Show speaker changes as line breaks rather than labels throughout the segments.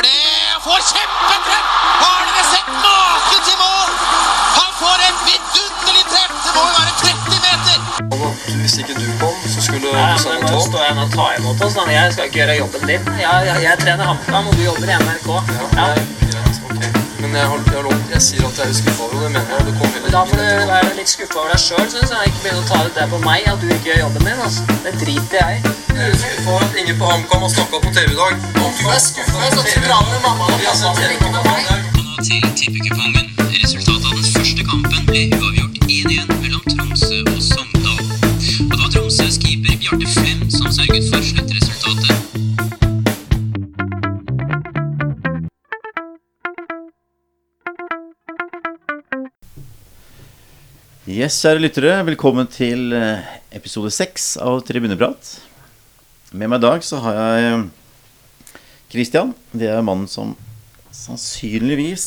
gjør det! Får kjempetreff! Har dere sett maken til mål? Han får et vidunderlig treff! Det må jo være 30 meter!
Hvis ikke du kom, så skulle Nei,
men nå står jeg og tar imot oss. Jeg skal ikke gjøre jobben din. Jeg, jeg, jeg trener HamKam, og du jobber i NRK. Ja.
Ok. Men jeg, har, jeg, har lov, jeg sier at jeg er skuffa over det, mener jeg. Det kom
Da
får
du være litt skuffa over deg sjøl, syns jeg. Ikke begynne å ta ut det på meg at du ikke gjør jobben din. Altså. Det driter jeg i.
Jeg er skuffa over at ingen på HamKam har snakka på TV i dag. Om du er skuffa, så dra med mamma og pappa. Ikke med meg.
Nå til tippekupongen. Resultatet av den første kampen ble uavgjort
Yes, kjære lyttere. Velkommen til eh, episode seks av Tribuneprat. Med meg i dag så har jeg eh, Christian. Det er mannen som sannsynligvis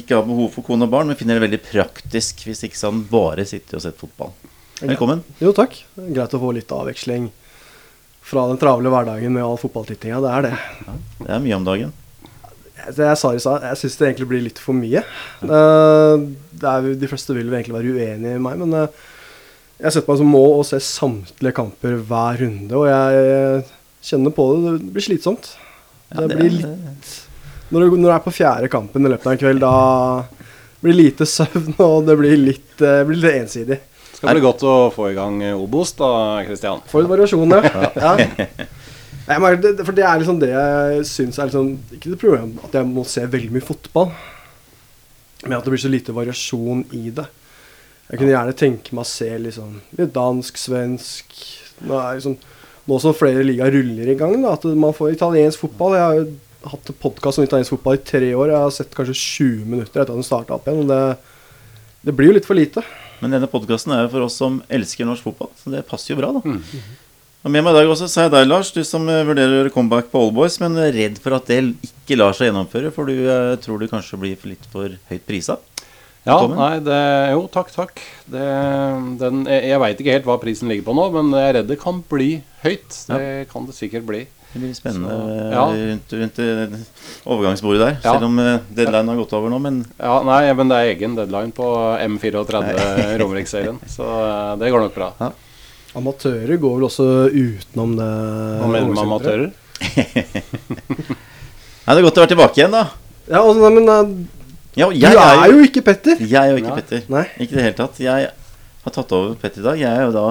ikke har behov for kone og barn, men finner det veldig praktisk hvis ikke han bare sitter og sett fotball. Velkommen.
Jo, takk. Greit å få litt avveksling fra den travle hverdagen med all fotballtittinga. Det er det.
Det er mye om dagen.
Jeg, jeg sa i stad, jeg syns det egentlig blir litt for mye. Eh, det er, de fleste vil egentlig være uenige i meg, men eh, jeg setter meg som mål å se samtlige kamper hver runde, og jeg kjenner på det. Det blir slitsomt.
Ja,
det
det
blir litt når du, når du er på fjerde kampen i løpet av en kveld, da blir det lite søvn, og det blir litt, eh, blir litt ensidig.
Skal bli godt å få i gang Obos da, Kristian.
For en variasjon, ja. ja. Nei, men det, for det er liksom det jeg syns er liksom Ikke det problemet at jeg må se veldig mye fotball, men at det blir så lite variasjon i det. Jeg kunne gjerne tenke meg å se liksom litt dansk, svensk Nå, liksom, nå som flere ligaer ruller i gang, da, at man får italiensk fotball Jeg har jo hatt podkast om italiensk fotball i tre år. Jeg har sett kanskje 20 minutter etter at den starta opp igjen. Og det, det blir jo litt for lite.
Men denne podkasten er jo for oss som elsker norsk fotball, så det passer jo bra, da. Og med meg i dag også så er deg, Lars, du som eh, vurderer å gjøre comeback på Allboys, men er redd for at det ikke lar seg gjennomføre, for du eh, tror du kanskje blir for litt for høyt prisa?
Ja,
Velkommen.
nei, det, jo, takk, takk. Det, den, jeg jeg veit ikke helt hva prisen ligger på nå, men jeg er redd det kan bli høyt. Det kan det sikkert bli.
Det blir spennende
Så,
eh,
ja.
rundt, rundt eh, overgangsbordet der,
Ja.
selv om eh, deadline har gått over nå, men
Ja, nei, men det er egen deadline på M34 Romerikserien, så eh, det går nok bra.
Amatører går vel også utenom det.
Hva mener du med amatører?
Nei, det er godt å være tilbake igjen, da.
Ja, altså, nei, men
Ja,
du er jo ikke Petter.
Jeg er jo ikke
Nei.
Petter.
Nei.
Ikke i det hele tatt. Jeg har tatt over Petter i dag. Jeg er jo da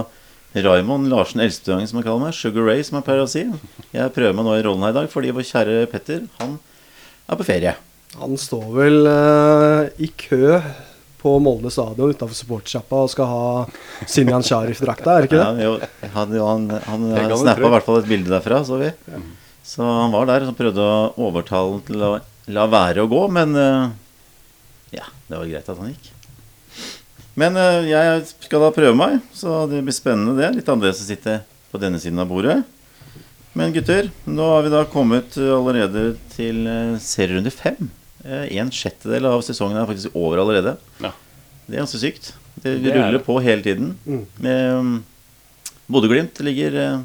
Raymond Larsen Elstøangen, som han kaller meg. Sugar Ray, som jeg pleier å si. Jeg prøver meg nå i rollen her i dag, fordi vår kjære Petter, han er på ferie.
Han står vel uh, i kø på Molde stadion utafor supportersjappa og skal ha Sinjan Sharif-drakta, er det ikke det?
Ja, jo, han han, han snappa i hvert fall et bilde derfra, så vi. Så han var der og prøvde å overtale til å la være å gå, men eh, ja, det var greit at han gikk. Men eh, jeg skal da prøve meg, så det blir spennende det. Litt annerledes å sitte på denne siden av bordet. Men gutter, nå har vi da kommet allerede til eh, serierunde fem. Eh, En sjettedel av sesongen er faktisk over allerede.
Ja.
Det er ganske sykt. Det,
Det er
ruller
det.
på hele tiden.
Mm.
Eh, Bodø-Glimt ligger eh,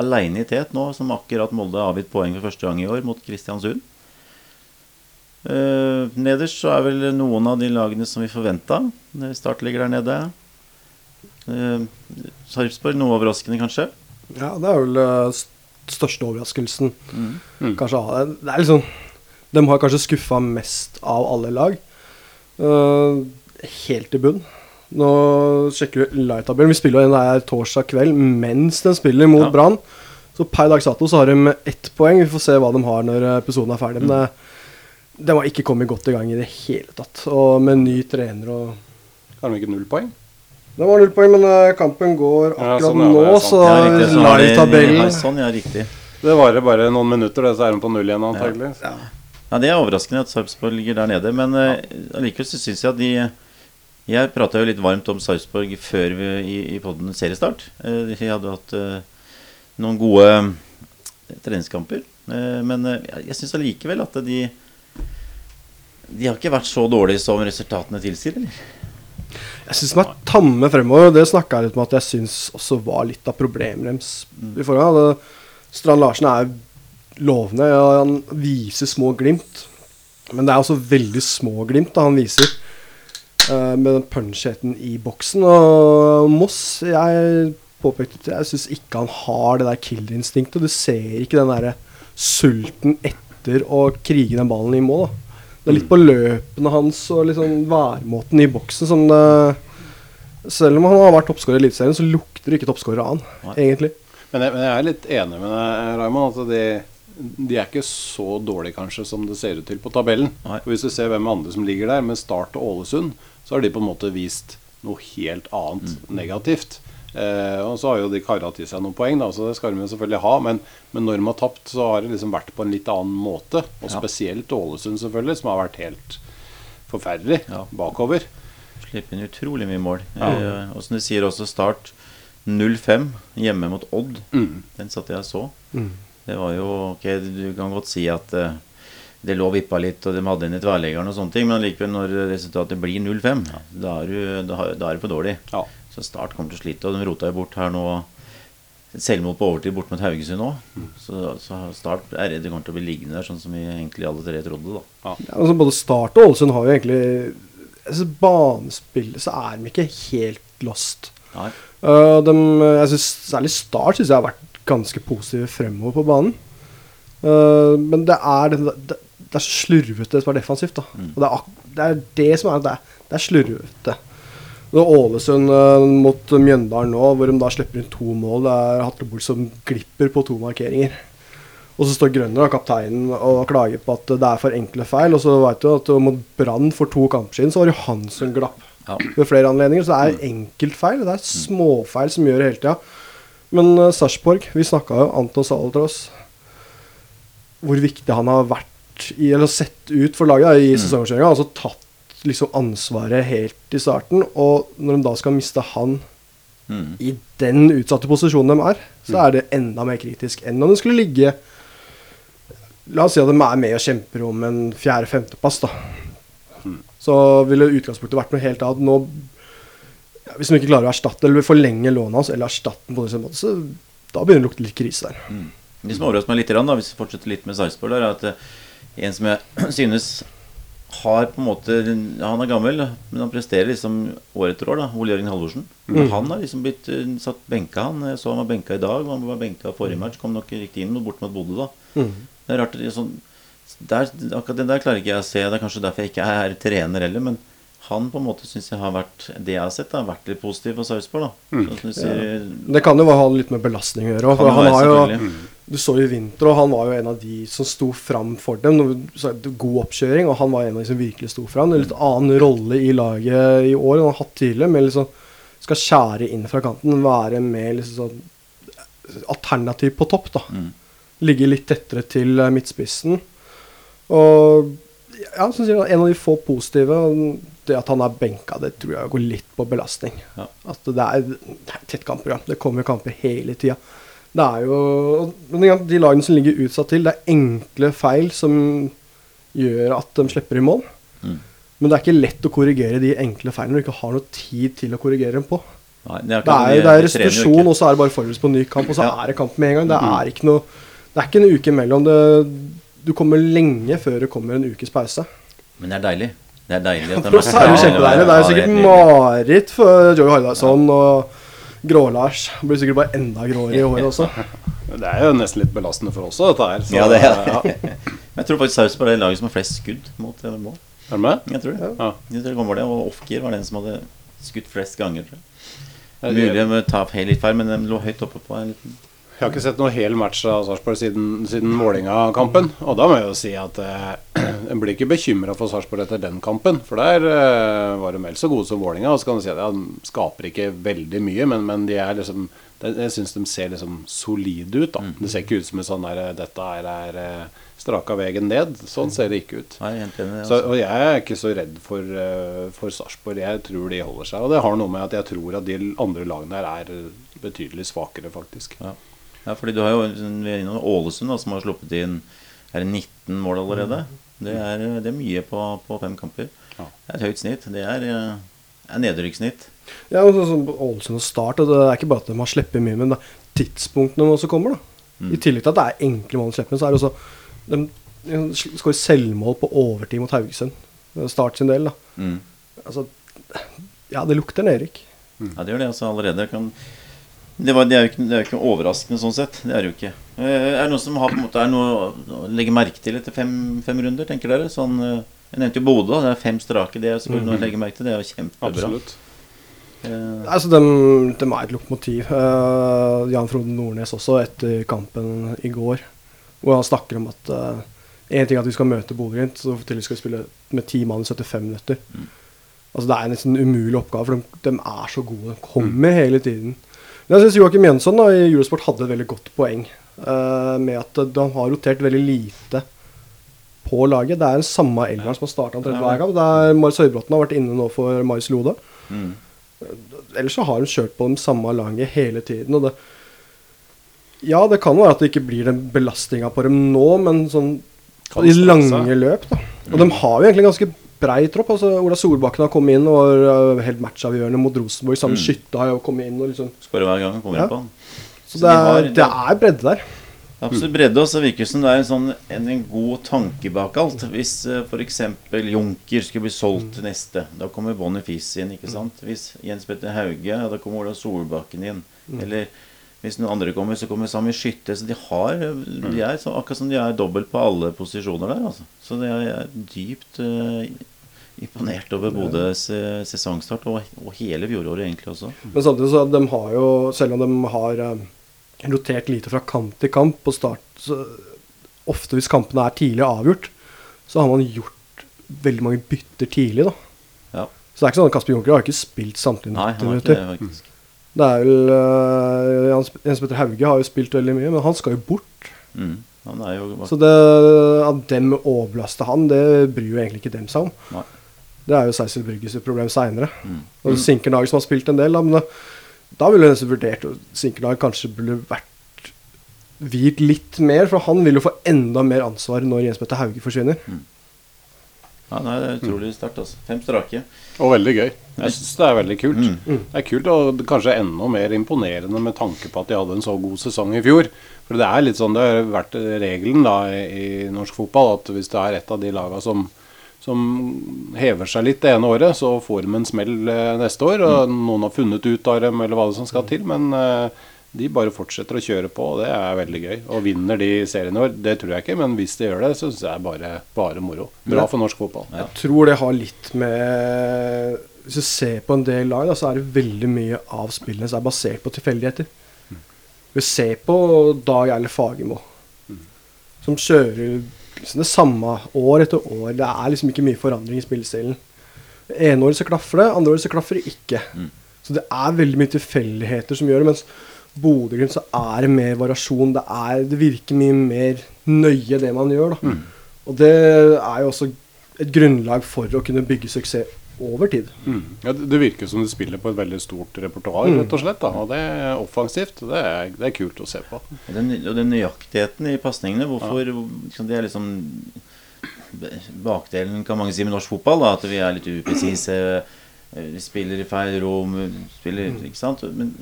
aleine i tet nå, som akkurat Molde har avgitt poeng for første gang i år mot Kristiansund. Eh, nederst så er vel noen av de lagene som vi forventa. Start ligger der nede. Eh, Sarpsborg noe overraskende, kanskje.
Ja, det er vel den st- største overraskelsen.
Mm.
Kanskje det. Det er liksom De har kanskje skuffa mest av alle lag. Uh, helt i bunn. Nå sjekker vi live-tabellen. Vi spiller jo den der torsdag kveld mens den spiller mot
Ja.
Brann. Så per dags dato så har de ett poeng. Vi får se hva de har når episoden er ferdig. Men det, de har ikke kommet godt i gang i det hele tatt. Og med ny trener og
Har de ikke null poeng?
De har null poeng, men eh, kampen går
Ja,
akkurat
sånn, ja,
nå,
er
så
Ja, riktig, så de-
live-tabellen
Ja, Sånn, ja, riktig.
Det varer bare noen minutter, det, så er de på null igjen antagelig.
Ja, Det er overraskende at Sarpsborg ligger der nede, men eh, allikevel så syns jeg at de Jeg prata jo litt varmt om Sarpsborg før vi, i, i podden seriestart. Uh, De hadde hatt uh, noen gode treningskamper. Men jeg- syns allikevel at de De har ikke vært så dårlige som resultatene tilsier, eller?
Jeg syns de er tamme fremover. Det snakka jeg litt om at jeg syns også var litt av problemet deres gang. Det- Strand Larsen er lovende. Ja, han viser små glimt. Men det er også veldig små glimt da han viser. Uh, med den punchheten i boksen. Og Moss Jeg påpekte jeg syns ikke han har det der killerinstinktet. Du ser ikke den derre sulten etter å krige den ballen i mål. da Det er litt på løpene hans og liksom væremåten i boksen som det Selv om han har vært toppskårer i Eliteserien, så lukter det ikke toppskårer av han,
Nei.
egentlig.
Men jeg, men jeg er litt enig med deg, Raymond. Altså de, de er ikke så dårlige kanskje som det ser ut til på tabellen.
Nei.
Og Hvis du ser hvem andre som ligger der, med Start og Ålesund, så har de på en måte vist noe helt annet negativt. Eh, og så har jo de kara til seg noen poeng, da, så det skal de selvfølgelig ha. Men, men når de har tapt, så har det liksom vært på en litt annen måte. Og
Ja.
spesielt Ålesund, selvfølgelig, som har vært helt forferdelig
Ja.
bakover.
Slipper inn utrolig mye mål.
Ja.
Eh, og som du sier også, Start 0-5 hjemme mot Odd.
Mm.
Den satt jeg og så.
Mm.
Det var jo Ok, du kan godt si at eh, det lå vippa litt, og de hadde inn i tverrleggeren og sånne ting, men likevel, når resultatet blir 0-5, da, er da, da er det for dårlig.
Ja.
Så Start kommer til å slite, og de rota jo bort her nå selvmord på overtid bort mot Haugesund òg. Så, så Start er redd de kommer til å bli liggende der, sånn som vi egentlig alle tre trodde. da
Ja, altså både Start og Ålesund har jo egentlig altså Banespillet så er de ikke helt lost.
Nei.
Uh, de, jeg synes, Særlig Start syns jeg har vært ganske positive fremover på banen. Uh, men det er, det, det, det er slurvete som er defensivt. da Og det er, det er det som er det, det er slurvete. Det er Ålesund uh, mot Mjøndalen nå, hvor de da slipper inn to mål. Det er Hatlebol som glipper på to markeringer. Og så står Grønner, kapteinen, og klager på at det er for enkle feil. Og så vet du at mot Brann for to kamper siden, så var det han som glapp
Ja.
ved flere anledninger. Så det er enkeltfeil. Det er småfeil som gjør det hele tida. Men uh, Sarpsborg, vi snakka jo Anton Salatros. Hvor viktig han har vært i, eller sett ut for laget i sesongkjøringa. Altså tatt liksom ansvaret helt i starten. Og når de da skal miste han
Mm.
i den utsatte posisjonen de er, så er det enda mer kritisk enn om de skulle ligge La oss si at de er med og kjemper om en fjerde-femteplass, da. Så ville utgangspunktet vært noe helt annet. Nå, ja, hvis man ikke klarer å erstatte eller forlenge lånet hans, eller erstatte den på en måte, så da begynner det å lukte litt krise der.
Det som overrasker meg litt, da, hvis vi fortsetter litt med Sarpsborg, er at eh, en som jeg synes har på en måte Han er gammel, men han presterer liksom år etter år. da Ole Jørgen Halvorsen. Mm. Han har liksom blitt eh, satt benka, han. Jeg så han var benka i dag. Han var benka forrige match. Kom nok riktig inn bort mot Bodø, da. Det er rart sånn der, Akkurat det der klarer ikke jeg å se. Det er kanskje derfor jeg ikke er trener heller. Men han på en måte syns jeg har vært Det jeg har sett, har vært litt positiv for Sarpsborg. Mm. Som
Det kan jo ha litt med belastning å gjøre. han har jo. Du så i vinter, og han var jo en av de som sto fram for dem. God oppkjøring, og han var en av de som virkelig sto fram. En litt annen rolle i laget i år enn han har hatt tidligere. Med liksom Skal skjære inn fra kanten, være med liksom sånn alternativ på topp, da.
Mm.
Ligge litt tettere til eh, midtspissen. Og ja, som sier, en av de få positive Det at han er benka, det tror jeg går litt på belastning.
Ja.
At det er, det er tett kampprogram. Det kommer kamper hele tida. Det er jo De lagene som ligger utsatt til, det er enkle feil som gjør at de slipper i mål.
Mm.
Men det er ikke lett å korrigere de enkle feilene når du ikke har noe tid til å korrigere dem på.
Nei, det er,
Det er, det er restitusjon, og så er det bare forberedelse på en ny kamp, og så
Ja. Mm.
er det kamp med en gang. Det er ikke noe Det er ikke en uke imellom. Det, du kommer lenge før det kommer en ukes pause.
Men det er deilig. Det er deilig at
oss er jo kjempedeilig. Det er jo sikkert mareritt for Joey Hardarson og Grå-Lars. Blir sikkert bare enda gråere i håret også.
Det er jo nesten litt belastende for oss også, dette her. Så,
Ja, det er
ja.
Jeg tror faktisk Sarpsborg er det laget som har flest skudd mot eh, mål.
Er du med?
Jeg tror det.
Ja.
Jeg tror det kommer det, Og Ofkir var den som hadde skutt flest ganger. Tror jeg. Mulig å ta helt litt feil, men de lå høyt oppe på en liten
har ikke sett noe hel match av Sarpsborg siden, siden Vålerenga-kampen. Og da må jeg jo si at eh, en blir ikke bekymra for Sarpsborg etter den kampen. For der eh, var de vel så gode som Vålerenga. Og så kan du si at ja, de skaper ikke veldig mye, men, men de er liksom de, Jeg syns de ser liksom solide ut. da Det ser ikke ut som en sånn der Dette er, er eh, straka veien ned. Sånn ser det ikke ut.
Nei, jeg helt enig.
Så,
Altså.
og jeg er ikke så redd for, uh, for Sarpsborg. Jeg tror de holder seg. Og det har noe med at jeg tror at de andre lagene her er betydelig svakere, faktisk.
Ja. Ja, fordi du har jo vi er innom Ålesund, da, som har sluppet inn er det 19 mål allerede. Det er, det er mye på, på fem kamper.
Ja.
Det er et høyt snitt. Det er, eh, er nedrykkssnitt.
Ja, og sånn som Ålesund og Start, og det er ikke bare at de har sluppet mye, men det er tidspunktene også kommer, da. I tillegg til at det er enkle mål å slippe så er det også De, de skårer selvmål på overtid mot Haugesund. Start sin del, da.
Mm.
Altså Ja, det lukter nedrykk.
Ja, det gjør det altså allerede. Kan, det, var, det, er jo ikke, det er jo ikke overraskende sånn sett. Det er det jo ikke. Eh, Er det noen som har på en måte Er noe å legge merke til etter fem, fem runder, tenker dere? Sånn, eh, jeg nevnte jo Bodø. Det er fem strake. Det er selvfølgelig noe å legge merke til. Det er jo kjempebra.
Absolutt.
Uh,
Altså, de, de er et lokomotiv. Uh, Jan Frode Nordnes også, etter kampen i går, hvor han snakker om at uh, En ting er at vi skal møte Bodø-Glimt, så til vi skal spille med ti mann i 75 minutter. Altså, det er en nesten umulig oppgave, for de, de er så gode. De kommer hele tiden. Men jeg syns Joakim Jønsson da, i Eurosport hadde et veldig godt poeng Uh, med at de har rotert veldig lite på laget. Det er den samme elveren som har starta omtrent hver kamp. Det er Marius Høybråten har vært inne nå for Marius Lode.
mm.
Ellers så har hun kjørt på det samme laget hele tiden. Og det, ja, det kan være at det ikke blir den belastninga på dem nå, men sånn i lange løp, da. Og de har jo egentlig ganske brei tropp. Altså, Ola Solbakken har kommet inn og øh, helt matchavgjørende mot Rosenborg. Samme skytte har jo kommet inn. Og liksom.
Skårer hver gang han kommer
Ja.
inn på han.
Så
Så
det
de har-
er, det er bredde der.
Absolutt bredde, og så virker det som det er en, sånn, en, en god tanke bak alt. Hvis uh, f.eks. Junker skulle bli solgt til neste, da kommer Boniface inn. ikke sant? Hvis Jens Petter Hauge, da kommer Ola Solbakken inn. Eller hvis noen andre kommer, så kommer Sami Skytte. Så de har de er så, akkurat som de er dobbelt på alle posisjoner der. altså. Så det er, er dypt eh, imponert over Bodøs eh, sesongstart, og, og hele fjoråret egentlig også.
Men samtidig så de har jo, selv om de har eh, rotert lite fra kamp til kamp på start, så ofte hvis kampene er tidlig avgjort, så har man gjort veldig mange bytter tidlig, da.
Ja.
Så det er ikke sånn at Kasper Junker har ikke spilt samtidig
Nei,
90
han har ikke
minutter.
det,
er vel øh, Jens, Petter Hauge har jo spilt veldig mye, men han skal jo bort.
Mm. Han er jo
Så det, at dem overbelaster han, det bryr jo egentlig ikke dem seg om.
Nei.
Det er jo Seisel Brygges problem seinere.
Mm.
Og Sinkernagel som har spilt en del, da, men da, da ville jeg nesten vurdert at Sinkernagel kanskje burde vært hvilt litt mer, for han vil jo få enda mer ansvar når Jens Petter Hauge forsvinner.
Ja, nei, det er utrolig sterkt. altså. Fem strake.
Og veldig gøy. Jeg syns det er veldig kult.
Mm.
Det er kult og kanskje enda mer imponerende med tanke på at de hadde en så god sesong i fjor. For det er litt sånn det har vært regelen da i, i norsk fotball at hvis det er et av de laga som, som hever seg litt det ene året, så får de en smell eh, neste år. Og
Mm.
noen har funnet ut av dem eller hva det som skal til. Men eh, de bare fortsetter å kjøre på, og det er veldig gøy. Og vinner de serien i år, det tror jeg ikke, men hvis de gjør det, så syns jeg det er bare, bare moro. Bra for norsk fotball.
Jeg tror det har litt med Hvis du ser på en del lag, så er det veldig mye av spillene som er basert på tilfeldigheter. Vi ser på Dag Erle Fagermo, som kjører det samme år etter år. Det er liksom ikke mye forandring i spillestilen. Ene året så klaffer det, andre året så klaffer det ikke. Så det er veldig mye tilfeldigheter som gjør det. Mens Bodø-Glimt så er det mer variasjon. Det, er, det virker mye mer nøye, det man gjør. da. Og det er jo også et grunnlag for å kunne bygge suksess over tid.
Mm. Ja, det virker som du spiller på et veldig stort repertoar,
Mm.
rett og slett. Da. Og det er offensivt. Det er, det er kult å se på.
Og den, og den nøyaktigheten i pasningene, hvorfor liksom, Det er liksom Bakdelen kan mange si med norsk fotball, da, at vi er litt upresise. eh, Vi spiller i feil rom, spiller, ikke sant? Men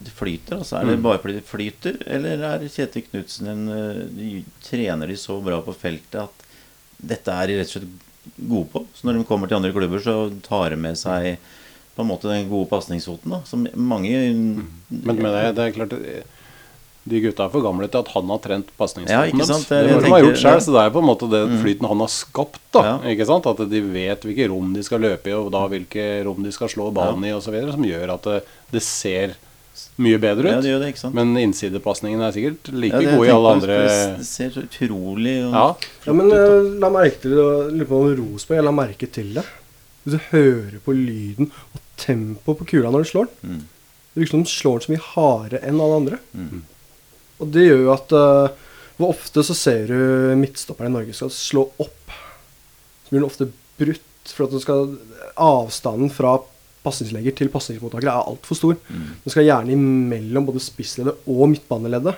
det flyter, altså. Er det bare fordi det flyter, eller er Kjetil Knutsen en eh, de, Trener de så bra på feltet at dette er rett og slett gode på? Så når de kommer til andre klubber, så tar de med seg på en måte den gode pasningsfoten. Som mange
Men, men det, det er klart De gutta er for gamle til at han har trent
Ja,
pasningsfoten
ikke
deres. Det de har gjort selv,
ja.
så det er på en måte den flyten han har skapt. da,
Ja.
ikke sant? At de vet hvilke rom de skal løpe i, og da hvilke rom de skal slå ballen i, osv. som gjør at det, det ser mye bedre
Ja,
ut.
det gjør det, ikke sant?
Men innsidepasningen er sikkert like
Ja,
god i alle andre
Det ser så utrolig og
Ja.
Ja, men ut, la merke til det, lurer på om Rosenborg, jeg la merke til det. Hvis du hører på lyden og tempoet på kula når du slår den
Mm.
Det virker som den slår den så mye hardere enn alle andre. Og det gjør jo at uh, Hvor ofte så ser du midtstoppere i Norge skal slå opp. Så blir den ofte brutt. For at den skal, avstanden fra pasningslegger til pasningsmottakere er altfor stor. Den skal gjerne imellom både spissleddet og midtbaneleddet.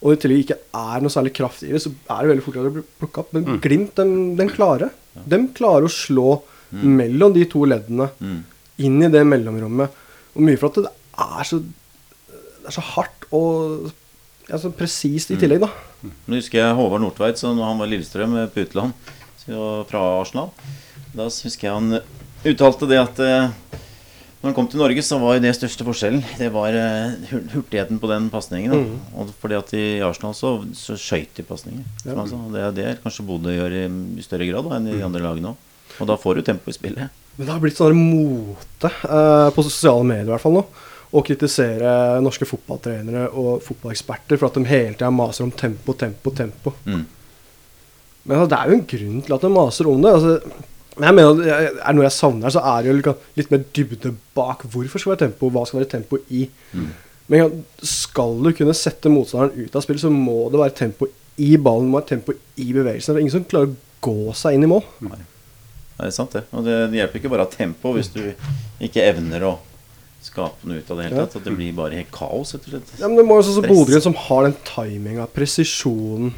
Og i tillegg ikke er noe særlig kraft i det, så er det veldig fort å bli plukka opp. Men Glimt, den, den klarer. De klarer å slå mellom de to leddene,
Mm.
inn i det mellomrommet. Og mye for at det er så, det er så hardt og ja, så presist i tillegg, da.
Nå husker jeg Håvard Nordtveit, så når han var i Lillestrøm eh, på utland fra Arsenal. Da husker jeg han uttalte det at eh, når han kom til Norge, så var jo det største forskjellen Det var eh, hurtigheten på den pasningen. Mm. Og fordi at i Arsenal så, så skøyt de pasninger.
Ja.
Altså. Det er det kanskje Bodø gjør i, i større grad da, enn i de andre lagene òg. Og da får du tempo i spillet.
Men det har blitt sånn mote eh, på sosiale medier i hvert fall nå å kritisere norske fotballtrenere og fotballeksperter for at de hele tida maser om tempo, tempo, tempo.
Mm.
Men altså, det er jo en grunn til at de maser om det. Altså, men jeg mener er det noe jeg savner, så er det jo litt, litt mer dybde bak hvorfor skal det være tempo, hva skal det være tempo i. Men skal du kunne sette motstanderen ut av spill, så må det være tempo i ballen, det må være tempo i bevegelsen. Det er ingen som klarer å gå seg inn i mål.
Det er sant, det. Og det, det hjelper ikke bare å ha tempo hvis du ikke evner å skape noe ut av det hele tatt. At det blir bare helt kaos, rett og slett.
Ja, men det må jo sånn som Bodø som har den timinga, presisjonen.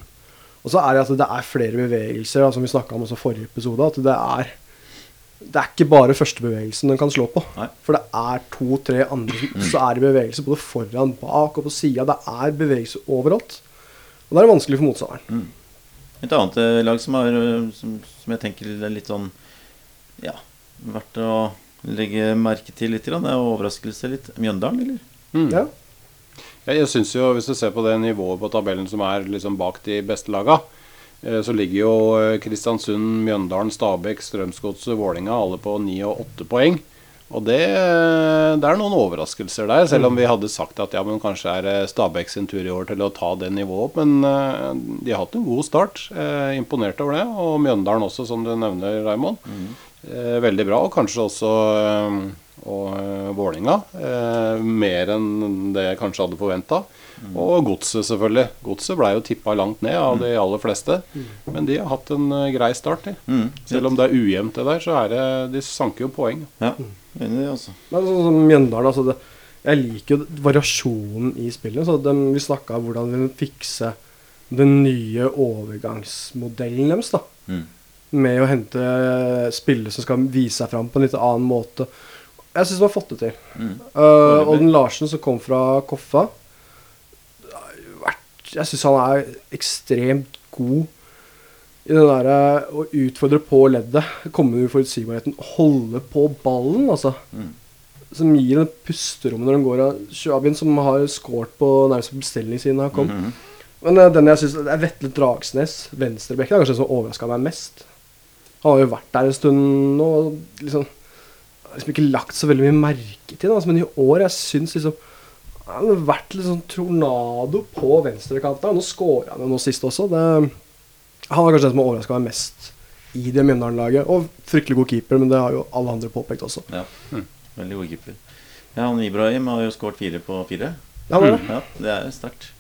Og så er det at det er flere bevegelser, da, som vi snakka om også forrige episode. At det er Det er ikke bare første bevegelsen den kan slå på.
Nei.
For det er to-tre andre som så er det bevegelse både foran, bak og på sida. Det er bevegelse overalt. Og det er vanskelig for motstanderen.
Et annet eh, lag som, er, eh, som, som jeg tenker er litt sånn Ja, verdt å legge merke til litt. Det er overraskelse litt. Mjøndalen, eller?
Mm.
Ja.
Ja, jeg synes jo, Hvis du ser på det nivået på tabellen som er liksom bak de beste laga, eh, så ligger jo eh, Kristiansund, Mjøndalen, Stabæk, Strømsgodset, Vålinga alle på ni og åtte poeng. Og det, det er noen overraskelser der, selv om vi hadde sagt at ja, men kanskje er Stabæk sin tur i år til å ta det nivået opp. Men eh, de har hatt en god start. Eh, imponert over det. Og Mjøndalen også, som du nevner, Raymond. Eh, veldig bra. Og kanskje også eh, og eh, Vålinga. Eh, mer enn det jeg kanskje hadde forventa. Og Godset, selvfølgelig. Godset ble jo tippa langt ned av de aller fleste. Men de har hatt en eh, grei start, de.
Mm.
Selv om det er ujevnt, det der, så er det De sanker jo poeng.
Ja, enig i det, altså.
Men sånn som Mjøndalen altså det, Jeg liker jo variasjonen i spillet. Så dem, vi snakka om hvordan vi fikser den nye overgangsmodellen deres. da
Mm.
Med å hente spillere som skal vise seg fram på en litt annen måte. Jeg syns de har fått det til.
Mm.
Uh, Odden Larsen, som kom fra Koffa Jeg syns han er ekstremt god i den derre å utfordre på leddet. Komme med uforutsigbarheten. Holde på ballen, altså.
Mm.
Som gir en pusterom når de går av. Shuabin, som har scoret på nærmest bestilling siden han kom.
Mhm.
Men uh, den jeg synes er Vetle Dragsnes, venstrebekken, er kanskje den som overraska meg mest. Han har jo vært der en stund nå og liksom liksom ikke lagt så veldig mye merke til det. Altså, men i år jeg syns liksom Han har vært litt sånn tornado på venstrekanten. Nå skåra han jo nå sist også. Det, han er kanskje den som har overraska meg mest i det Mjøndalen-laget. Og fryktelig god keeper, men det har jo alle andre påpekt også.
Ja. Veldig god keeper. Ja, han Ibrahim har jo skåret fire på fire.
Ja, det, det.
Ja, det er sterkt.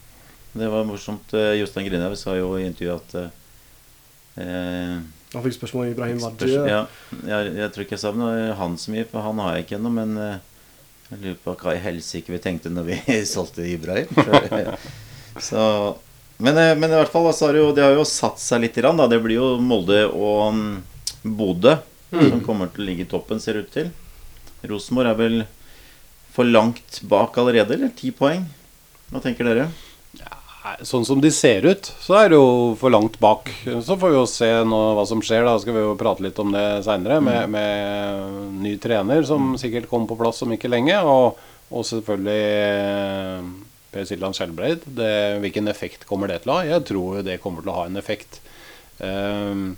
Det var morsomt. Eh, Jostein Grinhaug sa jo i intervjuet at eh, eh,
Han fikk spørsmål om Ibrahim Wadji.
ja, jeg, jeg tror ikke jeg sa han så mye, for han har jeg ikke ennå. Men eh, jeg lurer på hva i helsike vi tenkte når vi solgte Ibrahim. så, men, eh, men i hvert fall så har det, jo, det har jo satt seg litt. Rann, da. Det blir jo Molde og mm, som kommer til å ligge i toppen, ser det ut til. Rosenborg er vel for langt bak allerede, eller? Ti poeng? Hva tenker dere?
Nei, Sånn som de ser ut, så er det jo for langt bak. Så får vi jo se nå hva som skjer. Da skal vi jo prate litt om det seinere, med, med ny trener som sikkert kommer på plass om ikke lenge. Og, og selvfølgelig eh, Per Siljan Skjelbreid. Hvilken effekt kommer det til å ha? Jeg tror det kommer til å ha en effekt. Ehm,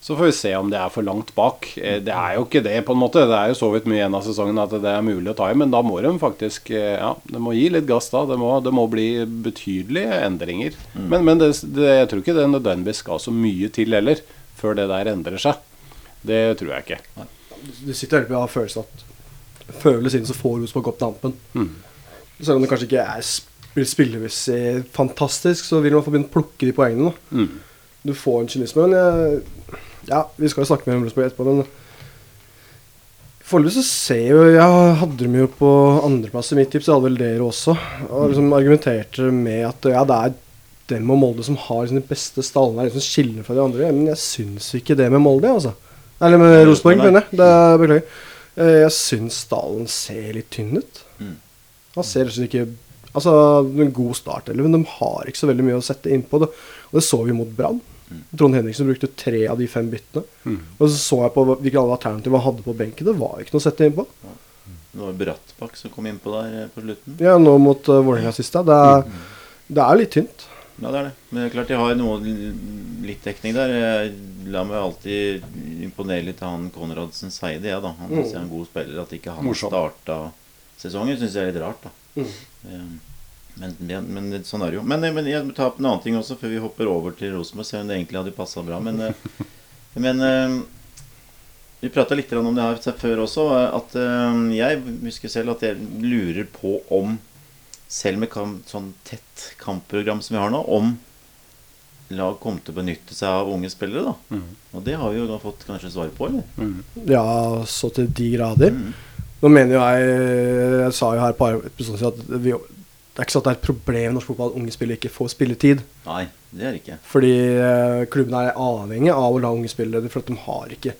så får vi se om det er for langt bak. Eh, Det er jo ikke det, på en måte. Det er jo så vidt mye igjen av sesongen at det er mulig å ta i, men da må de faktisk eh, Ja, det må gi litt gass da. Det må, det må bli betydelige endringer. Men, men det, det, jeg tror ikke det nødvendigvis skal så mye til heller, før det der endrer seg. Det tror jeg ikke.
Du sitter hele med følelsen at Føles inn så får Rosenborg opp dampen.
Mm.
Selv om det kanskje ikke er sp- spillemessig fantastisk, så vil man få begynne å plukke de poengene.
Mm.
Du får en kynisme. Men jeg, ja, vi skal jo snakke mer om Rosenborg etterpå, men Foreløpig så ser jo Jeg hadde dem jo på andreplass i mitt tips, jeg hadde vel dere også. Og liksom argumenterte med at ja, det er dem og Molde som har liksom de beste stallene, er liksom skiller fra de andre. Men jeg syns ikke det med Molde, altså. Eller med Rosenborg, mener jeg. Det- Beklager. Eh, Jeg syns stallen ser litt tynn ut.
Mm.
Han ser rett og slett ikke Altså, en god start, eller, men de har ikke så veldig mye å sette innpå. Det. Og det så vi mot Brann. Trond Henriksen brukte tre av de fem byttene. Og så så jeg på hvilke alle alternativer han hadde på benken. Det var ikke noe å sette innpå.
Det var Brattbakk som kom innpå der eh, på slutten.
Ja, nå mot uh, Vålerenga sist, da. Det er, det er litt tynt.
Ja, det er det. Men det er klart de har noe litt dekning der. Jeg lar meg alltid imponere litt av han Konradsen Seide, jeg, da. Han mm. er en god spiller. At ikke han
Morsom.
starta sesongen, syns jeg er litt rart, da. Mm. Men, men, men sånn er det jo. Men, men jeg ta opp en annen ting også, før vi hopper over til Rosenborg, selv om det egentlig hadde passa bra. Men, eh, men eh, vi prata litt om det her før også. At eh, jeg husker selv at jeg lurer på om selv med kamp, sånn tett kampprogram som vi har nå, om lag kommer til å benytte seg av unge spillere. da. Og det har vi jo da fått kanskje svar på, eller?
Ja, så til de grader. Nå mener jo jeg Jeg sa jo her et par episoder at vi, det er ikke sånn at det er et problem i norsk fotball at unge spillere ikke får spilletid.
Nei, det er det ikke.
Fordi eh, klubbene er avhengig av å la unge spillere for at de har ikke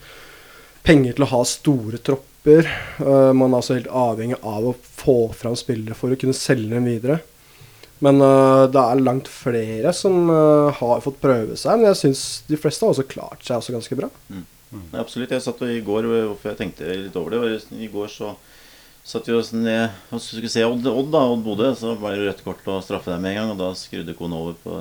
penger til å ha store tropper. Uh, man er altså helt avhengig av å få fram spillere for å kunne selge dem videre. Men uh, det er langt flere som uh, har fått prøve seg. Men jeg syns de fleste har også klart seg også ganske bra.
Nei, absolutt. Jeg satt i går, hvorfor jeg tenkte litt over det, i går så satt vi oss ned og skulle se Odd, Odd da, Odd Bodø. Så ble det rødt kort og straffe dem med en gang, og da skrudde kona over på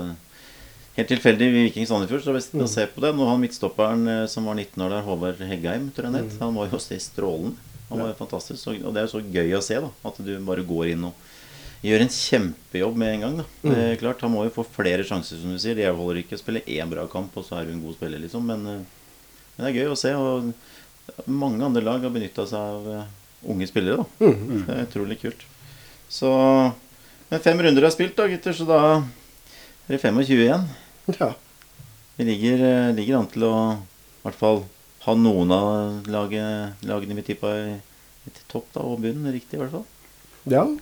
Helt tilfeldig Viking Sandefjord, så hvis vi ser på det Nå han midtstopperen eh, som var 19 år der, Håvard Heggheim, tror jeg han het, han var jo se strålende. Han var jo fantastisk. Og det er jo så gøy å se, da. At du bare går inn og gjør en kjempejobb med en gang. da. Det er klart, Han må jo få flere sjanser, som du sier. Det holder ikke å spille én bra kamp, og så er du en god spiller, liksom. Men, eh, men det er gøy å se. Og mange andre lag har benytta seg av eh, unge spillere, da. Det er utrolig kult. Så Men fem runder er spilt, da, gutter, så da er det 25 igjen.
Ja.
Vi ligger, eh, ligger an til å i hvert fall ha noen av laget, lagene vi tippa i, i topp da, og bunnen riktig, i hvert fall.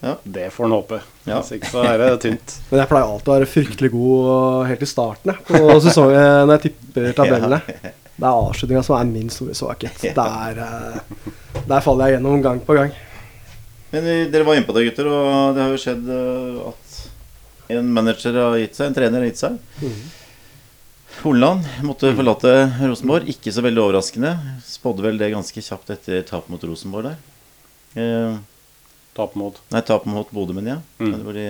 ja.
Det får en håpe.
Ja.
Hvis ikke så er det tynt.
Men jeg pleier alltid å være fryktelig god helt i starten jeg, på sesongen når jeg tipper tabellene. Det er avslutninga som er min store svakhet. Der, uh, der faller jeg gjennom gang på gang.
Men eh, dere var inne på det, gutter, og det har jo skjedd eh, at en manager har gitt seg, en trener har gitt seg. Holland måtte forlate Rosenborg. Ikke så veldig overraskende. Spådde vel det ganske kjapt etter tap mot Rosenborg der. Eh,
Tap mot
nei, tap mot Bodø, mener jeg.
Mm.
Det var de,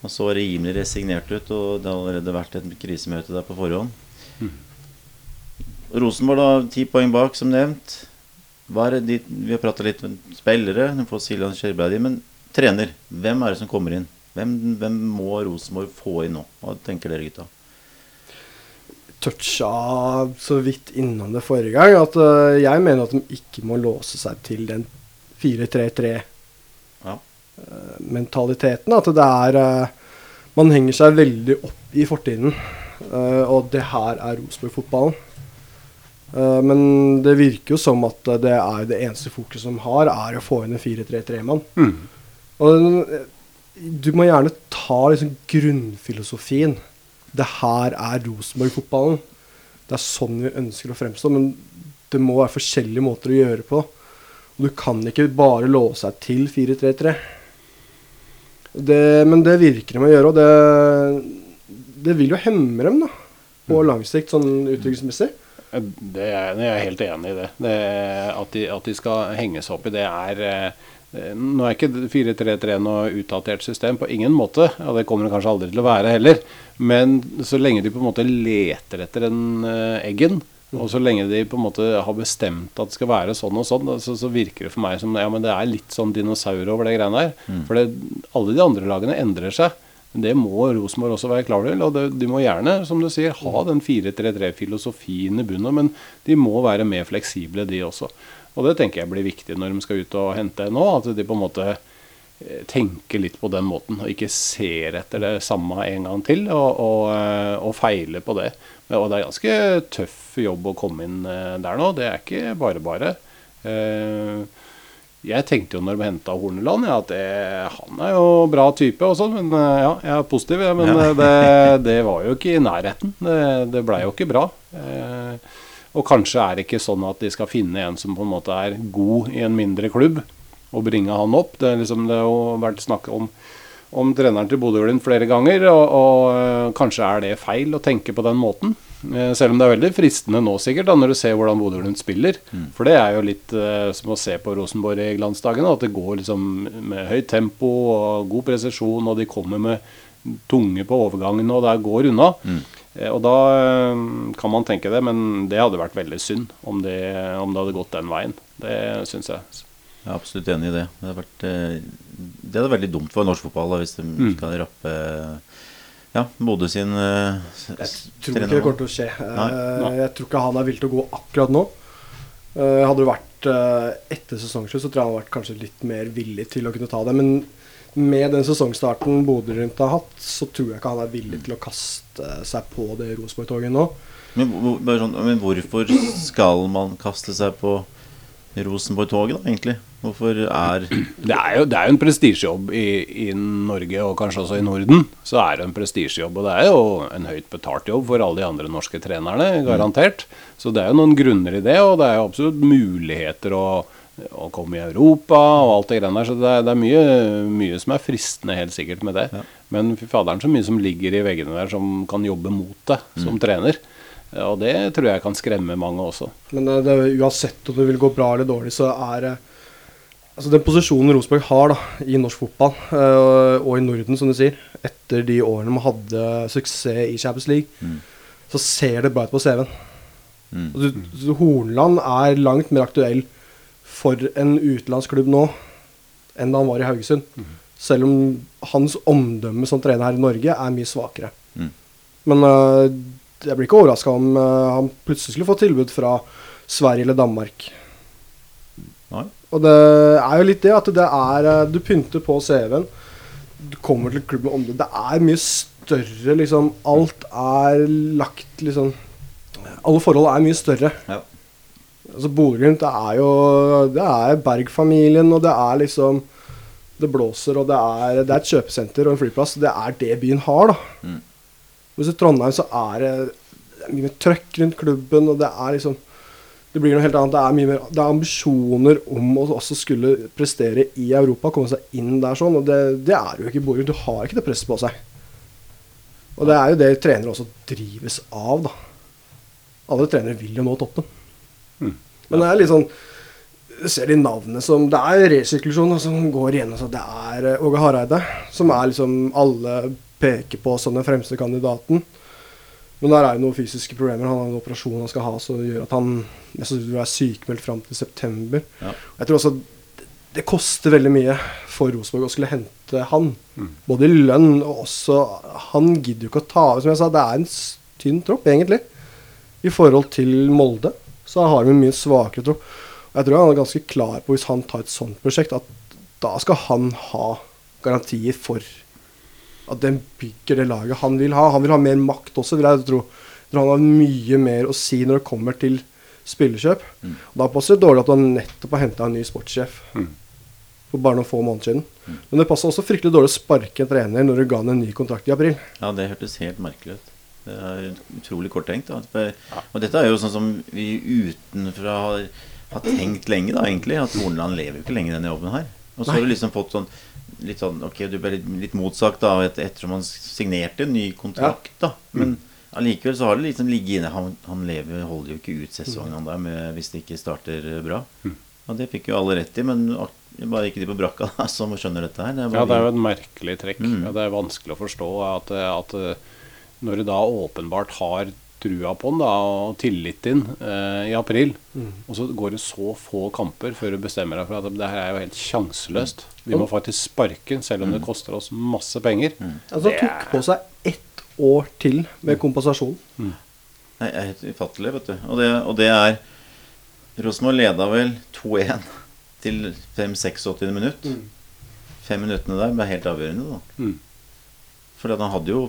Han så rimelig resignert ut, og det har allerede vært et krisemøte der på forhånd. Rosenborg da, ti poeng bak, som nevnt. De, vi har prata litt med spillere, Skjerberg, men trener. Hvem er det som kommer inn? Hvem, hvem må Rosenborg få inn nå? Hva tenker dere, gutta?
Toucha så vidt innom det forrige gang at uh, jeg mener at de ikke må låse seg til den 4-3-3
Ja.
Uh, mentaliteten. At det er uh, Man henger seg veldig opp i fortiden. og det her er Rosenborg-fotballen. Eh, men det virker jo som at det er det eneste fokuset de har, er å få inn en 4-3-3-mann. Og eh, du må gjerne ta liksom grunnfilosofien. Det her er Rosenborg-fotballen. Det er sånn vi ønsker å fremstå, men det må være forskjellige måter å gjøre på. Og du kan ikke bare låse deg til 4-3-3. Men det virker de å gjøre, og det, det vil jo hemme dem da, på lang sikt, sånn utviklingsmessig.
Det er, jeg er helt enig i det. det at, de, at de skal henge seg opp i det er eh, Nå er ikke 4-3-3 noe utdatert system på ingen måte, og det kommer det kanskje aldri til å være heller. Men så lenge de på en måte leter etter den eh, eggen, og så lenge de på en måte har bestemt at det skal være sånn og sånn, så, så virker det for meg som ja, men det er litt sånn dinosaur over det greiene der. For det, alle de andre lagene endrer seg. Det må Rosenborg også være klar til. Og det, de må gjerne, som du sier, ha den 4-3-3-filosofien i bunnen, men de må være mer fleksible, de også. Og det tenker jeg blir viktig når de skal ut og hente nå. At de på en måte eh, tenker litt på den måten, og ikke ser etter det samme en gang til, og, og, eh, og feiler på det. Og det er ganske tøff jobb å komme inn eh, der nå. Det er ikke bare bare. Eh, Jeg tenkte jo når de henta Horneland, ja, at det, han er jo bra type og sånn, men eh, ja, jeg er positiv. Ja, men ja. det, det var jo ikke i nærheten. Det, det blei jo ikke bra. Eh, og kanskje er det ikke sånn at de skal finne en som på en måte er god i en mindre klubb, og bringe han opp. Det, liksom, det har jo vært snakk om om treneren til Bodø-Glimt flere ganger, og, og øh, kanskje er det feil å tenke på den måten. Eh, Selv om det er veldig fristende nå, sikkert, da, når du ser hvordan Bodø-Glimt spiller. For det er jo litt uh, som å se på Rosenborg i glansdagene. At det går liksom med høyt tempo og god presisjon, og de kommer med tunge på overgangen, og det går unna. Mm. Og da eh, kan man tenke det, men det hadde vært veldig synd om det, om det hadde gått den veien. Det syns jeg.
Jeg er absolutt enig i det. Det hadde vært, eh, det hadde vært veldig dumt for norsk fotball da, hvis de
Mm.
skal rappe ja, Bodø sin uh,
Jeg tror ikke det kommer til å skje.
Nei,
Eh, Jeg tror ikke han er villig til å gå akkurat nå. Eh, Hadde det vært etter sesongslutt, så tror jeg han hadde vært kanskje litt mer villig til å kunne ta det. Men med den sesongstarten Bodø-Glimt har hatt, så tror jeg ikke han er villig til å kaste seg på det Rosenborg-toget nå.
Men, sånn, men hvorfor skal man kaste seg på Rosenborg-toget, da, egentlig? Hvorfor er
Det er jo, det er jo en prestisjejobb i, i Norge, og kanskje også i Norden. Så er det en prestisjejobb, og det er jo en høyt betalt jobb for alle de andre norske trenerne, garantert. Så det er jo noen grunner i det, og det er jo absolutt muligheter å, å komme i Europa og alt det greiene der. Så det er, det er mye, mye som er fristende, helt sikkert, med det. Men fy faderen, så mye som ligger i veggene der som kan jobbe mot det som trener. Og det tror jeg kan skremme mange også.
Men eh, det, uansett om det vil gå bra eller dårlig, så er eh, Altså Den posisjonen Rosenborg har da i norsk fotball, eh, og i Norden, som du sier, etter de årene man hadde suksess i Champions League, så ser det bra ut på CV-en.
Mm.
Altså, så Hornland er langt mer aktuell for en utenlandsklubb nå enn da han var i Haugesund. Selv om hans omdømme som trener her i Norge er mye svakere.
Mm.
Men øh, jeg blir ikke overraska om øh, han plutselig skulle få tilbud fra Sverige eller Danmark.
Nei.
Og det er jo litt det at det er øh, Du pynter på CV-en. Du kommer til klubben om det. Det er mye større, liksom. Alt er lagt liksom Alle forhold er mye større.
Ja.
Altså Bodø-Glimt er jo Det er Berg-familien, og det er liksom Det blåser, og det er, det er et kjøpesenter og en flyplass. Det er det byen har, da.
Mm.
Hvis i Trondheim så er det, det er mye mer trøkk rundt klubben, og det er liksom Det blir noe helt annet. Det er mye mer Det er ambisjoner om å også skulle prestere i Europa, komme seg inn der sånn, og det, det er jo ikke i Bodø-Glimt. Du har ikke det presset på seg. Og det er jo det trenere også drives av, da. Alle trenere vil jo nå toppen. Men det er litt sånn ser de navnene som Det er resirkulasjon som går igjen. Altså, det er eh, Åge Hareide, som er liksom Alle peker på som den fremste kandidaten. Men der er jo noen fysiske problemer. Han har en operasjon han skal ha som gjør at han vil være sykemeldt fram til september.
Ja.
Jeg tror også det- det koster veldig mye for Rosenborg å skulle hente han. Både i lønn og også Han gidder jo ikke å ta av. Som jeg sa, det er en tynn tropp, egentlig. I forhold til Molde så har de en mye svakere tropp. Og jeg tror han er ganske klar på, hvis han tar et sånt prosjekt, at da skal han ha garantier for at den bygger det laget han vil ha. Han vil ha mer makt også, vil jeg tro. Jeg han har mye mer å si når det kommer til spillerkjøp. Og Da passer det dårlig at han nettopp har henta en ny sportssjef for bare noen få måneder siden. Men det passer også fryktelig dårlig å sparke en trener når du ga han en ny kontrakt i april.
Ja, det hørtes helt merkelig ut. Det er utrolig korttenkt. Da. Og dette er jo sånn som vi utenfra har, har tenkt lenge, da, egentlig. At Horneland lever jo ikke lenger i denne jobben her. Og så har du liksom fått sånn litt sånn Ok, du ble litt, litt motsagt da et, ettersom han signerte en ny kontrakt, da. Men allikevel så har det liksom ligget inne. Han, han lever, holder jo ikke ut sesongen han der med, hvis det ikke starter bra. Og det fikk jo alle rett i, men bare ikke de på brakka da, som skjønner dette her. Det
Ja, det er jo
en
et merkelig trekk.
Mm.
Ja, det er vanskelig å forstå at, at eh, når du da åpenbart har trua på den da, og tillit din eh, i april, og så går det så få kamper før du bestemmer deg for at det her er jo helt sjanseløst. Vi må faktisk sparke selv om det koster oss masse penger.
Altså,
Det
tok på seg ett år til med kompensasjon.
Nei, det er helt ufattelig, vet du. Og det, og det er Rosenborg leda vel 2-1 til 5-86 minutt. Fem minuttene der ble helt avgjørende, da.
Mm.
For han hadde jo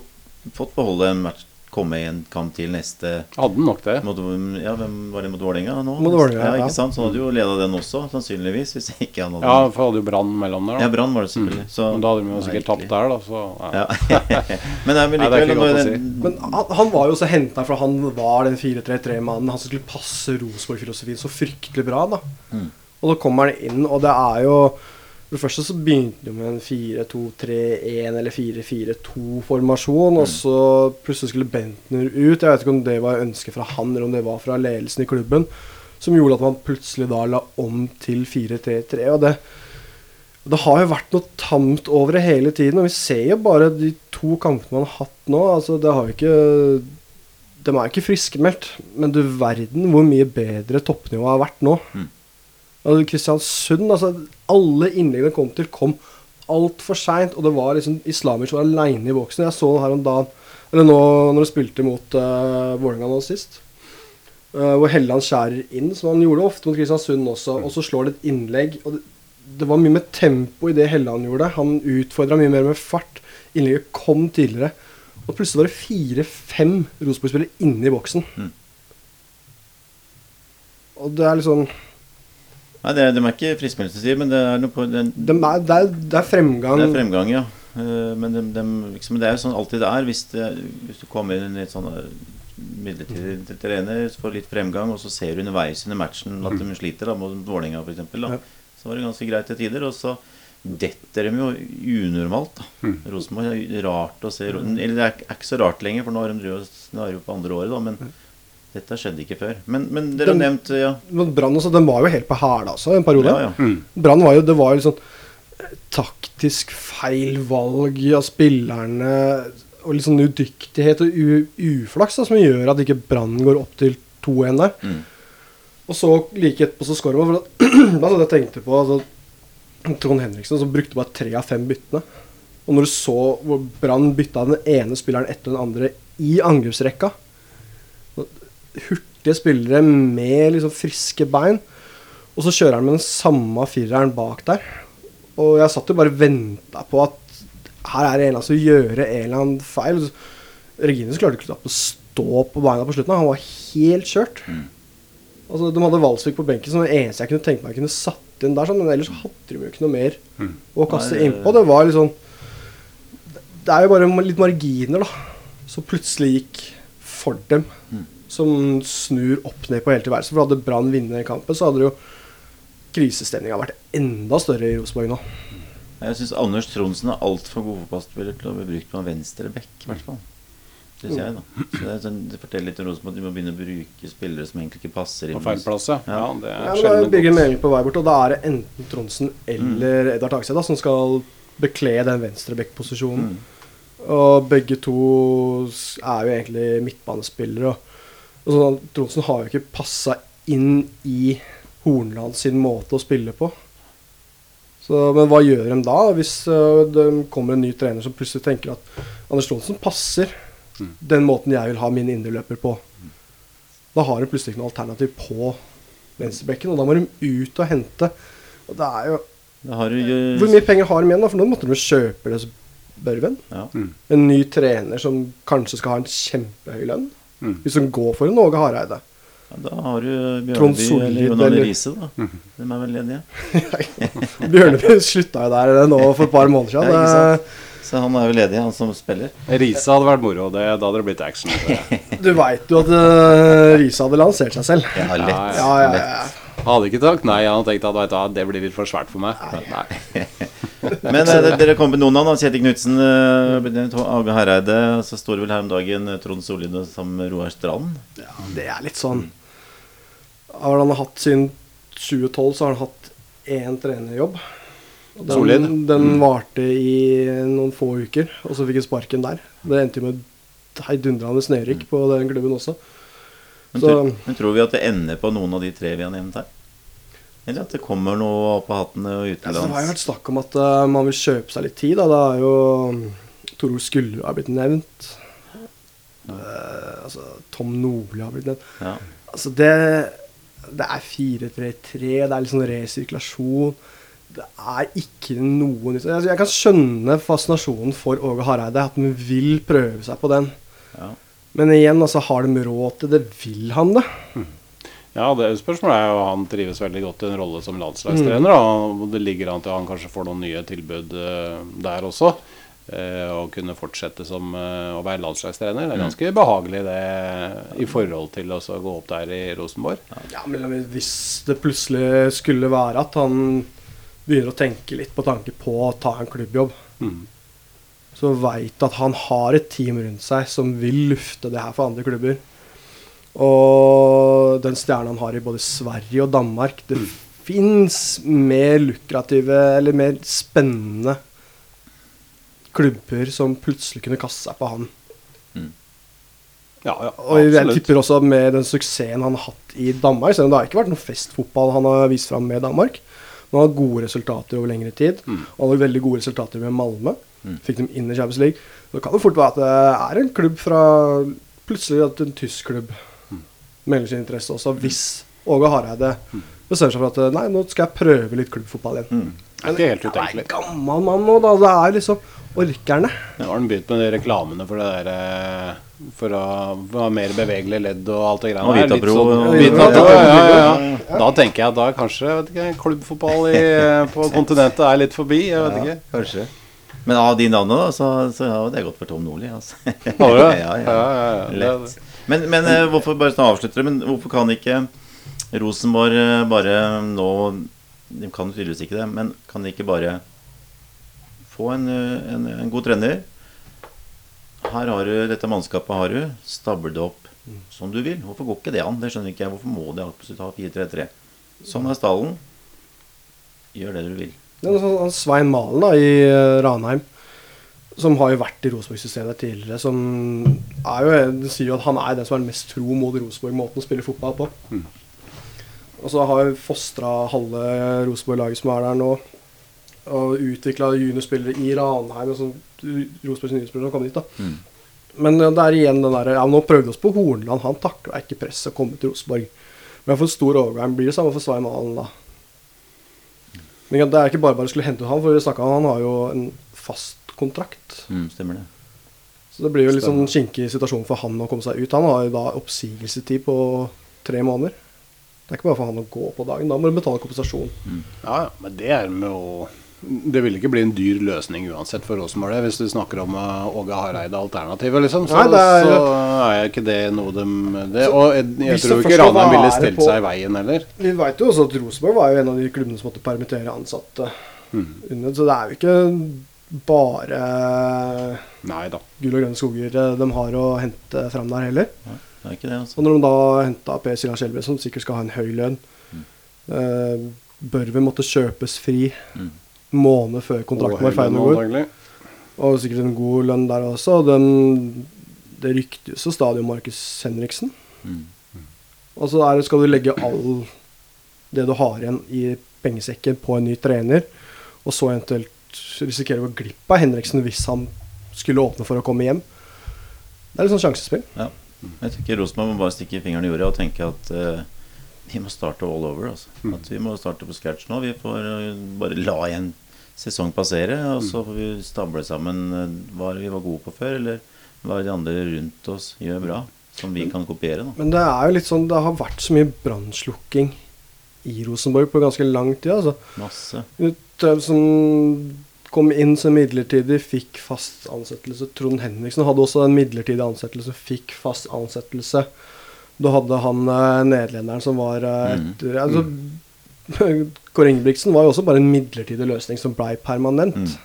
fått beholde en match, komme i en kamp til neste
Hadde han nok det.
mot, Ja, hvem var det mot Vålerenga nå?
Mot Vålinga,
ja,
ja.
ikke sant? Så hadde jo leda den også, sannsynligvis. Hvis ikke han hadde
Ja, for hadde jo Brann mellom der. Da. Ja.
Brann var det selvfølgelig. Så,
Men da hadde de jo sikkert tapt der, da. Så, ja.
Ja. Men det er vel
Nei, er
likevel
si.
den-
Men han, han var jo også henta for han var den 4-3-3-mannen. Han som skulle passe Rosenborg-filosofien så fryktelig bra. da
Mm.
Og så kommer han inn, og det er jo For det første så begynte de med en 4-2-3-1 eller 4-4-2-formasjon, og så plutselig skulle Bentner ut. Jeg vet ikke om det var ønsket fra han, eller om det var fra ledelsen i klubben, som gjorde at man plutselig da la om til 4-3-3. Og det, det har jo vært noe tamt over det hele tiden, og vi ser jo bare de to kampene man har hatt nå. altså det har jo ikke De er ikke friskmeldt, men du verden hvor mye bedre toppnivået har vært nå. Kristiansund, altså Alle innleggene kom til, kom altfor seint. Og det var liksom Islamic var aleine i boksen. Jeg så det her om dagen Eller nå når de spilte mot uh, Vålerenga nå sist. Uh, hvor Helland skjærer inn, som han gjorde ofte mot Kristiansund også. Og så slår det et innlegg. Og det, det var mye med tempo i det Helland gjorde. Han utfordra mye mer med fart. Innlegget kom tidligere. Og plutselig var det fire-fem Rosenborg-spillere inne i boksen. Og det er liksom
Nei, det, de er ikke friskmeldelsestider, men det er noe på den,
det er, det, er, det er fremgang.
Det er fremgang, ja. Eh, Men, de, de, liksom, det er jo sånn alltid det er. Hvis, det, hvis du kommer inn i et sånn eh, midlertidig trener, så får litt fremgang, og så ser du underveis under matchen at de sliter, da, mot Vålerenga f.eks.
Ja.
Så var det ganske greit til tider. Og så detter de jo unormalt, da. Rosenborg er rart å se Eller det er ikke så rart lenger, for nå har de drevet- de på andre året, da. Men dette skjedde ikke før. Men, men dere har nevnt ja,
Men Brann også, den var jo helt på hæla også en periode.
ja, ja.
Brann var jo Det var jo eh, taktisk feil valg av spillerne og litt sånn udyktighet og u uflaks da, som gjør at ikke Brann går opp til 2-1 der.
Mm.
Og så like etterpå så skårer man. For da, da jeg tenkte på altså, Trond Henriksen som brukte bare tre av fem byttene. Og når du så hvor Brann bytta den ene spilleren etter den andre i angrepsrekka Hurtige spillere med liksom friske bein. Og så kjører han med den samme fireren bak der. Og jeg satt jo bare og venta på at her er det en eller annen som gjør en eller annen feil. Regines klarte ikke å stå på beina på slutten. Han var helt kjørt. Altså, de hadde Valsvik på benken som det eneste jeg kunne tenke meg jeg kunne satt inn der. Sånn, men ellers hadde de jo ikke noe mer å kaste
Nei,
innpå. Det var sånn Det er jo bare litt marginer, da. Som plutselig gikk for dem. Som snur opp ned på hele tilværelsen. For hadde Brann vunnet kampen, så hadde jo krisestemninga vært enda større i Rosenborg nå.
Jeg syns Anders Tronsen er altfor god fotballspiller til å bli brukt på venstre bekk, i hvert fall. Syns jeg, da. Så det, sånn, det forteller litt om Rosenborg at de må begynne å bruke spillere som egentlig ikke passer inn.
På feil plass, ja. ja det
Ja,
er
men da
sjelden
Birger
godt.
På vei bort, og da er det enten Tronsen eller Edvard Tagseth da, som skal bekle den venstrebekkposisjonen. Og begge to er jo egentlig midtbanespillere. Og, og sånn at Tronsen har jo ikke passa inn i Hornland sin måte å spille på. Så, men hva gjør de da, hvis øh, det kommer en ny trener som plutselig tenker at Anders Tronsen passer den måten jeg vil ha min indreløper på? Da har de plutselig ikke noe alternativ på venstrebekken, og da må de ut og hente. Og det er jo
jo
Hvor mye penger har de igjen, da? For nå måtte de jo kjøpe det Børven.
ja.
En ny trener som kanskje skal ha en kjempehøy lønn.
Mm.
Hvis de går for en Åge Hareide.
ja, Da har du Bjørneby eller Jon Arne Riise, da. De er vel ledige.
Bjørneby slutta jo der nå for et par måneder siden.
Ja.
Det-
Så han er jo ledig, han som spiller.
Riise hadde vært moro. Det, da hadde det blitt action.
Du veit jo at uh, Riise hadde lansert seg selv.
Ja, lett.
Ja,
Ja, ja,
lett.
Hadde ikke sagt nei. Han hadde tenkt at du, det blir litt for svært for meg. Nei.
Men det, dere kom med noen navn. Kjetil Knutsen, Age Hereide. Så står det vel her om dagen eh, Trond Solid sammen med Roar Strand.
Ja, det er litt sånn Har han hatt Siden 2012 så har han hatt én trenerjobb. Den,
Solid.
Den varte i noen få uker, og så fikk han sparken der. Det endte jo med heidundrende nedrykk på den klubben også.
Men,
Så-
tror, men tror vi at det ender på noen av de tre vi har nevnt her? Eller at det kommer noe opp av hatten utenlands?
Ja, så det har jo vært snakk om at uh, man vil kjøpe seg litt tid. Da. Det er jo Torol Skullerud har blitt nevnt. Uh, altså, Tom Nordli har blitt nevnt.
Ja.
Altså det, det er 4-3-3, det er litt sånn resirkulasjon. Det er ikke noe nytt. Altså, jeg kan skjønne fascinasjonen for Åge Hareide, at han vil prøve seg på den.
Ja.
Men igjen, altså, har de råd til det? Vil han det?
Ja, det Spørsmålet er jo han trives veldig godt i en rolle som landslagstrener. Da. og Det ligger an til at han kanskje får noen nye tilbud eh, der også. Eh, og kunne fortsette som eh, å være landslagstrener. Det er ganske behagelig det i forhold til å gå opp der i Rosenborg.
Ja, men hvis det plutselig skulle være at han begynner å tenke litt på tanke på å ta en klubbjobb,
Mm.
så veit at han har et team rundt seg som vil lufte det her for andre klubber. Og den stjerna han har i både Sverige og Danmark Det
Mm.
fins mer lukrative eller mer spennende klubber som plutselig kunne kaste seg på han.
Ja, ja,
Og jeg tipper også med den suksessen han har hatt i Danmark, selv om det har ikke vært noe festfotball han har vist fram med Danmark. Men han har gode resultater over lengre tid.
Mm.
Og han har veldig gode resultater med Malmö. Fikk dem inn i Champions League. Så kan det fort være at det er en klubb fra Plutselig at en tysk klubb Melder sin interesse også, hvis Åge Hareide bestemmer seg for at nei, nå skal jeg prøve litt klubbfotball igjen.
Mm. Det er ikke helt
er
utenkelig.
en gammel mann nå, da. Det er liksom Orkerne.
Nå har han begynt med de reklamene for det der eh, For å ha mer bevegelige ledd og alt det greiene
Og
der. Litt
Vitapro,
sånn-
Ja,
ja,
ja,
ja,
ja.
ja. Da tenker jeg at da kanskje vet ikke, klubbfotball i, på kontinentet er litt forbi. Jeg vet ikke.
Kanskje. Men av de navnene, da, så, så har det gått for Tom Nordli. Altså. Ja, ja.
Ja, ja, ja.
Lett. Men, men eh, hvorfor bare sånn avslutter men hvorfor kan ikke Rosenborg eh, bare nå De kan tydeligvis ikke det, men kan de ikke bare få en, eh, en, en god trener? Her har du dette mannskapet har du. stabler det opp som du vil. Hvorfor går ikke det an? Det skjønner ikke jeg. Hvorfor må de absolutt ha 4-3-3? Sånn er stallen. Gjør det du vil.
Er sånn, Svein Malen da, i Ranheim, som har jo vært i Rosenborg-systemet tidligere, som er jo, det sier jo at han er den som er mest tro mot Rosenborg-måten å spille fotball på. Og så har jo fostra halve Rosenborg-laget som er der nå, og utvikla juniorspillere i Ranheim. og sånn, Rosenborgs juniorspillere som kom dit da. Men ja, det er igjen den der, ja, nå prøvde vi oss på Hornland, han takla ikke presset å komme til Rosenborg. Men for stor overgang blir det samme for Svein Malen da. Men det er ikke bare bare å skulle hente ut han, for vi snakka om han har jo en fast kontrakt.
Mm, stemmer det.
Så det blir jo litt sånn kinkig situasjon for han å komme seg ut. Han har jo da oppsigelsestid på tre måneder. Det er ikke bare for han å gå på dagen. Da må du betale kompensasjon.
Ja, ja, men det er med å Det vil ikke bli en dyr løsning uansett for Rosenborg, hvis du snakker om uh, Åge Hareide-alternativet, liksom. Så,
Nei, er-
så er ikke det noe de det, Og jeg, jeg tror ikke Ranheim ville stilt
på-
seg i veien heller.
Vi veit jo også at Rosenborg var jo en av de klubbene som måtte permittere ansatte. Under, så det er jo ikke bare
Neida.
gull og grønne skoger eh, de har å hente fram der heller.
Det er ikke det, altså.
Og når de da henta Per Siljan Skjelbred, som sikkert skal ha en høy lønn, eh, vi måtte kjøpes fri
Mm.
måned før kontrakten var ferdig med. Og sikkert en god lønn der også. Og den, det ryktes jo stadig om Markus Henriksen.
Mm.
Og så er det, skal du legge all det du har igjen i pengesekken på en ny trener, og så eventuelt risikere å gå glipp av Henriksen hvis han skulle åpne for å komme hjem. Det er litt sånn sjansespill.
Ja. Jeg tenker Rosenborg må bare stikke fingeren i jorda og tenke at uh, vi må starte all over. Altså. At vi må starte på scratch nå. Vi får eh, bare la en sesong passere, og så får vi stable sammen eh, hva vi var gode på før, eller hva de andre rundt oss gjør bra, som vi kan kopiere. Da.
Men det er jo litt sånn Det har vært så mye brannslukking i Rosenborg på ganske lang tid. Altså.
Masse.
Ut- Som kom inn som midlertidig, fikk fast ansettelse. Trond Henriksen hadde også en midlertidig ansettelse, fikk fast ansettelse. Da hadde han eh, nederlenderen som var etter
Mm.
etter altså, Kåre Ingebrigtsen var jo også bare en midlertidig løsning som blei permanent.
Mm.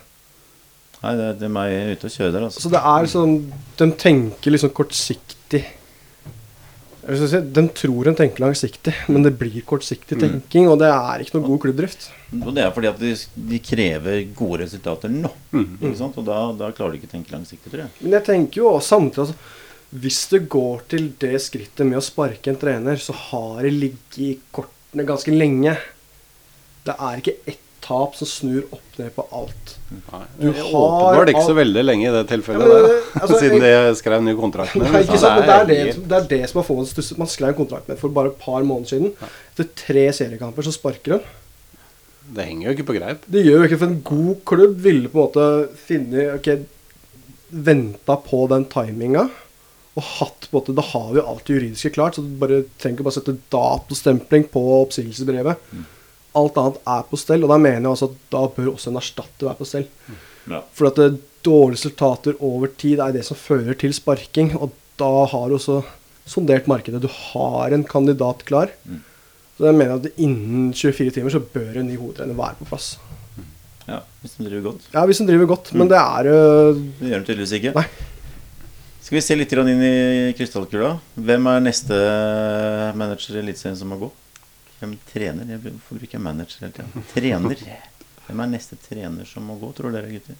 Nei, det, det er meg ute og kjører der, altså.
Så det er sånn De tenker liksom kortsiktig. Si, de tror de tenker langsiktig, men det blir kortsiktig tenking. Og det er ikke noe god klubbdrift.
Og det er fordi at de, de krever gode resultater nå. Ikke sant? Og da, da klarer de ikke å tenke langsiktig, tror jeg.
Men jeg tenker jo også samtidig altså, Hvis det går til det skrittet med å sparke en trener, så har det ligget i kortene ganske lenge. Det er ikke ett tap som snur opp ned på alt.
Nei.
Du har
Åpenbart ikke så veldig lenge i det tilfellet
Ja, men,
der.
altså,
Siden
jeg-
de skrev ny kontrakt med
Nei, ikke sant? Men det, er det, det er det som har fått stusset. Man skrev kontrakt med for bare et par måneder siden. Etter tre seriekamper så sparker de.
Det henger jo ikke på greip.
Det gjør jo ikke for en god klubb ville på en måte finne Ok, venta på den timinga. Og hatt på en måte Da har vi jo alt det juridiske klart, så du bare trenger ikke bare sette datostempling på oppsigelsesbrevet. Alt annet er på stell, og da mener jeg altså at da bør også en erstatter være på stell.
Ja.
For at det, dårlige resultater over tid er det som fører til sparking, og da har du også sondert markedet. Du har en kandidat klar. Så jeg mener at innen 24 timer så bør en ny hovedtrener være på plass.
Ja, hvis den driver godt.
Ja, hvis den driver godt. Men det er øh,
Det gjør den tydeligvis ikke.
Nei.
Skal vi se litt inn i krystallkula? Hvem er neste manager i Eliteserien som må gå? Hvem trener? Jeg bruker manager hele tida? Trener. Hvem er neste trener som må gå, tror dere, gutter?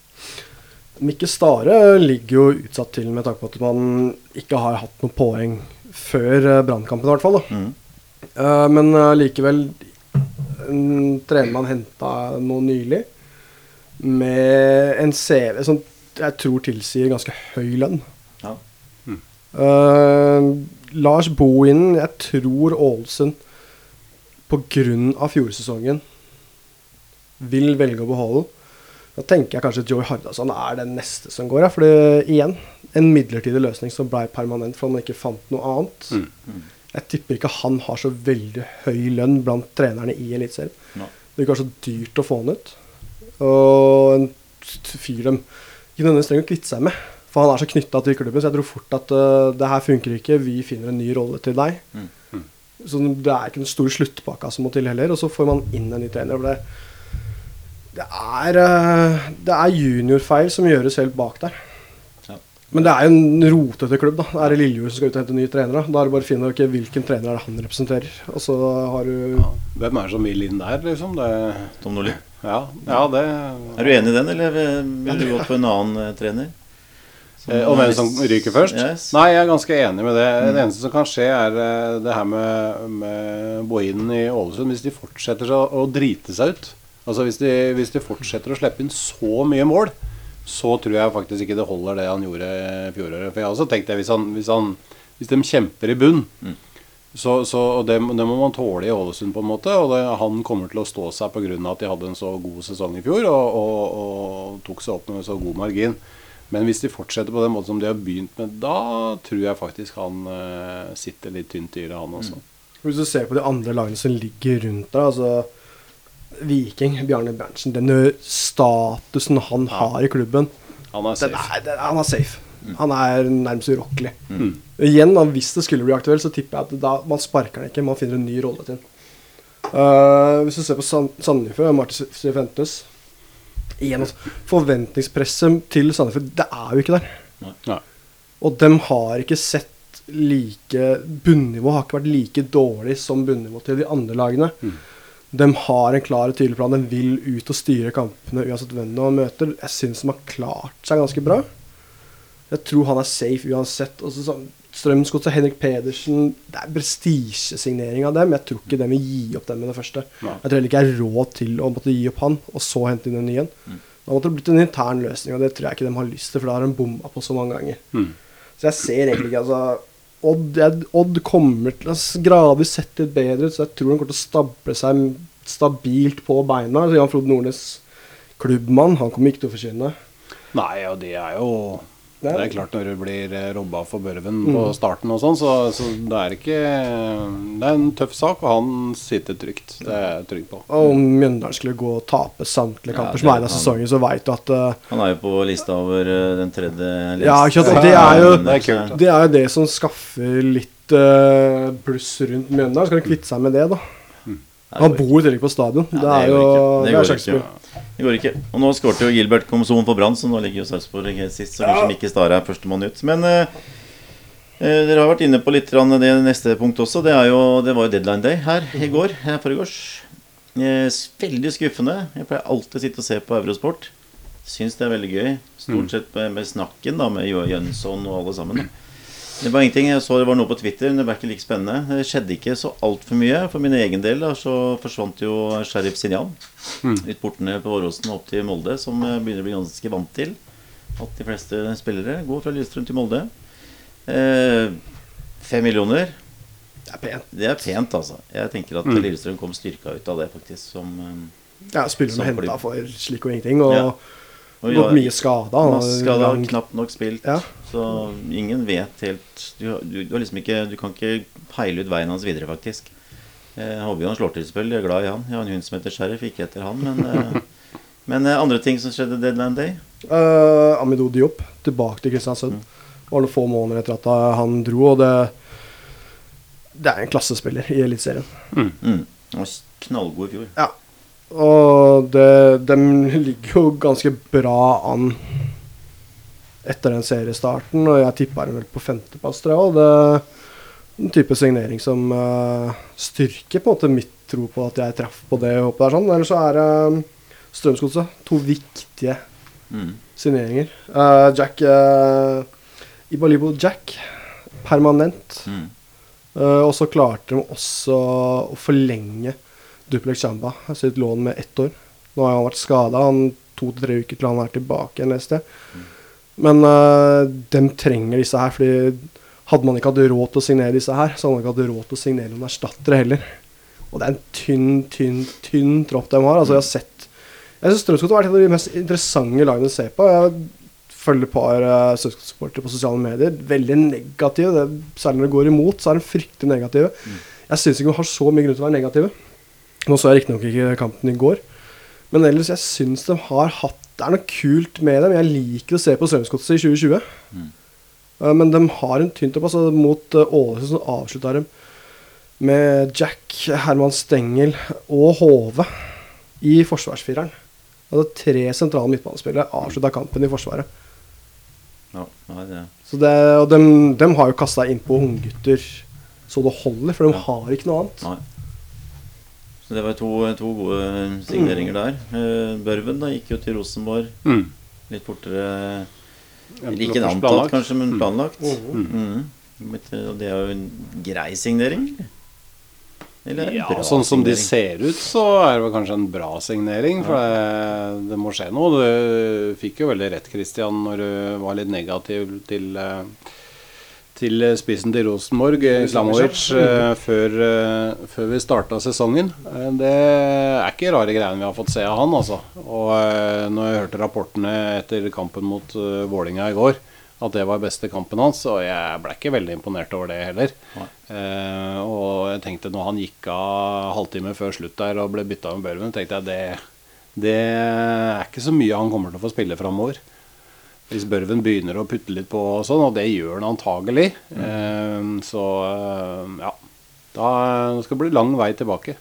Mikke Stare ligger jo utsatt til med tanke på at man ikke har hatt noen poeng før eh, Brannkampen, i hvert fall. Da.
Mhm.
Eh, men eh, likevel En trener man henta nå nylig, med en CV som jeg tror tilsier ganske høy lønn.
Ja.
Eh, Lars Bohinen, jeg tror Ålesund pga. fjorårssesongen vil velge å beholde. Da tenker jeg kanskje at Joey Hardasson er den neste som går. Ja. For igjen, en midlertidig løsning som ble permanent fordi man ikke fant noe annet. Jeg tipper ikke han har så veldig høy lønn blant trenerne i Eliteserien.
No.
Det virker så dyrt å få han ut. Og en fyr dem ikke nødvendigvis trenger å kvitte seg med. For han er så knytta til klubben, så jeg tror fort at uh, det her funker ikke. Vi finner en ny rolle til deg. Så det er ikke den store sluttpakka som må til heller. Og så får man inn en ny trener. For det, det er, eh, det er juniorfeil som gjøres helt bak der.
Ja.
Men det er jo en rotete klubb. da Det er Lillejord som skal ut og hente nye trenere. Da er det bare å finne ut okay, hvilken trener er det han representerer. Og så har du
Hvem er det som vil inn der, liksom? Det,
Tom Nordli.
ja, ja, det
Er du enig i den, eller vil du gått for en annen eh, trener?
Eh, Og hvem som ryker først?
Yes.
Nei, jeg er ganske enig med det. Det eneste som kan skje, er eh, det her med, med Bohinen i Ålesund. Hvis de fortsetter å, å drite seg ut, altså hvis de, hvis de fortsetter å slippe inn så mye mål, så tror jeg faktisk ikke det holder det han gjorde fjoråret. For jeg har også tenkt det, hvis, han, hvis, han, hvis de kjemper i bunn, så, så og det, det må man tåle i Ålesund, på en måte. Og det, han kommer til å stå seg pga. at de hadde en så god sesong i fjor og, og, og tok seg opp med så god margin. Men hvis de fortsetter på den måten som de har begynt med, da tror jeg faktisk han eh, sitter litt tynt i det, han også.
Hvis du ser på de andre lagene som ligger rundt der, altså Viking, Bjarne Berntsen, den statusen han har i klubben,
Han er safe.
er, den, han er safe. Han er nærmest urokkelig. Igjen, da, hvis det skulle bli aktuelt, så tipper jeg at da, man sparker han ikke, man finner en ny rolle til han. Uh, hvis du ser på San- Sandefjord, Martin Sifuentes Igjen, altså, forventningspresset til Sandefjord, det er jo ikke der.
Nei.
Og de har ikke sett like Bunnivå har ikke vært like dårlig som bunnivået til de andre lagene. De har en klar og tydelig plan. De vil ut og styre kampene uansett hvem de møter. Jeg syns de har klart seg ganske bra. Jeg tror han er safe uansett. Og så sånn, Strømsgodset, Henrik Pedersen Det er prestisjesignering av dem. Jeg tror ikke de vil gi opp dem med det første.
Nei.
Jeg tror heller ikke jeg har råd til å måtte gi opp han, og så hente inn en ny en. Da måtte det blitt en intern løsning, og det tror jeg ikke de har lyst til, for da har de bomma på så mange ganger.
Mm.
Så jeg ser egentlig ikke altså Odd, Odd kommer til å gradvis sette litt bedre ut, så jeg tror han kommer til å stable seg stabilt på beina. Altså Jan Frode Nordnes, klubbmann, han kommer ikke til å forsvinne.
Nei, og det er jo
Det
Det
er-
er klart når du blir eh, robba for børven på starten og sånn, så, så det er ikke Det er en tøff sak, og han sitter trygt. Det er jeg trygg på.
Og om Mjøndalen skulle gå og tape samtlige kamper
ja,
som er av sesongen, så veit du at uh,
Han er jo på lista over uh, den tredje
Ja, ikke sant, det er jo-
Det er kult,
Det er jo det som skaffer litt uh, bluss rundt Mjøndalen. Skal du kvitte seg med det, da? Han bor i tillegg på stadion.
Ja,
det er
det
jo
går. Det
det er
ikke. Det går ikke. Og nå skårte jo Gilbert Komson for Brann, så nå ligger jo Sarpsborg sist. Så kanskje Mikke Stare er førstemann ut. Men eh, eh, dere har vært inne på litt det neste punkt også. Det, er jo, det var jo deadline day her i går. Foregårs. Eh, veldig skuffende. Jeg pleier alltid å sitte og se på Eurosport. Syns det er veldig gøy. Stort sett med, med snakken da, med Jo Jønsson og alle sammen. Da. Det var ingenting. Jeg så det var noe på Twitter, men det var ikke like spennende. Det skjedde ikke så altfor mye. For min egen del da, så forsvant jo Sheriff Sinjan ut portene på Åråsen opp til Molde, som begynner å bli ganske vant til at de fleste spillere går fra Lillestrøm til Molde. Eh, fem millioner,
Det er pent.
det er pent, altså. Jeg tenker at Lillestrøm kom styrka ut av det, faktisk. Som, eh,
Ja, spillerne henta for slik og ingenting, og
Ja. Og
gått mye skada.
Masse skada, knapt nok spilt.
Ja.
Så ingen vet helt du, du, du, har liksom ikke, du kan ikke peile ut veien hans videre, faktisk. Jeg håper jo han slår til spill. Jeg er glad i han. Jeg har en hund som heter Sheriff, ikke etter han. Men, eh, men eh, andre ting som skjedde deadline day?
Uh, Amidou Diop tilbake til Kristiansund.
Mm.
Det var noen få måneder etter at han dro, og det Det er en klassespiller i Eliteserien.
Mm. Han var knallgod i fjor.
Ja. Og det, de ligger jo ganske bra an etter den seriestarten, og jeg tippa dem vel på femteplass, tror jeg. Og det er en type signering som uh, styrker på en måte mitt tro på at jeg traff på det håpet der. sånn. Eller så er det um, Strømsgodset. To viktige
Mm.
signeringer. Uh, Jack uh, Ibalibo Jack, permanent.
Mm.
Og så klarte de også å forlenge Duplex Chamba sitt lån med ett år. Nå har han vært skada to til tre uker til han er tilbake igjen et sted. Men uh, de trenger disse her, fordi hadde man ikke hatt råd til å signere disse her, så hadde man ikke hatt råd til å signere noen erstattere heller. Og det er en tynn, tynn, tynn tropp de har. Altså, jeg har sett Jeg syns Strømsgodt har vært et av de mest interessante lagene å se på. Jeg følger et par uh, Strømsgodt-supportere på sosiale medier. Veldig negative. Det, særlig når det går imot, så er de fryktelig negative. Jeg syns ikke de har så mye grunn til å være negative. Nå så jeg riktignok ikke kampen i går, men ellers jeg syns de har hatt Det er noe kult med dem. Jeg liker å se på Strømsgodset i 2020. Mm. men de har en tynt opp. Altså, mot uh, Ålesund så avslutta de med Jack, Herman Stengel og Hove i forsvarsfireren. Altså tre sentrale midtbanespillere avslutta kampen i Forsvaret.
Ja, det
Så det, og de, de har jo kasta innpå unggutter så det holder, for de har ikke noe annet.
Nei. Så det var to, to gode signeringer der. Eh, Børven da gikk jo til Rosenborg
Mm.
litt fortere Ikke
en
antatt,
planlagt.
kanskje, men planlagt.
Mm.
Mm. Men, eh, Og det er jo en grei signering. eller?
Ja, sånn som de ser ut, så er det vel kanskje en bra signering. For det, det må skje noe. Du fikk jo veldig rett, Christian, når du var litt negativ til eh, til spissen til Rosenborg, eh, Islamovic, eh, før, eh, før vi starta sesongen. Eh, Det er ikke rare greiene vi har fått se av han, altså. Og eh, når jeg hørte rapportene etter kampen mot Vålinga i går, at det var beste kampen hans, og jeg ble ikke veldig imponert over det heller. Eh, og jeg tenkte når han gikk av halvtime før slutt der og ble bytta med Børven, tenkte jeg det, det er ikke så mye han kommer til å få spille framover. Hvis Børven begynner å putte litt på og sånn, og det gjør han antagelig, eh, så eh, ja. Da skal det bli lang vei tilbake.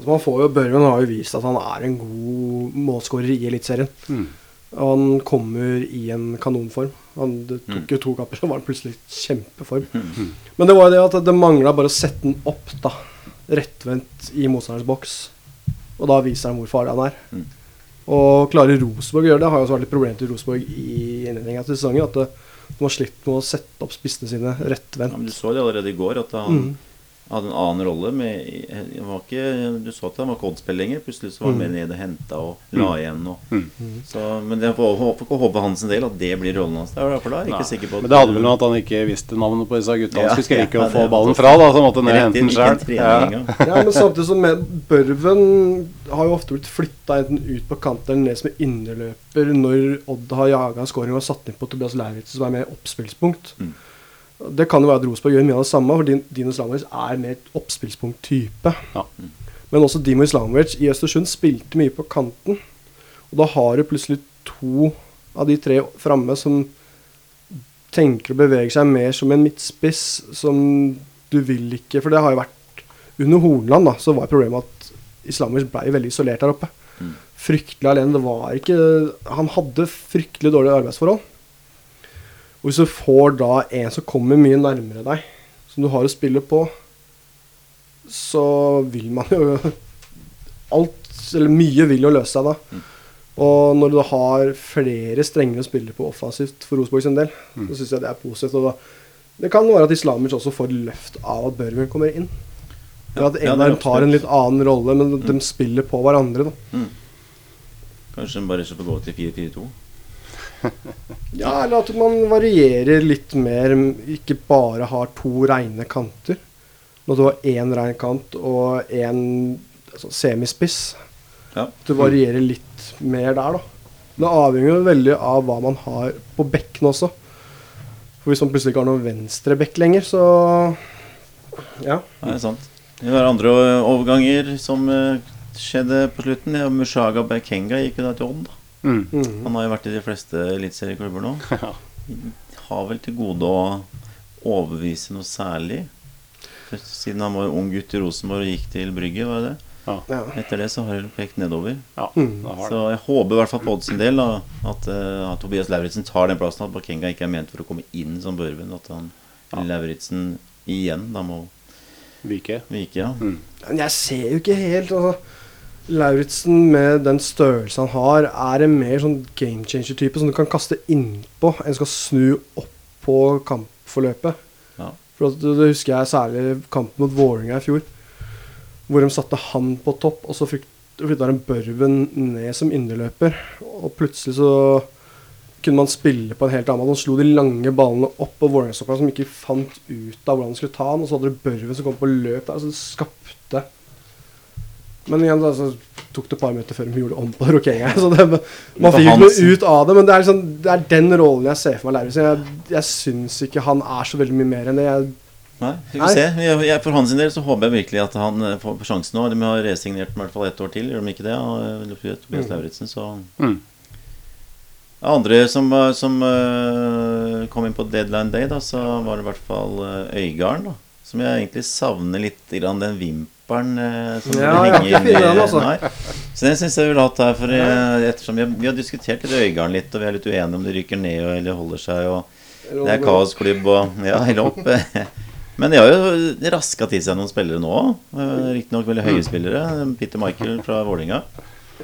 Altså, man får jo, Børven har jo vist at han er en god målskårer i Eliteserien.
Mm.
Og Han kommer i en kanonform. Han, det tok jo to kapper, så var han plutselig i kjempeform. Men det var jo det at det mangla bare å sette den opp da, rettvendt i motstanderens boks. Og da viser han hvor farlig han er. Og klarer Rosenborg å gjøre det, har jo også vært litt problem til Rosenborg i innledningen til sesongen. At det, de har slitt med å sette opp spissene sine
Ja, men du så det allerede i går, at han
Mm.
Hadde en annen rolle. Med, han var ikke, du så at han var ikke oddspill lenger. Plutselig så var han
Mm.
med ned og henta og la igjen. Og,
Mm.
så, men jeg får får håpe hans del at det blir rollen hans. der, For da er jeg ikke
Nei.
sikker på at
Men det hadde vel noe at han ikke visste navnet på disse gutta. Han
Ja,
skulle ikke
ja,
og få ballen fra, da, så måtte han ned og hente den sjøl. Ja.
Ja, men samtidig som med Børven har jo ofte blitt flytta enten ut på kant eller ned som en innerløper når Odd har jaga en scoring og satt inn på Tobias Lauritzen, som er mer oppspillspunkt.
Mm.
Det kan jo være at Rosenborg gjør mye av det samme, for Dino Islamovic er mer et oppspillspunkt-type.
Ja.
Men også Dimo Islamovic i Østersund spilte mye på kanten. Og da har du plutselig to av de tre framme som tenker å bevege seg mer som en midtspiss, som du vil ikke For det har jo vært Under Hornland da, så var problemet at Islamovic ble veldig isolert der oppe.
Mm.
Fryktelig alene. Det var ikke Han hadde fryktelig dårlige arbeidsforhold. Og hvis du får da en som kommer mye nærmere deg, som du har å spille på, så vil man jo Alt, eller mye, vil jo løse seg da. Og når du har flere strenger å spille på offensivt for Rosenborg sin del, så syns jeg det er positivt. Og da, det kan være at Islamic også får løft av at Børven kommer inn. Ja, at
Ja,
av dem tar en litt annen rolle, men de spiller på hverandre. da
Kanskje de bare skal få gå til 4-4-2.
Ja, eller at man varierer litt mer. Ikke bare har to reine kanter. Når du har én rein kant og én altså, semispiss.
Ja.
Du varierer litt mer der, da. Det avhenger veldig av hva man har på bekken også. For hvis man plutselig ikke har noen venstre bekk lenger, så Ja.
Det er sant. Det var andre overganger som eh, skjedde på slutten. Ja, Mushaga Bekenga gikk jo da til Odd. da.
Mm.
Han har jo vært i de fleste eliteserieklubber nå. Har vel til gode å overbevise noe særlig. Siden han var ung gutt i Rosenborg og gikk til Brygge, var det det?
Ja.
Etter det så har det pekt nedover.
Ja,
Mm.
det har
Så jeg håper i hvert fall på Odd sin del da, at, eh, at Tobias Lauritzen tar den plassen. At Bakenga ikke er ment for å komme inn som Børven. At han Lauritzen igjen da må
Vike.
vike. Ja.
Men jeg ser jo ikke helt altså, Lauritzen med den størrelsen han har, er en mer sånn game changer-type som du kan kaste innpå enn skal snu opp på kampforløpet.
Ja.
For det husker jeg særlig kampen mot Vålerenga i fjor, hvor de satte han på topp, og så flytta de Børven ned som indreløper. Og plutselig så kunne man spille på en helt annen måte. Han slo de lange ballene opp på Vålerenga-stopperne som ikke fant ut av hvordan de skulle ta han. Og så hadde du Børven som kom på løp der. så det skapte Men igjen da, så tok det et par minutter før vi gjorde om på Rokenga. Så det, man fikk ikke noe ut av det. Men det er, liksom, det er den rollen jeg ser for meg Lauritzen. Jeg, jeg syns ikke han er så veldig mye mer enn det. Jeg,
Nei, vi
Nei.
får se. Jeg, jeg, for hans del så håper jeg virkelig at han eh, får sjansen nå. De har resignert i hvert fall ett år til, gjør de ikke det? Og, eh, Tobias Lauritzen, så
Mm.
Andre som, som eh, kom inn på deadline day, da, så var det i hvert fall uh, Øygarden. da Som jeg egentlig savner litt grann den vimpelen eh, som
Ja,
henger
inni der. altså.
Så den syns jeg vi ville hatt her. For eh, ettersom vi har, vi har diskutert litt Øygarden litt, og vi er litt uenige om det ryker ned og, eller holder seg. Og det er kaosklubb og Ja, hele opp. Men de har jo raska til seg noen spillere nå òg. Riktignok veldig høye spillere. Peter Michael fra Vålinga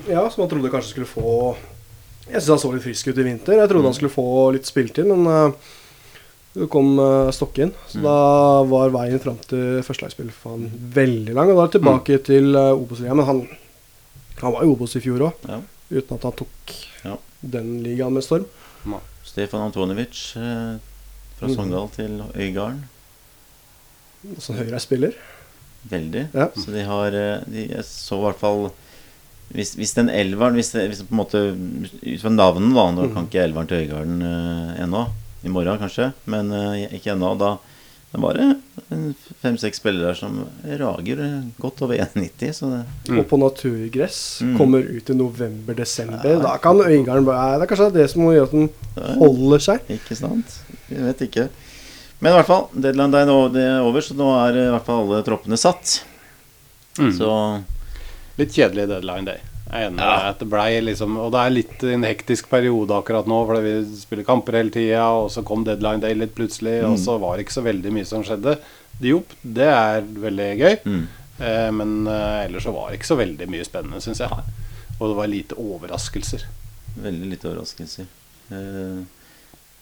ja, som man trodde kanskje skulle få Jeg syns han så litt frisk ut i vinter. Jeg trodde han skulle få litt spilletid, men uh, det kom uh, Stokke inn. Så da var veien fram til førstelagsspill for han veldig lang. Og da er det tilbake til uh, Obos-ligaen. Men han, han var jo Obos i fjor òg,
Ja.
uten at han tok
Ja.
den ligaen med storm.
Stefan Antonovic uh, fra
Mhm.
Sogndal til Øygarden.
Også Høyre-spiller.
Veldig.
Ja.
Så de har eh, de, Jeg så i hvert fall hvis, hvis den elveren hvis, hvis på en måte Ut fra navnet, da Nå kan ikke elveren til Øygarden uh, ennå. I morgen, kanskje. Men eh, ikke ennå. Da, det var det fem-seks spillere der som rager eh, godt over 1,90. Så det
Og på naturgress.
Mm.
Kommer ut i november-desember. Da kan Øygarden bare Det er kanskje det som må gjøre at den holder seg.
Ikke sant? Vi vet ikke. Men i hvert fall, deadline day nå, det er over, så nå er i hvert fall alle troppene satt.
Mm.
Så
Litt kjedelig deadline day. Jeg er enig ja. at det blei liksom Og det er litt en hektisk periode akkurat nå, fordi vi spiller kamper hele tida, og så kom deadline day litt plutselig, og så var det ikke så veldig mye som skjedde. Jo, det er veldig gøy,
mm.
eh, men eh, ellers så var det ikke så veldig mye spennende, syns jeg. Og det var lite overraskelser.
veldig lite overraskelser. Eh,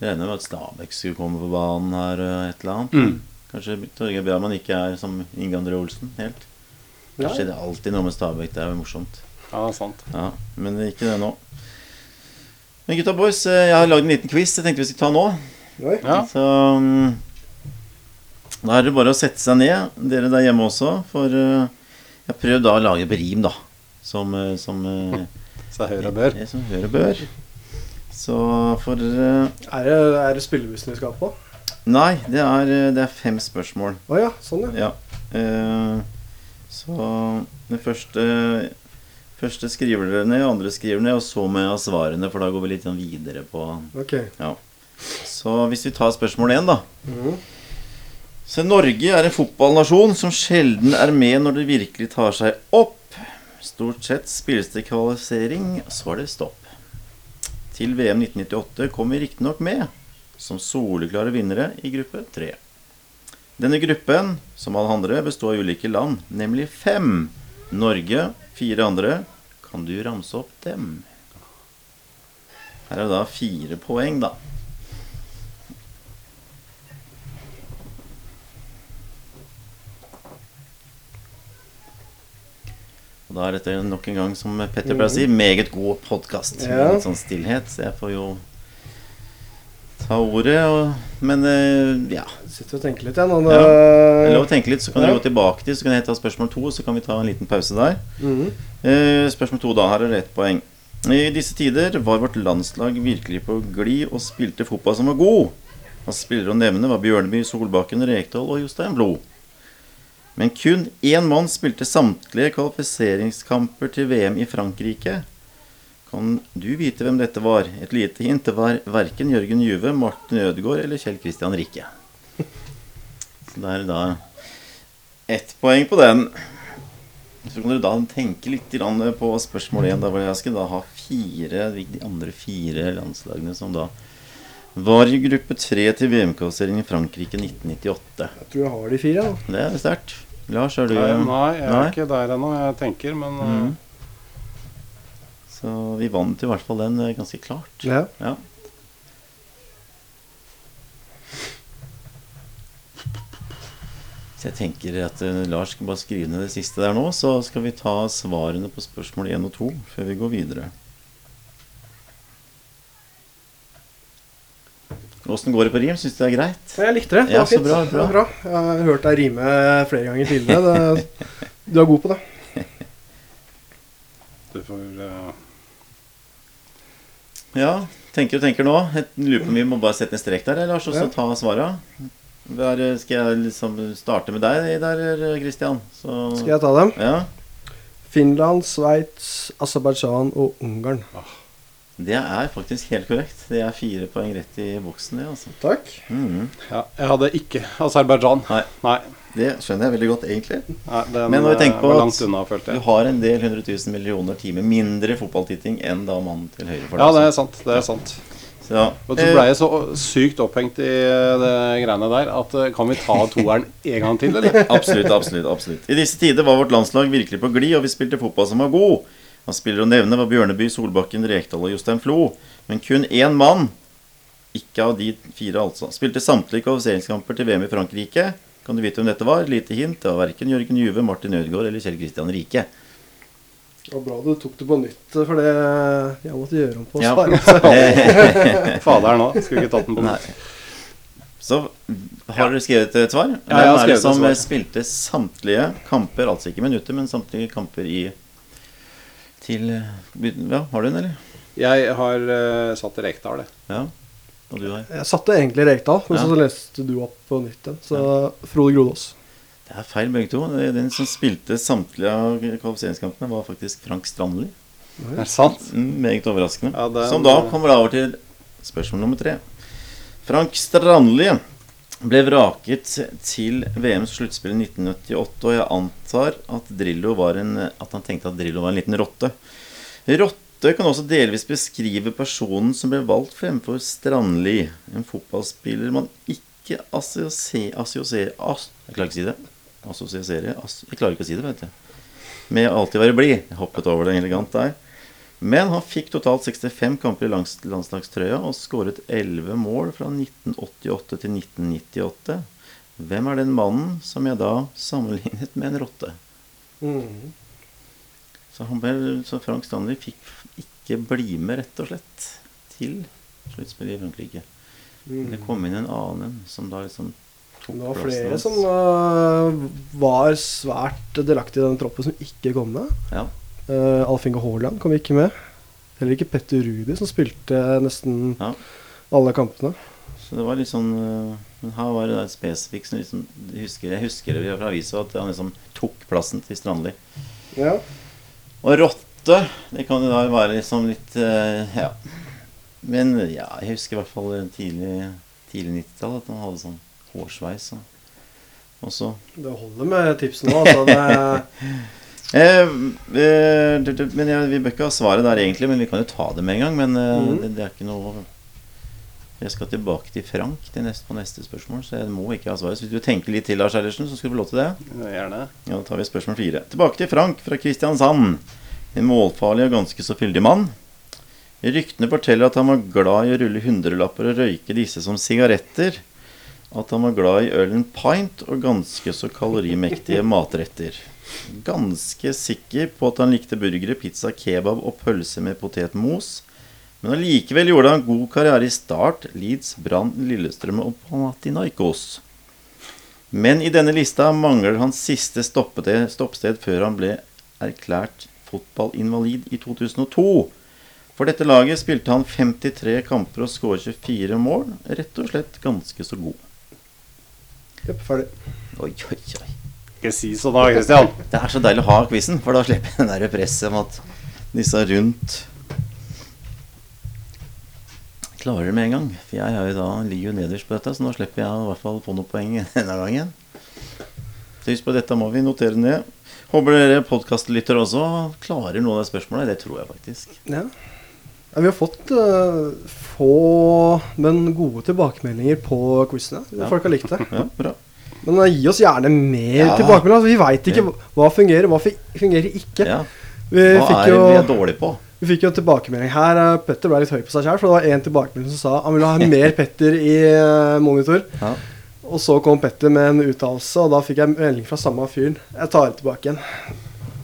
Jeg regner med at Stabæk skulle komme på banen her og et eller annet.
Mm.
Kanskje Torgeir Bjarmann ikke er som Inge André Olsen helt. Det
Ja.
skjedde alltid noe med Stabæk. Det er jo morsomt.
Ja, det er sant.
Ja, Men ikke det nå. Men gutta boys, eh, jeg har lagd en liten quiz jeg tenkte vi skulle ta nå.
Ja.
Så mm, da er det bare å sette seg ned, dere der hjemme også. For eh, jeg har prøvd da å lage på rim, da. Som, eh, som,
Så hører og bør.
det som hører bør. Så for uh,
Er det, er det spillebussen vi skal på?
Nei, det er, det er fem spørsmål.
Å ja, sånn ja.
Ja. Uh, så det første Første skriver dere ned, andre skriver ned, og så må jeg ha svarene, for da går vi litt sånn videre på
Ok.
Ja. Så hvis vi tar spørsmål én, da.
Mm.
Så Norge er en fotballnasjon som sjelden er med når det virkelig tar seg opp. Stort sett spilles det kvalifisering, så er det stopp. Til VM 1998 kom vi riktignok med som soleklare vinnere i gruppe tre. Denne gruppen, som alle andre, består av ulike land, nemlig fem. Norge, fire andre. Kan du ramse opp dem? Her er det da fire poeng, da. Og da er dette nok en gang, som Petter pleier å si, meget god podkast.
Ja.
Litt sånn stillhet. Så jeg får jo ta ordet. Og, men eh, ja.
Sitter og tenker litt jeg
Ja.
Det
er lov å tenke litt, så kan
Ja.
dere gå tilbake til Så kan jeg ta spørsmål to, så kan vi ta en liten pause der.
Mhm.
uh, spørsmål to, da. Her er det ett poeng. I disse tider var vårt landslag virkelig på glid og spilte fotball som var god. Av spillere å nevne var Bjørneby, Solbakken, Rekdal og Jostein Blod. Men kun én mann spilte samtlige kvalifiseringskamper til VM i Frankrike. Kan du vite hvem dette var? Et lite hint. Det var verken Jørgen Juve, Martin Ødegaard eller Kjell Christian Rikke. Så det er da ett poeng på den. Så kan dere da tenke litt på spørsmål 1, da, hvor jeg skal da ha fire de andre fire landslagene som da var i gruppe tre til VM-kvalifiseringen i Frankrike 1998.
Jeg tror jeg har de fire. da.
Det er sterkt. Lars, er du
Nei, nei, jeg er
Nei?
ikke der ennå. Jeg tenker, men mm.
Mhm. Så vi vant i hvert fall den eh, ganske klart.
Ja.
Ja. Så jeg tenker at eh, Lars skal bare skrive ned det siste der nå, så skal vi ta svarene på spørsmål 1 og 2 før vi går videre. Åssen går det på rim? Syns du det er greit?
Jeg likte det. Det var
ja,
fint.
bra,
Det var bra. Jeg har hørt deg rime flere ganger tidligere. Du er god på det.
du får eh,
Ja, tenker og tenker nå. Jeg lurer på om vi må bare sette en strek der, Lars, og så
Ja.
ta svara. Der eh, skal jeg liksom starte med deg der, Kristian. Så
Skal jeg ta dem?
Ja.
Finland, Sveits, Aserbajdsjan og Ungarn.
Det er faktisk helt korrekt. Det er fire poeng rett i boksen, det, altså.
Takk.
Mhm.
Ja, jeg hadde ikke Aserbajdsjan.
Nei.
Nei.
Det skjønner jeg veldig godt, egentlig.
Nei, den
Men når vi
eh,
tenker på at
unna,
Du har en del 100 000 millioner timer mindre fotballtitting enn da mannen til høyre for deg.
Ja, det er
altså.
sant. Det er sant.
Så, ja.
Og så ble jeg så sykt opphengt i det greiene der at eh, kan vi ta toeren en gang til, eller?
Absolutt, absolutt. absolutt I disse tider var vårt landslag virkelig på glid, og vi spilte fotball som var god. Han spiller å nevne var Bjørneby, Solbakken, Rekdal og Jostein Flo. Men kun én mann, ikke av de fire altså, spilte samtlige kvalifiseringskamper til VM i Frankrike. Kan du vite hvem dette var? Lite hint. Det var verken Jørgen Juve, Martin Ødegaard eller Kjell Kristian Rike.
Det var bra du tok det på nytt, for det jeg måtte gjøre om på
Ja.
Faderen
Fader nå. Skulle ikke tatt den på
nytt. Så har dere skrevet et svar?
Ja, jeg har
Hvem er det
skrevet et
som spilte samtlige kamper, altså ikke minutter, men samtlige kamper i til Ja, har du den, eller?
Jeg har uh, satt Rekdal, det.
Ja. Og du har?
Jeg satte egentlig Rekdal, men
Ja.
så leste du opp på nytt igjen. Så Frode Grodås.
Det er feil, begge to. Den som spilte samtlige av kvalifiseringskampene, var faktisk Frank Strandli.
Er det sant?
Mm, meget overraskende.
Ja, den-
Som da kommer over til spørsmål nummer tre. Frank Strandli ble vraket til VMs sluttspill i 1998, og jeg antar at, Drillo var en, at han tenkte at Drillo var en liten rotte. Rotte kan også delvis beskrive personen som ble valgt fremfor Strandli. En fotballspiller man ikke assosierer assosier jeg klarer ikke å si det. Assosierer ass, Jeg klarer ikke å si det, vet jeg. Med å alltid være blid. Jeg hoppet over det elegant der. Men han fikk totalt 65 kamper i landslagstrøya og skåret 11 mål fra 1988 til 1998. Hvem er den mannen som jeg da sammenlignet med en rotte?
Mm.
Så, han ble, så Frank Stanley fikk ikke bli med, rett og slett, til sluttspillet i Frankrike. Det kom inn en annen som da liksom tok
Det var
plassen
flere som uh, var svært delaktige i den troppen, som ikke kom med.
Ja.
Uh, Alf Inge Haaland kom ikke med. Heller ikke Petter Rudi, som spilte nesten
Ja.
alle kampene.
Så det var litt sånn øh, Men her var det spesifikt som liksom Jeg husker, jeg husker det fra avisa at han liksom tok plassen til Strandli.
Ja.
Og rotte, det kan jo da være liksom litt øh, Ja. Men ja, jeg husker i hvert fall tidlig, tidlig 90-tall at han hadde sånn hårsveis. Og, og så
Det holder med tipsene nå. Altså. Det,
Eh, eh, men jeg, Vi bør ikke ha svaret der egentlig, men vi kan jo ta det med en gang. Men eh,
mm.
det, det er ikke noe Jeg skal tilbake til Frank til neste, på neste spørsmål, så jeg må ikke ha svaret. Så hvis du tenker litt til, Lars Eilertsen, så skal du få lov til det.
Gjerne.
Ja, Da tar vi spørsmål fire. Tilbake til Frank fra Kristiansand. En målfarlig og ganske så fyldig mann. Ryktene forteller at han var glad i å rulle hundrelapper og røyke disse som sigaretter. At han var glad i ølen pint og ganske så kalorimektige matretter. Ganske sikker på at han likte burgere, pizza, kebab og pølse med potetmos. Men allikevel gjorde han god karriere i Start, Leeds, Brann, Lillestrøm og Panathinaikos. Men i denne lista mangler hans siste stoppested før han ble erklært fotballinvalid i 2002. For dette laget spilte han 53 kamper og skåret 24 mål. Rett og slett ganske så god.
Jepp, ferdig.
Oi, oi, oi.
Ikke si sånn da, Christian.
Det er så deilig å ha quizen, for da slipper jeg den der presset om at disse rundt klarer det med en gang. For jeg er jo da, ligger jo nederst på dette, så nå slipper jeg i hvert fall få noen poeng denne gangen. Så husk på dette må vi notere ned. Håper dere podkastlyttere også klarer noen av spørsmålene. Det tror jeg faktisk.
Ja. ja vi har fått uh, få, men gode tilbakemeldinger på quizene.
Ja.
Folk har likt det.
Ja, bra.
Men uh, gi oss gjerne mer
Ja.
tilbakemeldinger. Altså, vi veit ikke hva- fungerer, hva fungerer ikke. Vi
Hva
fikk
er det vi er dårlige på?
Vi fikk jo en tilbakemelding her. Uh, Petter ble litt høy på seg sjøl, for det var en tilbakemelding som sa han ville ha mer Petter i monitor.
Ja.
Og så kom Petter med en uttalelse, og da fikk jeg melding fra samme fyren. Jeg tar det tilbake igjen.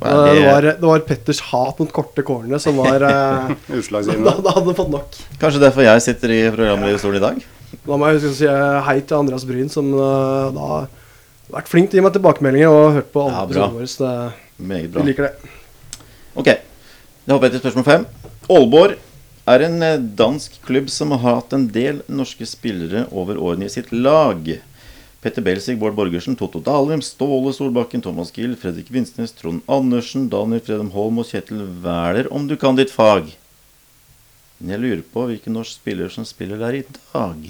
Eh,
er
Det var,
det?
var Petters hat mot korte cornere som var Utslagsgivende. da, da hadde fått nok.
Kanskje derfor jeg sitter i programlederstolen i dag?
Da må jeg huske å si eh, hei til Andreas Bryn, som eh, da har vært flink til å gi meg tilbakemeldinger og hørt på alle
bra.
episodene våre. Vi liker det.
Ok, da hopper jeg til spørsmål fem. Aalborg er en eh, dansk klubb som har hatt en del norske spillere over årene i sitt lag. Petter Belsig, Bård Borgersen, Totto Dalum, Ståle Solbakken, Thomas Gill, Fredrik Vinsnes, Trond Andersen, Daniel Fredum Holm og Kjetil Wæler, om du kan ditt fag. Men jeg lurer på hvilken norsk spiller som spiller der i dag.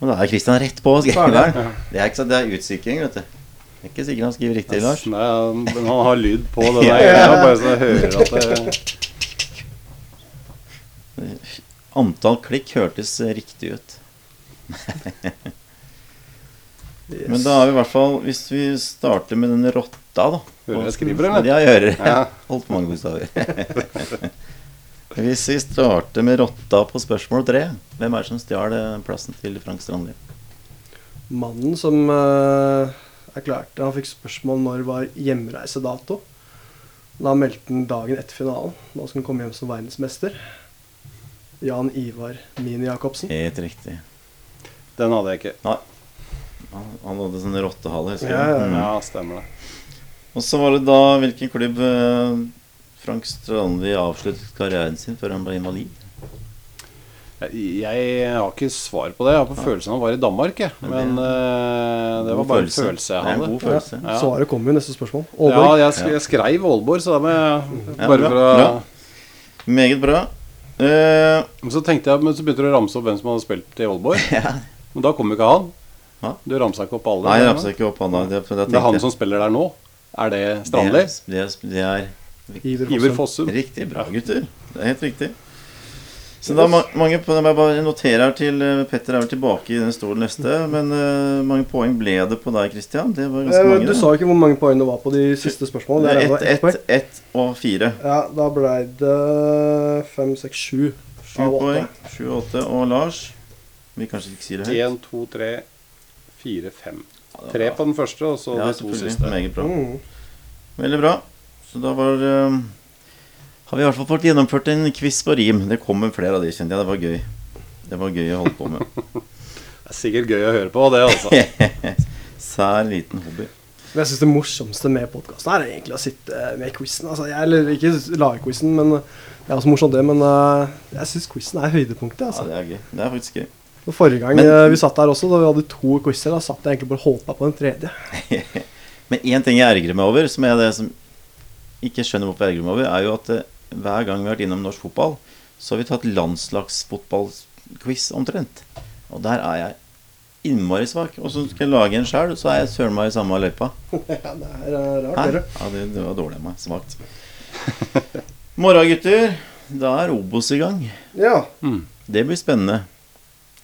Og da er Kristian rett på å skrive der. Det er ikke så, det er utsikring, vet du. Det er ikke sikkert han skriver riktig, Lars.
Nei, men han har lyd på det der. Har bare så jeg hører at det
Antall klikk hørtes riktig ut. Men da er vi i hvert fall Hvis vi starter med den rotta, da.
Hører jeg skriver, eller?
Ja, jeg hører.
Ja.
Holdt mange bokstaver. Hvis vi starter med rotta på spørsmål tre, hvem er det som stjal eh, plassen til Frank Strandli?
Mannen som uh, erklærte Han fikk spørsmål når var hjemreisedato. Da meldte han dagen etter finalen. Da skulle han komme hjem som verdensmester. Jan Ivar Mini Jacobsen.
Helt riktig.
Den hadde jeg ikke.
Nei. Han, han hadde sånn rottehale. husker du?
Ja, ja,
Mm.
Ja, stemmer det.
Og så var det da hvilken klubb eh, Frank Strandli avsluttet karrieren sin før han ble invalid?
Jeg, jeg har ikke svar på det. Jeg har på følelsen han var i Danmark, jeg. Men eh, det var
bare
bare en følelse jeg
Det
hadde.
god følelse.
Ja.
Svaret kommer jo i neste spørsmål.
Ja,
Aalborg.
jeg, sk jeg skrev Aalborg, så da må jeg
Ja,
Bare
bra,
for å
bra. Meget bra. Eh,
Men så tenkte jeg, men så begynte du å ramse opp hvem som hadde spilt i Aalborg.
ja.
Men da kom jo ikke han.
Hva?
Du ramsa ikke opp alle.
Nei, jeg
eller?
ikke opp han da. Det,
Det er han som spiller der nå. Er det Strandli?
Det, det, er,
Iver. Fossum.
Riktig. Bra, gutter. Det er helt riktig. Så da ma mange Jeg bare noterer her til eh, Petter er vel tilbake i den stolen neste. Men uh, mange poeng ble det på deg, Christian? Det var ganske
Eh,
mange.
Du sa ikke hvor mange poeng det var på de siste spørsmålene. Ett
ett,
poeng.
ett, ett og fire.
Ja, da ble det fem, seks, sju.
Sju poeng. Sju og åtte. Og Lars? Vi kanskje ikke sier det høyt?
Én, to, tre, fire, fem. Tre på den første, og så
Ja,
de to siste.
Meget bra.
Mm.
Veldig bra. Så da var eh, Har vi i hvert fall fått gjennomført en quiz på rim. Det kommer flere av de, kjente jeg. Det var gøy. Det var gøy å holde på med.
Det er sikkert gøy å høre på, det, altså.
Sær liten hobby.
Men jeg syns det morsomste med podkasten er egentlig å sitte med quizen. Altså, jeg, eller ikke lage quizen, men det er også morsomt, det. Men eh, jeg syns quizen er høydepunktet.
Ja,
Altså.
det er gøy. Det er faktisk gøy.
Og Forrige gang
Men-
eh, vi satt der også, da vi hadde to quizer, da satt jeg egentlig bare og holdt meg på den tredje.
Men én ting jeg ergrer meg over, som er det som ikke skjønner hvorfor jeg ergrer meg over, er jo at eh, hver gang vi har vært innom norsk fotball, så har vi tatt landslagsfotballquiz omtrent. Og der er jeg innmari svak. Og så skal jeg lage en sjøl, så er jeg søren meg i samme løypa.
ja, det er eh, rart,
Hæ?
dere.
Ja, det, det var dårlig av meg. Svakt. Morgen, gutter. Da er Obos i gang.
Ja.
Det blir spennende.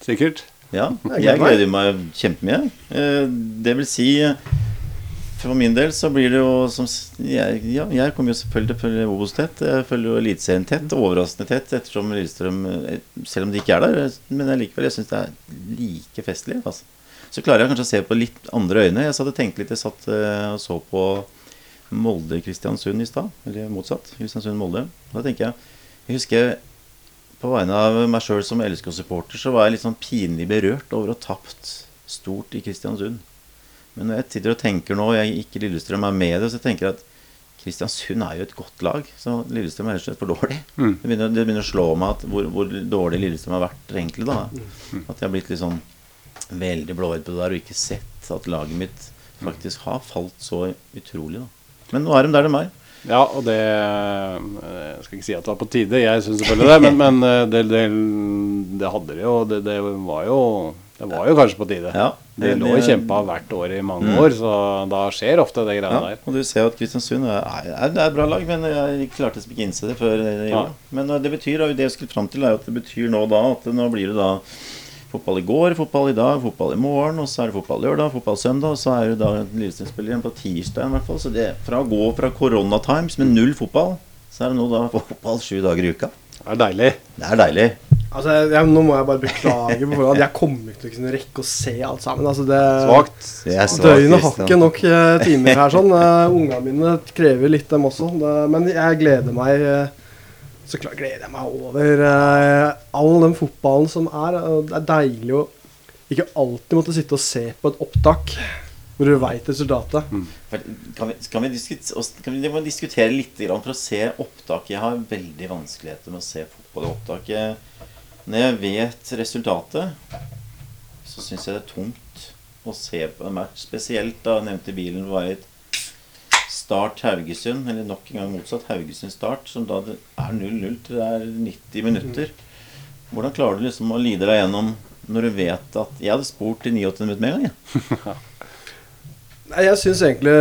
Sikkert.
Ja,
Jeg gleder
meg kjempemye. Eh, Det vil si For min del så blir det jo som jeg, Ja, jeg kommer jo selvfølgelig til å følge Obos tett. Jeg følger jo Eliteserien tett. Overraskende tett, ettersom Lillestrøm eh, Selv om de ikke er der, eh, men likevel jeg syns det er like festlig. Altså. Så klarer jeg kanskje å se på litt andre øyne. Jeg satt og tenkte litt Jeg satt eh, og så på Molde-Kristiansund i stad. Eller motsatt. Kristiansund-Molde. Da tenker jeg Jeg husker på vegne av meg sjøl som LSK-supporter, så var jeg litt sånn pinlig berørt over å ha tapt stort i Kristiansund. Men når jeg sitter og tenker nå, og jeg ikke Lillestrøm er med det, så tenker jeg at Kristiansund er jo et godt lag, så Lillestrøm er rett og slett for dårlig.
Mm.
Det, begynner, det begynner å slå meg at hvor, hvor dårlig Lillestrøm har vært, egentlig. da At jeg har blitt litt sånn veldig blåøyd på det der og ikke sett at laget mitt faktisk har falt så utrolig. da Men nå er de der de er.
Ja, og det Jeg skal ikke si at det var på tide, jeg syns selvfølgelig det, men, men eh, det, det, det hadde de jo. Det, det var jo Det var jo kanskje på tide.
Ja,
De
det-
lå og kjempa hvert år i mange år, så da skjer ofte det greiene
Ja,
der.
og du ser jo at Kristiansund er, er, er bra lag, men jeg klarte ikke å innse det før i
Ja.
år. Men eh, det betyr, det jeg skulle fram til, er at det betyr nå da at nå blir det da fotball i går, fotball i dag, fotball i morgen, og så er det fotball lørdag, fotball søndag, og så er det da Lillestrøm-spiller igjen på tirsdag i hvert fall. Så det fra å gå fra Corona Times med null fotball, så er det nå da fotball sju dager i uka.
Det er deilig.
Det er deilig.
Altså, jeg, nå må jeg bare beklage på forhånd. Jeg kommer ikke til å kunne rekke å se alt sammen. Altså, det,
Svakt.
Det er svagt.
Døgnet har ikke nok eh, timer her. sånn uh, Ungene mine krever litt, dem også. Det, men jeg gleder meg eh, Så klart gleder jeg meg over all den fotballen som er. Det er deilig å ikke alltid måtte sitte og se på et opptak hvor du veit resultatet.
Kan vi, kan vi, kan vi, vi diskutere litt grann for å se opptak? Jeg har veldig vanskeligheter med å se fotball i opptak. Jeg- Når jeg vet resultatet, så syns jeg det er tungt å se på en match. Spesielt da jeg nevnte bilen var et Start Haugesund, eller nok en gang motsatt Haugesund Start, som da er 0-0 til det er 90 minutter. Hvordan klarer du liksom å lide deg gjennom når du vet at Jeg hadde spurt i 89 minutter med en gang, jeg.
Nei, Jeg syns egentlig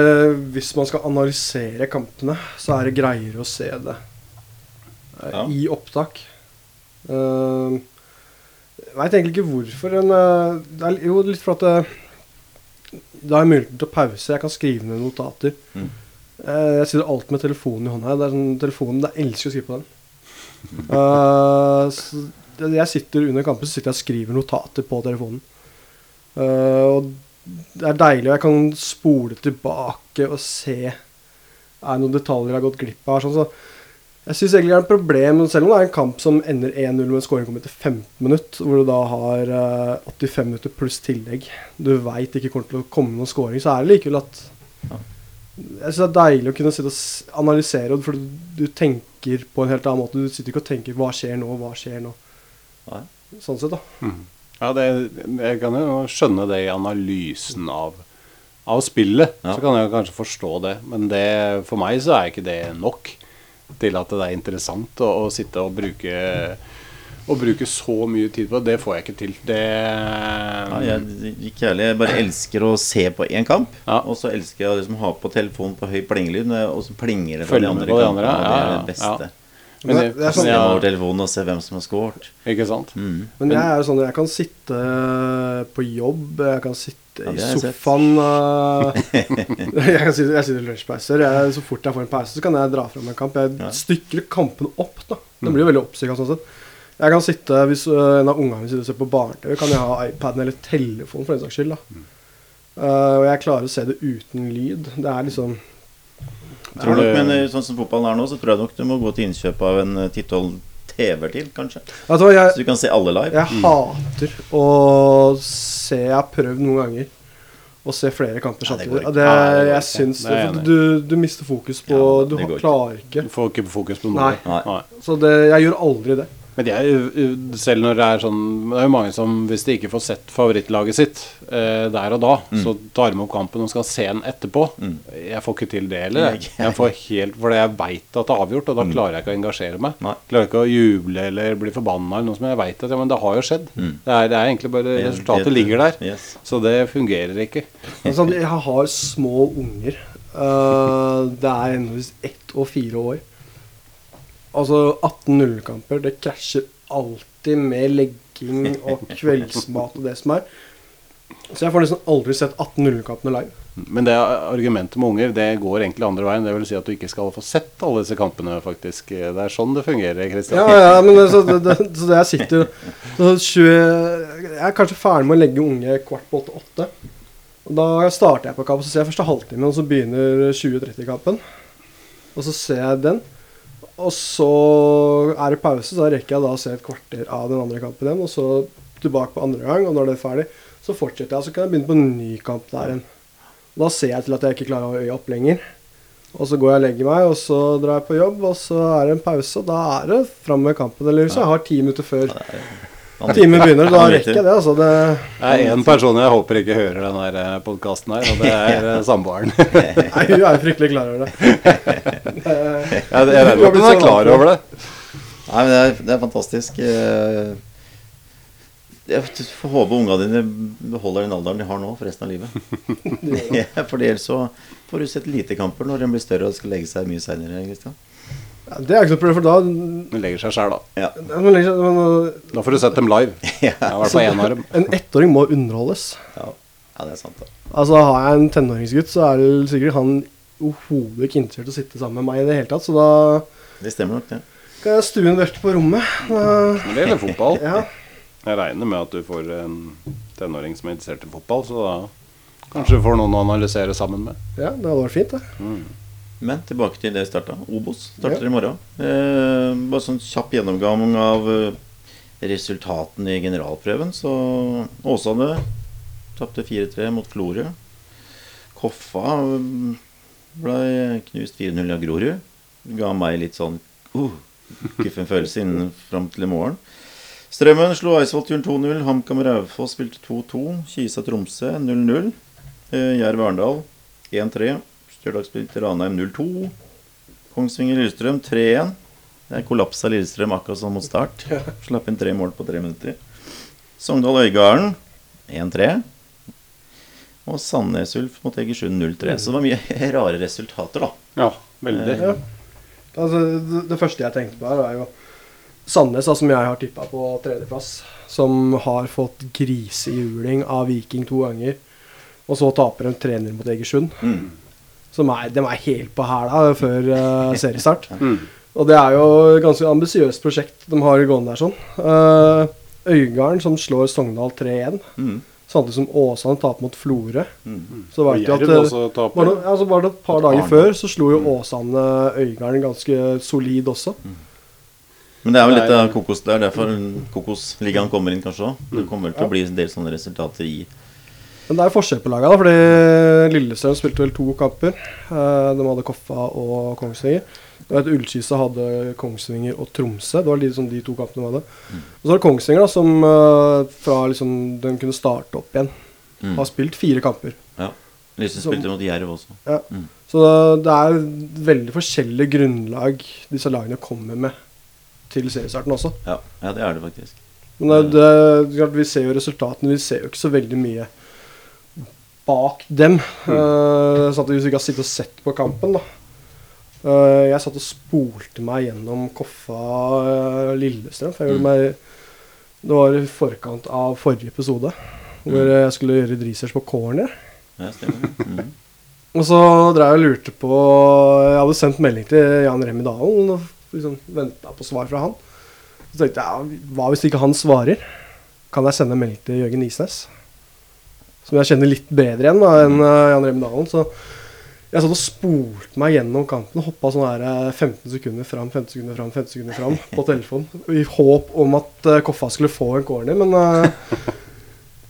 hvis man skal analysere kampene, så er det greiere å se det eh,
Ja.
i opptak. Uh, jeg veit egentlig ikke hvorfor. Men, eh, det er jo litt for at det, da har jeg muligheten til å pause. Jeg kan skrive ned notater.
Mm.
Eh, jeg sitter alltid med telefonen i hånda. Det er sånn, telefonen, Jeg elsker å skrive på den. uh, jeg sitter under kampen så sitter jeg og skriver notater på telefonen. Uh, og det er deilig, jeg kan spole tilbake og se Er det noen detaljer jeg har gått glipp av. Sånn, så jeg syns egentlig det er et problem, selv om det er en kamp som ender 1-0 med en skåring kommer etter 15 minutter, hvor du da har eh, 85 minutter pluss tillegg. Du veit ikke kommer til å komme noen skåring, så er det likevel at Jeg syns det er deilig å kunne sitte og analysere, for du, du tenker på en helt annen måte. Du sitter ikke og tenker 'hva skjer nå', 'hva skjer nå'?
Nei.
Sånn sett, da.
Ja, det, jeg kan jo skjønne det i analysen av, av spillet.
Ja.
Så kan jeg kanskje forstå det. Men det, for meg så er ikke det nok til at det er interessant å, å sitte og bruke å bruke så mye tid på det. Det får jeg ikke til. Det
Ja, jeg, ikke heller. jeg bare elsker å se på én kamp.
Ja.
Og så elsker jeg å liksom ha på telefonen på høy plingelyd, og så plinger det fra de andre
på de
kampene.
andre,
ja, det er det beste.
ja.
Men det- det er sånn-
jeg
over telefonen og se hvem som har scoret.
Ikke sant?
Mm.
Men jeg er jo sånn jeg kan sitte på jobb, jeg kan sitte
Ja,
i sofaen uh, Jeg sitte, sitter i lunsjpauser. Så fort jeg får en pause, så kan jeg dra fram en kamp. Jeg stykker kampene opp. da Det blir jo veldig oppstykka sånn sett. Jeg kan sitte, Hvis uh, en av ungene mine sitter og ser på barne-TV, kan jeg ha iPaden eller telefonen for den saks skyld. da Uh, Og jeg klarer å se det uten lyd. Det er liksom
tror nok,
du-
men eh, sånn som fotballen er nå, så tror jeg nok du må gå til innkjøp av en eh, 10-12 TV-er til, kanskje.
Altså, jeg,
Så du kan se alle live.
Jeg hater å se Jeg har prøvd noen ganger å se flere kamper samtidig. Ja, det,
det
jeg syns
Det
for du, du mister fokus på
Ja,
Du klarer ikke.
Du får ikke fokus på noe.
Nei.
Nei.
Så det, jeg gjør aldri det.
Men det er jo, selv når det er sånn Det er jo mange som, hvis de ikke får sett favorittlaget sitt eh, der og da, så tar de opp kampen og skal se den etterpå.
Mm.
Jeg får ikke til det heller. Jeg, jeg får helt, for jeg veit at det er avgjort, og da klarer jeg ikke å engasjere meg.
Nei.
Klarer ikke å juble eller bli forbanna eller noe som jeg veit at ja, men det har jo skjedd. Det, er, det er egentlig bare Resultatet ligger der.
Yes.
Så det fungerer ikke.
Sånn, jeg har små unger. Uh, det er henholdsvis ett og fire år. Altså 18-0-kamper, det krasjer alltid med legging og kveldsmat og det som er. Så jeg får nesten aldri sett 18-0-kampene live.
Men det argumentet med unger Det går egentlig andre veien. Det vil si at du ikke skal få sett alle disse kampene, faktisk. Det er sånn det fungerer, Kristian.
Ja, ja, men så, det, så det jeg sitter så 20, Jeg er kanskje ferdig med å legge unge kvart på åtte-åtte. Og Da starter jeg på kamp, så ser jeg første halvtime, og så begynner 20-30-kampen. Og så ser jeg den. Og så er det pause, så rekker jeg da å se et kvarter av den andre kampen igjen. Og så tilbake på andre gang, og når det er ferdig, så fortsetter jeg. Så kan jeg begynne på en ny kamp der igjen. Da ser jeg til at jeg ikke klarer å øye opp lenger. Og så går jeg og legger meg, og så drar jeg på jobb, og så er det en pause. Og da er det fram med kampen. Eller hvis jeg har ti minutter før timen begynner, da rekker jeg det. Altså, det
er én person jeg håper ikke hører den podkasten her, og det er eh, samboeren.
Nei, hun er fryktelig klar over det.
Ja, det- jeg regner med at hun er klar over det.
Nei, men det er, det er fantastisk. Eh, Jeg får håpe unga dine beholder den alderen de har nå for resten av livet. for ellers så får du sett lite kamper når de blir større og skal legge seg mye seinere.
Ja, det er ikke noe problem, for da
Den legger seg sjæl, da.
Ja.
men liksom, men,
Da får du sett dem live.
Ja.
Ja, I hvert fall én av dem.
En ettåring må underholdes.
Ja. ja, det er sant. da
Altså Har jeg en tenåringsgutt, så er det sikkert han overhodet ikke interessert i å sitte sammen med meg i det hele tatt. Så da
Det stemmer nok, det.
kan jeg stue en vert på rommet. Da-
Men det gjelder fotball.
Ja.
Jeg regner med at du får en tenåring som er interessert i fotball, så da kanskje du får noen å analysere sammen med.
ja, det hadde vært fint, det.
Men tilbake til det vi starta. Obos starter i morgen. Eh, bare sånn kjapp gjennomgang av eh, resultatene i generalprøven. Så Åsane tapte 4-3 mot Florø. Koffa eh, ble knust 4-0 av Grorud. Ga meg litt sånn uh, guffen følelse innen fram til i morgen. Strømmen slo Eidsvoll-turen 2-0. HamKam Raufoss spilte 2-2. Kisa Tromsø 0-0. Eh, Jerv Arendal 1-3. Stjørdal spilte Ranheim 0-2. Kongsvinger Lillestrøm 3-1. Det er kollaps Lillestrøm akkurat som mot start. Slapp inn tre mål på tre minutter. Sogndal Øygarden 1-3. Og Sandnes Ulf mot Egersund 0-3. Så det var mye rare resultater, da.
Ja, veldig.
Ja. Altså, det, det første jeg tenkte på her, er jo Sandnes, da, som jeg har tippa på tredjeplass. Som har fått grisehjuling av Viking to ganger. Og så taper de 3-0 mot Egersund.
Mm.
Som er, de er helt på hæla før uh, seriestart.
Mm.
Og det er jo et ganske ambisiøst prosjekt de har gående der sånn. Uh, Øygarden som slår Sogndal 3-1.
Mm.
Samtidig som Åsane taper mot Florø.
Mm.
Så var det, at eh, altså bare et par dager før så slo jo Åsane Øygarden ganske solid også.
Men det er jo litt av kokos der. Derfor Kokosligaen kommer inn, kanskje òg. Det kommer til å bli en del sånne resultater i
Men det er jo forskjell på laga, da, fordi Lillestrøm spilte vel to kamper. Eh, De hadde Koffa og Kongsvinger. Og vet, Ullkisa hadde Kongsvinger og Tromsø. Det var liksom de to kampene de hadde. Og så var det Kongsvinger, da, som eh, fra liksom den kunne starte opp igjen,
Mm.
har spilt fire kamper.
Ja. Lysen spilte mot Jerv også.
Ja.
Mm.
Så det er veldig forskjellig grunnlag disse lagene kommer med til seriestarten også.
Ja, ja det er det faktisk.
Men det, det, vi ser jo resultatene. Vi ser jo ikke så veldig mye bak dem. Uh, sånn at Hvis vi ikke har sittet og sett på kampen, da. Uh, jeg satt og spolte meg gjennom Koffa eh, Lillestrøm. For jeg gjorde
Mm.
meg Det var i forkant av forrige episode. Hvor
Mm.
jeg skulle gjøre research på corner.
Ja, stemmer. Mm.
Og så drev jeg og lurte på Jeg hadde sendt melding til Jan Remi Dalen og liksom venta på svar fra han. Så tenkte jeg ja, hva hvis ikke han svarer? Kan jeg sende melding til Jørgen Isnes? Som jeg kjenner litt bedre igjen da, enn eh, Jan Remi Dalen. Så jeg satt og spolte meg gjennom kampen og hoppa sånn her eh, 15 sekunder fram, 15 sekunder fram, 15 sekunder fram på telefonen. I håp om at eh, Koffa skulle få en corner, men uh,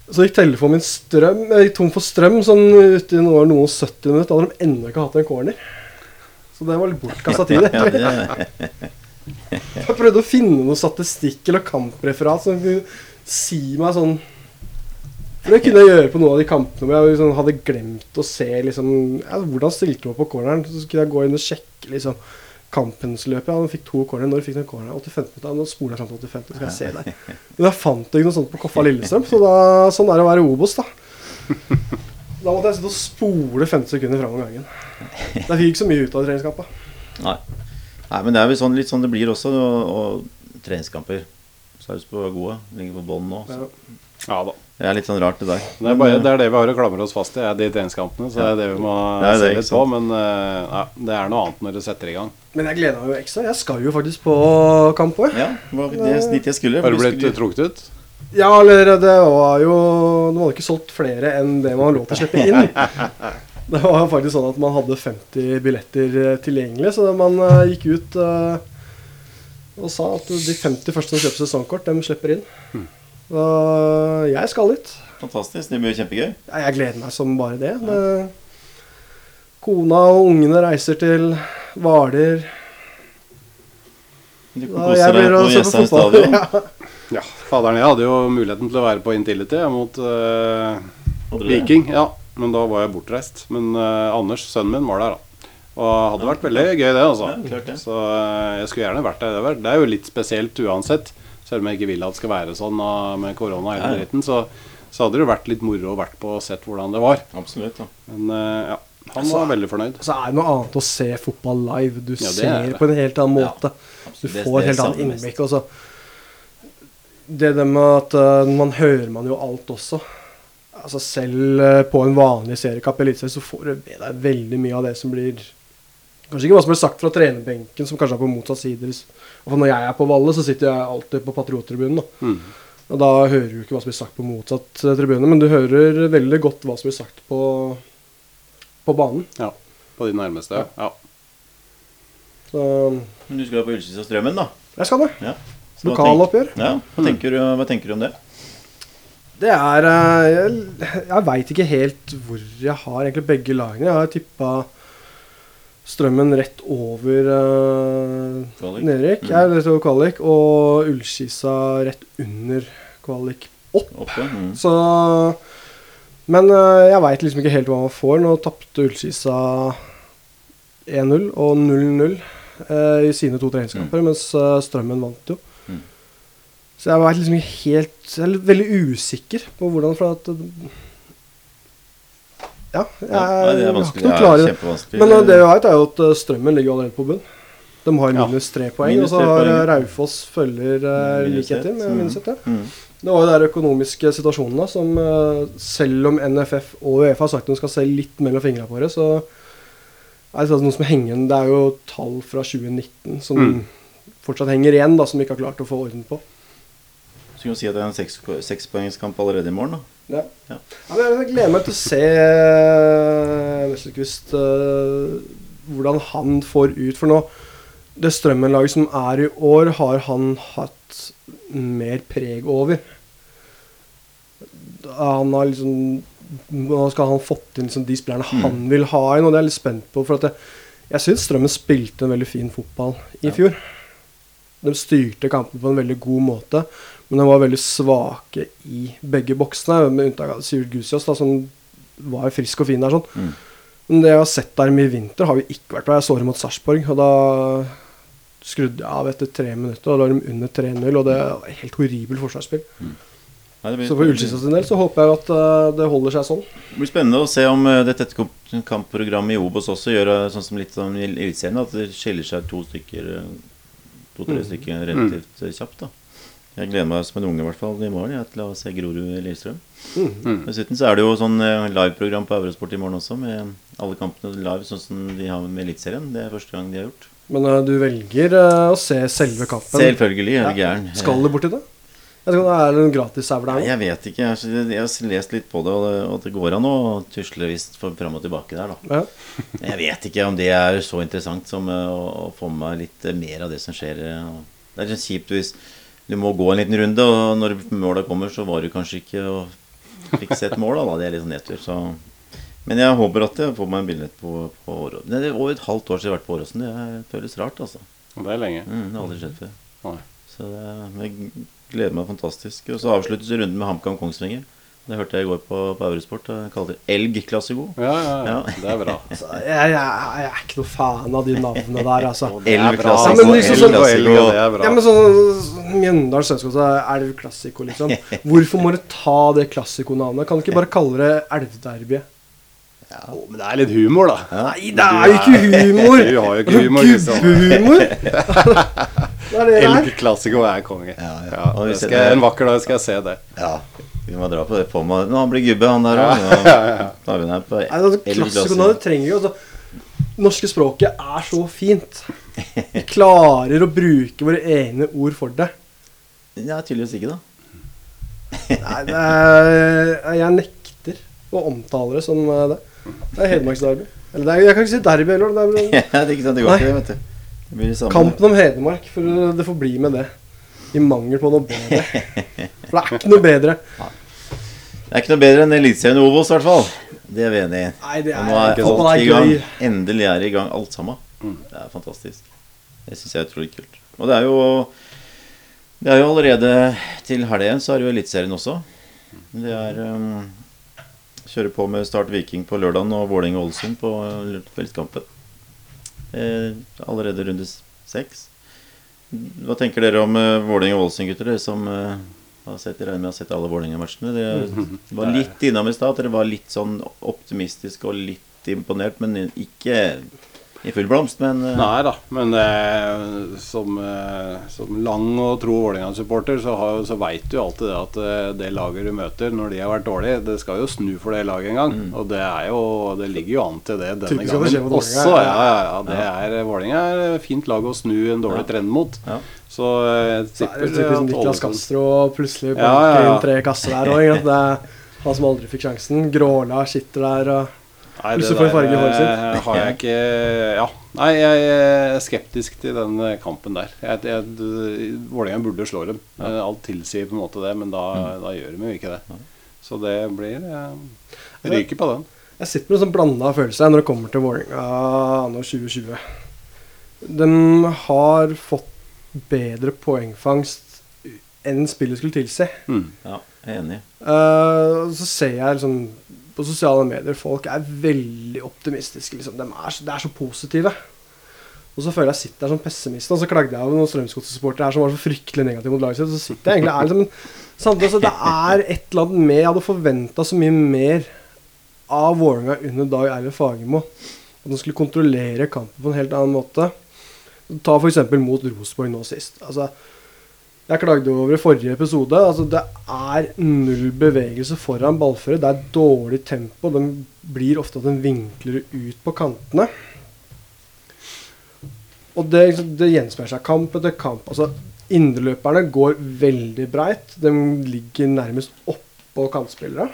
så gikk telefonen min strøm, jeg gikk tom for strøm sånn ute i noe, noen 70 minutter. Da hadde de ennå ikke hatt en corner. Så det var litt bortkasta tid. Jeg prøvde å finne noe statistikk eller kampreferat som kunne si meg sånn For det kunne jeg gjøre på noen av de kampene hvor jeg liksom hadde glemt å se liksom, ja, hvordan stilte man på corneren. Så kunne jeg gå inn og sjekke liksom, kampens løp. Ja, han fikk to corner. Når fikk han corner? 85 minutter. Nå spoler jeg fram til 85, så skal jeg se der. Men jeg fant ikke noe sånt på Koffa Lillestrøm, så da, sånn er det å være Obos, da. Da måtte jeg sitte og spole 50 sekunder fram om gangen. Jeg fikk ikke så mye ut av treningskampa.
nei. nei, men det er vel sånn, litt sånn det blir også. Og, og treningskamper. Sarpsborg var gode. Ligger på bånn nå. Så.
Ja
da.
Det er litt sånn rart, det der.
Det er, bare, det er det vi har å klamre oss fast i, er de treningskampene. Så det er det vi må
Det det,
se litt på. Men eh, ja, det er noe annet når du setter i gang.
Men jeg gleder meg jo ekstra. Jeg skal jo faktisk på kamp òg.
Ja, det var det dit jeg skulle.
Har du blitt trukket ut?
Ja, eller det var jo De hadde ikke solgt flere enn det man har lov til å slippe inn. Det var faktisk sånn at man hadde 50 billetter eh, tilgjengelig, så man eh, gikk ut eh, og sa at de 50 første som kjøper sesongkort, de slipper inn. Så jeg skal dit.
Fantastisk. Det blir kjempegøy.
Jeg gleder meg som bare det. Ja. Kona og ungene reiser til Hvaler.
Du kan kose deg på Jessheim stadion.
Ja.
Ja. Faderen, jeg hadde jo muligheten til å være på Intility mot eh,
det?
Viking. Ja, men da var jeg bortreist. Men uh, Anders, sønnen min, var der, da. Og det hadde vært veldig gøy, det. altså
Ja, det.
Så eh, jeg skulle gjerne vært der. Det er- Det er jo litt spesielt uansett. Selv om jeg ikke vil at det skal være sånn og med korona og hele
Ja, ja.
dritten, så, så hadde det jo vært litt moro å vært på og sett hvordan det var.
Absolutt. ja.
Men eh, ja, han
Altså,
var veldig fornøyd.
Så er det noe annet å se fotball live. Du
Ja, er
ser
det.
på en helt annen måte. Du får
et
helt annet innblikk. Også. Det der med at uh, man hører man jo alt også. Altså Selv eh, på en vanlig seriekamp i Eliteserien så får du med deg veldig mye av det som blir Kanskje ikke hva som blir sagt fra trenerbenken, som kanskje er på motsatt side. Og for når jeg er på Valle, så sitter jeg alltid på patriottribunen. da.
Mm.
Og da hører du ikke hva som blir sagt på motsatt eh, tribune, men du hører veldig godt hva som blir sagt på, på banen.
Ja, på de nærmeste. Ja.
Så
Men du skal jo på Ullskis og Strømmen, da.
jeg skal det.
Ja.
Lokaloppgjør.
Ja, hva tenker, du, hva tenker du om det?
Det er eh, Jeg, jeg veit ikke helt hvor jeg har egentlig begge lagene. Jeg har tippa Strømmen rett over uh,
Kvalik.
nedrykk.
Mm.
eller er rett over kvalik. Og Ullskisa rett under kvalik opp.
Oppe? Mm.
Så Men uh, jeg veit liksom ikke helt hva man får. Nå tapte Ullskisa 1-0 og 0-0 uh, i sine to treningskamper, mens eh, Strømmen vant jo.
Mm.
Så jeg veit liksom ikke helt Jeg er veldig usikker på hvordan For at Ja, jeg,
Ja, nei, det er
jeg har
vanskelig.
ikke noe
kjempevanskelig.
Men eh, det vi vet, er jo at eh, Strømmen ligger allerede på bunn. De har minus tre poeng,
Minus
og så har eh, Raufoss følger uh,
Minus
like etter med
mm.
minus ett. Ja.
Mm.
Det var jo der økonomiske situasjonen da, som selv om NFF og Uefa har sagt at de skal se litt mellom fingrene på det, så er det noe som henger. Det er jo tall fra 2019 som
Mm.
fortsatt henger igjen, da, som vi ikke har klart å få orden på.
Så jo si at det er en seks- sekspoengskamp allerede i morgen, da.
Ja.
Ja.
Ja, men jeg gleder meg til å se uh, eh, hvordan han får ut. For nå, det Strømmen-laget som er i år, har han hatt mer preg over. Han har liksom Nå skal han fått inn liksom de spillerne han vil ha inn, og det er jeg litt spent på. For at det, jeg syns Strømmen spilte en veldig fin fotball i
Ja.
fjor. De styrte kampen på en veldig god måte, men de var veldig svake i begge boksene, med unntak av Sivert Gusias, da, som var frisk og fin der. sånn.
Mm.
Men det jeg har sett der i vinter, har vi ikke vært bra. Jeg så dem mot Sarpsborg, og da skrudde jeg av etter tre minutter. Og da var de under 3-0, og det var helt horribelt forsvarsspill.
Nei, blir-
Så for Ullskisa sin del så håper jeg at uh, det holder seg sånn.
Det blir spennende å se om uh, dette kampprogrammet i Obos også gjør uh, sånn som litt sånn i Eliteserien, at det skiller seg to stykker eh, To-tre
Mm.
stykker relativt mm. kjapt. da Jeg gleder meg som en unge i hvert fall i morgen jeg, til å se Grorud Lillestrøm.
Mm.
Dessuten så er det jo sånn eh, liveprogram på Eurosport i morgen også, med alle kampene live sånn som de har med Eliteserien. Det er første gang de har gjort.
Men uh, du velger uh, å se selve kampen.
Selvfølgelig, er du
Ja.
gæren.
Skal du borti det? Jeg vet om det er en gratis-sauer der
Nei, jeg vet ikke. Jeg har, lest litt på det, og det, går an å tusle visst fram og tilbake der, da.
Ja.
Jeg vet ikke om det er så interessant som å, få med meg litt mer av det som skjer. Det er kjipt hvis du må gå en liten runde, og når måla kommer, så var du kanskje ikke og fikk sett måla. Da. Det er litt sånn nedtur. Så. Men jeg håper at jeg får meg en billett på, på Åråsen. Det er over et halvt år siden jeg har vært på Åråsen. Det føles rart, altså.
Det er lenge.
Mm, det har aldri skjedd før.
Nei.
Så det, jeg gleder meg fantastisk. Og så avsluttes runden med HamKam Kongsvinger. Det hørte jeg i går på, på Eurosport. Jeg kaller det Elg Klassiko.
Ja, ja, ja.
Ja.
Det er bra.
altså, jeg, jeg, jeg er ikke noe fan av de navnene der, altså.
Det er
Elg
bra.
Klassiko.
Ja, men liksom
Elg
sånn-
det er bra.
Ja, men sånn Mjøndalen Strømskog, så er det jo klassiko, liksom. Hvorfor må du ta det klassikonavnet? Kan du ikke bare kalle det Elvderbyet?
Å, men det er litt humor, da.
Nei, det er jo ikke humor!
Du har jo ikke humor.
Gubbehumor! det er det er.
Classico er konge.
Ja, ja.
Ja, skal, en vakker dag skal jeg se det.
Ja, vi må dra på det på meg. Nå han blir gubbe, han der òg. Ja, ja,
ja. altså,
Elg
trenger jo altså Norske språket er så fint. Vi klarer å bruke våre egne ord for det.
Ja, tydeligvis ikke, da.
Nei, det er, jeg nekter å omtale det som eh, det. Det er Hedmarksderby. Eller det er, jeg kan ikke si derby heller. Det er
Ja, det er ikke sant, det går
Nei.
ikke, vet du. Det blir det samme.
kampen om Hedmark. For det får bli med det. I mangel på noe bedre. For det er ikke noe bedre.
Det er ikke noe bedre enn Eliteserien Ovos, i hvert fall. Det er vi enig i.
Nei, det
Og nå er
ikke
alt
er
i gang. Endelig er det i gang, alt sammen. Det er fantastisk. Det syns jeg er utrolig kult. Og det er jo Det er jo allerede til helgen så er det jo Eliteserien også. Det er um, Kjøre på med Start Viking på lørdagen og Vålerenga-Ålesund på uh, kveldskampen. Eh, allerede runde seks. Hva tenker dere om uh, Vålerenga Ålesund, gutter? Dere som eh, har sett, regner med har sett alle Vålerenga-matchene. Dere var litt innom i stad. Dere var litt sånn optimistiske og litt imponert, men ikke i full blomst. Men uh...
Nei da, men eh, som, eh, som lang og tro Vålerenga-supporter, så, har, så veit du alltid det at eh, det laget du møter når de har vært dårlige, det skal jo snu for det laget en gang. Og det er jo Det ligger jo an til det denne
Typisk
gangen også. Ja, ja, ja, det er Vålerenga er fint lag å snu en dårlig
Ja.
trend mot.
Ja.
Så jeg
er
tipper
det typisk
at
Niklas Castro plutselig banker
ja, ja.
inn tre kasser der òg. Er han som aldri fikk sjansen. Gråla sitter der og
Nei, Hvis
du får farge i håret sitt.
eh, har jeg ikke Ja. Nei, jeg er skeptisk til den eh, kampen der. Jeg, jeg, Vålerenga burde slå dem. Ja. Alt tilsier på en måte det, men da,
Mm.
da gjør de jo ikke det. Så det blir Jeg Ryker på den.
Jeg sitter med en sånn blanda følelse når det kommer til Vålerenga anno 2020. De har fått bedre poengfangst enn spillet skulle tilsi.
Mm.
ja, jeg er enig.
Uh, så ser jeg liksom på sosiale medier folk er veldig optimistiske. Liksom. De er de er så positive. Og så føler jeg sitter der som pessimist, og så klagde jeg over noen Strømsgodset-supportere her som var så fryktelig negative mot laget sitt. Så sitter jeg egentlig er liksom, samtidig, så Det er et eller annet med Jeg hadde forventa så mye mer av Vålerenga under Dag Eilif Fagermo. At de skulle kontrollere kampen på en helt annen måte. Ta f.eks. mot Rosenborg nå sist. Altså, jeg klagde over i forrige episode. Altså, det er null bevegelse foran ballfører. Det er dårlig tempo. Den blir ofte at den vinkler ut på kantene. Og det, det gjenspeiler seg kamp etter kamp. Altså, Indreløperne går veldig breit. De ligger nærmest oppå kantspillere.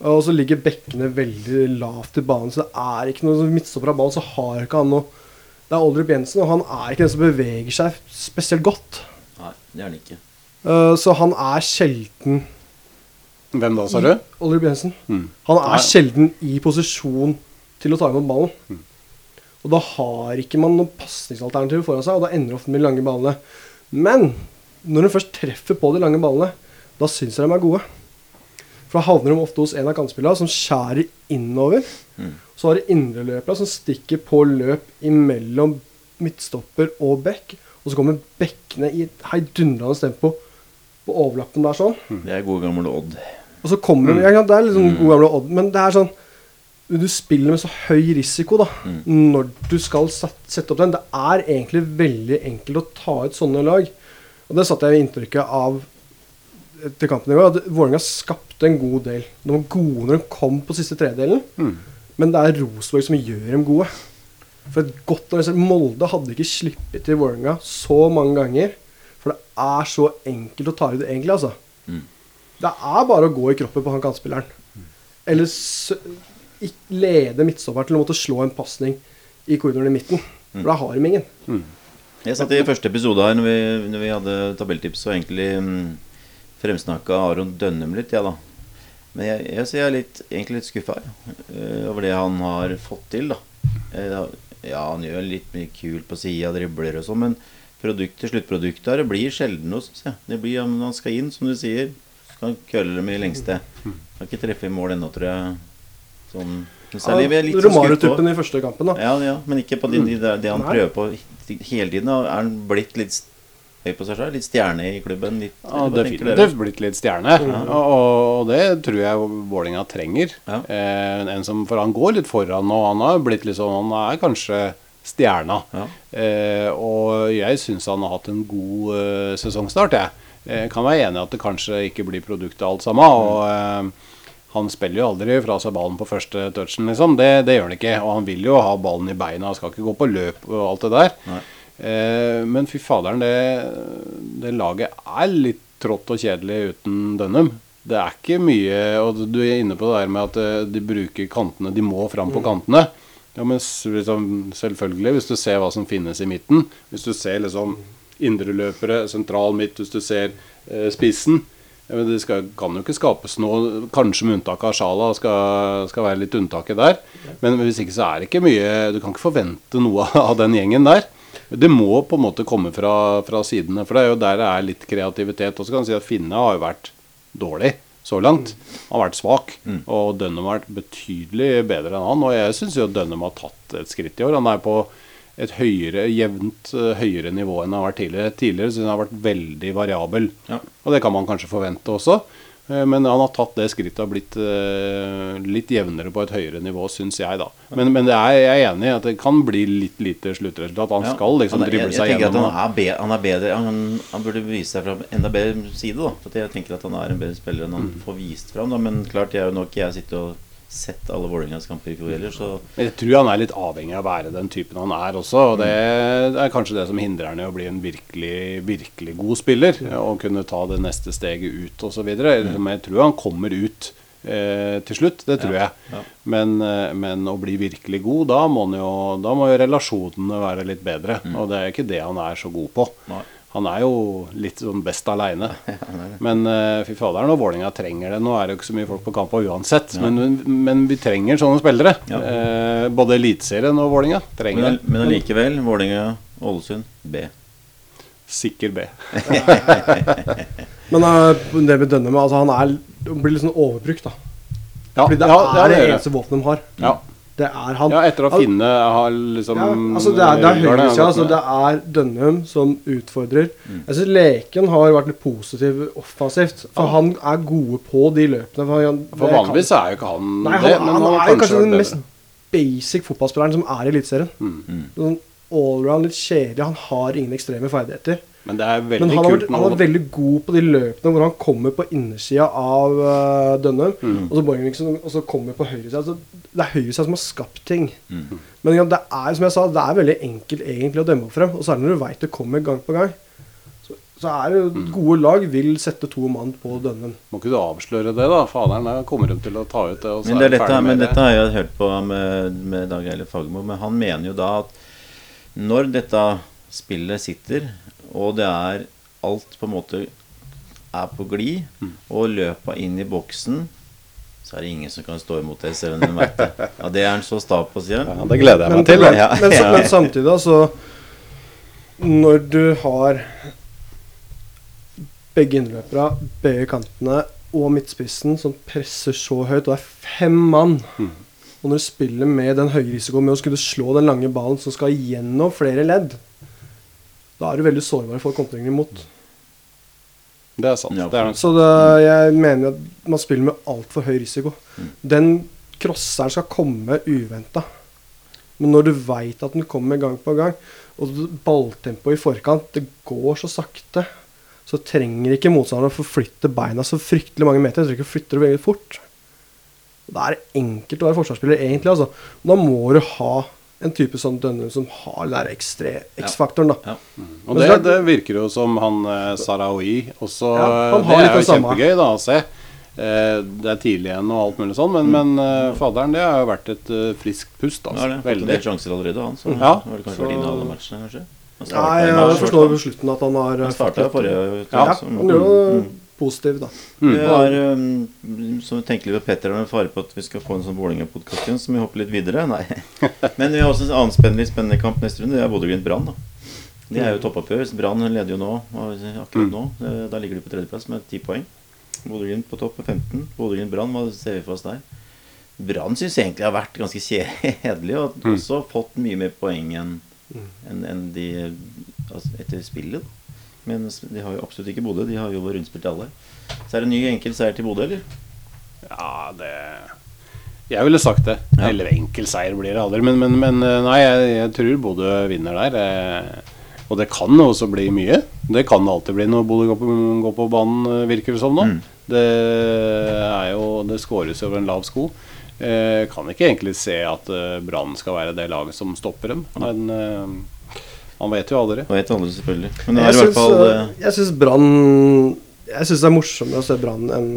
Og så ligger bekkene veldig lavt i banen, så det er ikke noe midtstopper av ballen, så har ikke han noe Det er Oldrup Jensen, og han er ikke den som beveger seg spesielt godt.
Det er han ikke.
Uh, så han er sjelden
Hvem da, sa du?
Oliver Bjensen
Mm.
Han er
Nei.
sjelden i posisjon til å ta imot ballen.
Mm.
Og da har ikke man noen pasningsalternativ foran seg, og da ender det ofte med de lange ballene. Men når hun først treffer på de lange ballene, da syns jeg de er gode. For da havner de ofte hos en av kantspillerne som skjærer innover.
Mm.
Så har du indreløperne som stikker på løp imellom midtstopper og bekk. Og så kommer bekkene i et heidundrende tempo på overlappen der sånn.
Det er gode gamle Odd.
Og så kommer
Mm.
ja, Det er liksom mm. god gamle Odd, men det er sånn Du spiller med så høy risiko da
Mm.
når du skal sette opp den. Det er egentlig veldig enkelt å ta ut sånne lag. Og det satte jeg i inntrykket av til kampen i går. At Vålerenga skapte en god del. De var gode når de kom på siste tredelen,
Mm.
men det er Rosenborg som gjør dem gode. For et godt organisert Molde hadde ikke sluppet til Vålerenga så mange ganger. For det er så enkelt å ta ut det egentlig, altså.
Mm.
Det er bare å gå i kroppen på han kantspilleren. Eller s lede midtstopper til å måtte slå en pasning i korridoren i midten. For da har de ingen.
Jeg satt i første episode her når vi, når vi hadde tabelltips og egentlig mm, fremsnakka Aron Dønnum litt, ja da. Men jeg, jeg, jeg er litt, egentlig litt skuffa eh, over det han har fått til, da. Ja, han gjør litt mye kult på sida, dribler og sånn, men produktet, sluttproduktet her det blir sjelden noe, syns jeg. Det blir om han skal inn, som du sier. Skal kølle dem i lengste. Kan ikke treffe i mål ennå, tror jeg. Sånn særlig, skuffet
Romario-tuppen i første kampen, da.
Ja, ja, men ikke på de, de, det, det han prøver på hele tiden. Er han blitt litt høy på seg sjøl? Litt stjerne i klubben? Litt,
Ja, definitivt blitt litt stjerne. Og, og det tror jeg Vålinga trenger.
Ja.
Eh, en som, for han går litt foran, nå. han har blitt litt sånn Han er kanskje stjerna.
Ja.
Eh, og jeg syns han har hatt en god eh, sesongstart, jeg. Eh, kan være enig i at det kanskje ikke blir produktet alt sammen. Og eh, han spiller jo aldri fra seg ballen på første touchen, liksom. Det, det gjør han ikke. Og han vil jo ha ballen i beina, han skal ikke gå på løp og alt det der.
Nei.
Eh, men fy faderen, det, det laget er litt trått og kjedelig uten Dønnum. Det er ikke mye Og du er inne på det der med at eh, de bruker kantene, de må fram på kantene. Ja, men liksom, selvfølgelig, hvis du ser hva som finnes i midten Hvis du ser liksom indreløpere, sentral midt, hvis du ser eh, spissen ja, men Det skal, kan jo ikke skapes noe, kanskje med unntak av Sjala, skal, skal være litt unntaket der. Men hvis ikke så er det ikke mye Du kan ikke forvente noe av den gjengen der. Det må på en måte komme fra, fra sidene, for det er jo der det er litt kreativitet. Og så kan man si at Finne har jo vært dårlig så langt. Han har vært svak. Og Dønnum har vært betydelig bedre enn han. Og jeg syns jo Dønnum har tatt et skritt i år. Han er på et høyere, jevnt eh, høyere nivå enn han har vært tidligere. Tidligere syns jeg han har vært veldig variabel.
Ja.
Og det kan man kanskje forvente også. Eh, Men han har tatt det skrittet og blitt eh, litt jevnere på et høyere nivå, syns jeg, da. Men, men det er, jeg er enig i at det kan bli litt lite sluttresultat. Han skal liksom
Han er-
drible
jeg,
seg
jeg tenker at
gjennom.
han er, be, han er bedre han, han burde vise seg fra enda bedre side. da For Jeg tenker at han er en bedre spiller enn han
Mm.
får vist fram. Da. Men klart, jeg er jo nok jeg sitter og sett alle Vålerengas kamper i fjor heller, så
Jeg tror han er litt avhengig av å være den typen han er også. Og det er kanskje det som hindrer han i å bli en virkelig, virkelig god spiller. Og kunne ta det neste steget ut osv. Men jeg tror han kommer ut eh, til slutt. Det tror jeg.
ja.
Men, eh, men å bli virkelig god, da må, jo, da må jo relasjonene være litt bedre. Og det er ikke det han er så god på.
Nei.
Han er jo litt sånn best aleine. Men uh, fy fader, når Vålerenga trenger det Nå er det jo ikke så mye folk på kamp uansett, men, men vi trenger sånne spillere.
Ja.
Uh, både Eliteserien og Vålerenga trenger
Men,
det.
men allikevel, Vålerenga, Ålesund, B.
Sikker B.
Men uh, det med Dønnem altså, Han er, blir litt sånn overbrukt, da.
Ja,
Fordi det
ja,
er det eneste våpenet de har.
Ja.
Det er han.
ja, etter å finne har liksom
Ja, altså det er, det er høyresida. Altså det er Dønnum som utfordrer.
Mm.
Jeg syns Leken har vært litt positiv offensivt. For han er gode på de løpene. For, han,
For vanligvis er jo ikke han
Nei, han,
det,
han,
men
er jo
kanskje
kanskje den mest basic fotballspilleren som er i Eliteserien.
Mm.
Sånn allround, litt kjedelig. Han har ingen ekstreme ferdigheter.
Men det er veldig
Men han, vært, han er veldig god på de løpene hvor han kommer på innersida av uh, Dønnum,
Mm.
og så Borgenvik liksom, og så kommer på høyresida. Altså, det er høyresida som har skapt ting.
Mm.
Men ja, det er som jeg sa, det er veldig enkelt egentlig å dømme opp frem. Og særlig når du veit det kommer gang på gang. Så, så er det
Mm.
gode lag vil sette to mann på Dønnum.
Må ikke du avsløre det, da? Faderen der kommer de til å ta ut det. Og så
Men, det er
vi
dette,
med
men
det.
dette har jeg hørt på med, med Dag Eilif Fagermo. Men han mener jo da at når dette spillet sitter, og det er alt på en måte er på glid,
Mm.
og løpa inn i boksen så er det ingen som kan stå imot det, selv om de vet det. Ja, det er han så sta på, sier han.
Ja, det gleder jeg
Men,
meg til. Men,
Ja.
men, så, men samtidig, altså Når du har begge innløpere, begge kantene og midtspissen som presser så høyt, og det er fem mann Og når du spiller med den høye risikoen med å skulle slå den lange ballen som skal gjennom flere ledd, da er du veldig sårbar for kontringer imot.
Det er sant.
Ja,
det er
Så det, jeg mener at man spiller med altfor høy risiko. Den crosseren skal komme uventa. Men når du veit at den kommer gang på gang, og balltempoet i forkant det går så sakte, så trenger ikke motstanderen å forflytte beina så fryktelig mange meter. Jeg tror ikke flytter det veldig fort. Da er det enkelt å være forsvarsspiller, egentlig. altså. Da må du ha en type som Dønnum som har den der X-faktoren. Ja.
Ja.
Og det, det virker jo som han eh, Sarawi også
Ja, han
Det er jo
samme.
kjempegøy da å se. Eh, Det er tidlig igjen og alt mulig sånn, men, men eh, faderen det har jo vært et uh, friskt pust.
Ja,
Altså.
det. Fått en del
Veldig.
sjanser allerede, han. Så
Ja,
har kanskje
så-
vært inne alle matchene, kanskje. Han
Nei, jeg forstår på slutten at han har.
Han starta forrige
Ja,
uke, så-
han gjorde det
Mm.
positivt, da.
Mm.
Vi har, um, som vi tenker litt på Petter, med fare på at vi skal få en sånn Vålerenga-podkast igjen, som vi hopper litt videre. Nei. Men vi har også en annen spennende, spennende kamp neste runde. Det er Bodø-Glimt-Brann. Det er jo toppoppgjør. så Brann leder jo nå, akkurat
Mm.
nå. Eh, Da ligger de på tredjeplass med ti poeng. Bodø-Glimt på topp med 15. Bodø-Glimt-Brann, hva ser vi for oss der? Brann syns egentlig har vært ganske kjedelig, og
Mm.
også fått mye mer poeng enn en, en de altså, etter spillet. da. Men de har jo absolutt ikke Bodø. De har jo rundspilt alle. Så er det en ny enkel seier til Bodø, eller?
Ja, det Jeg ville sagt det.
Ja.
Eller enkel seier blir det aldri. Men, men, men eh, nei, jeg, jeg tror Bodø vinner der. eh, Og det kan også bli mye. Det kan alltid bli når Bodø går på, går på banen, eh, virker det som nå.
Mm.
Det er jo Det skåres over en lav sko. Eh, kan ikke egentlig se at eh, Brann skal være det laget som stopper dem. Men eh, man vet jo aldri.
Det vet aldri, selvfølgelig. Men det er
Jeg
i hvert fall
eh,
eh,
jeg syns Brann Jeg syns det er morsommere å se Brann enn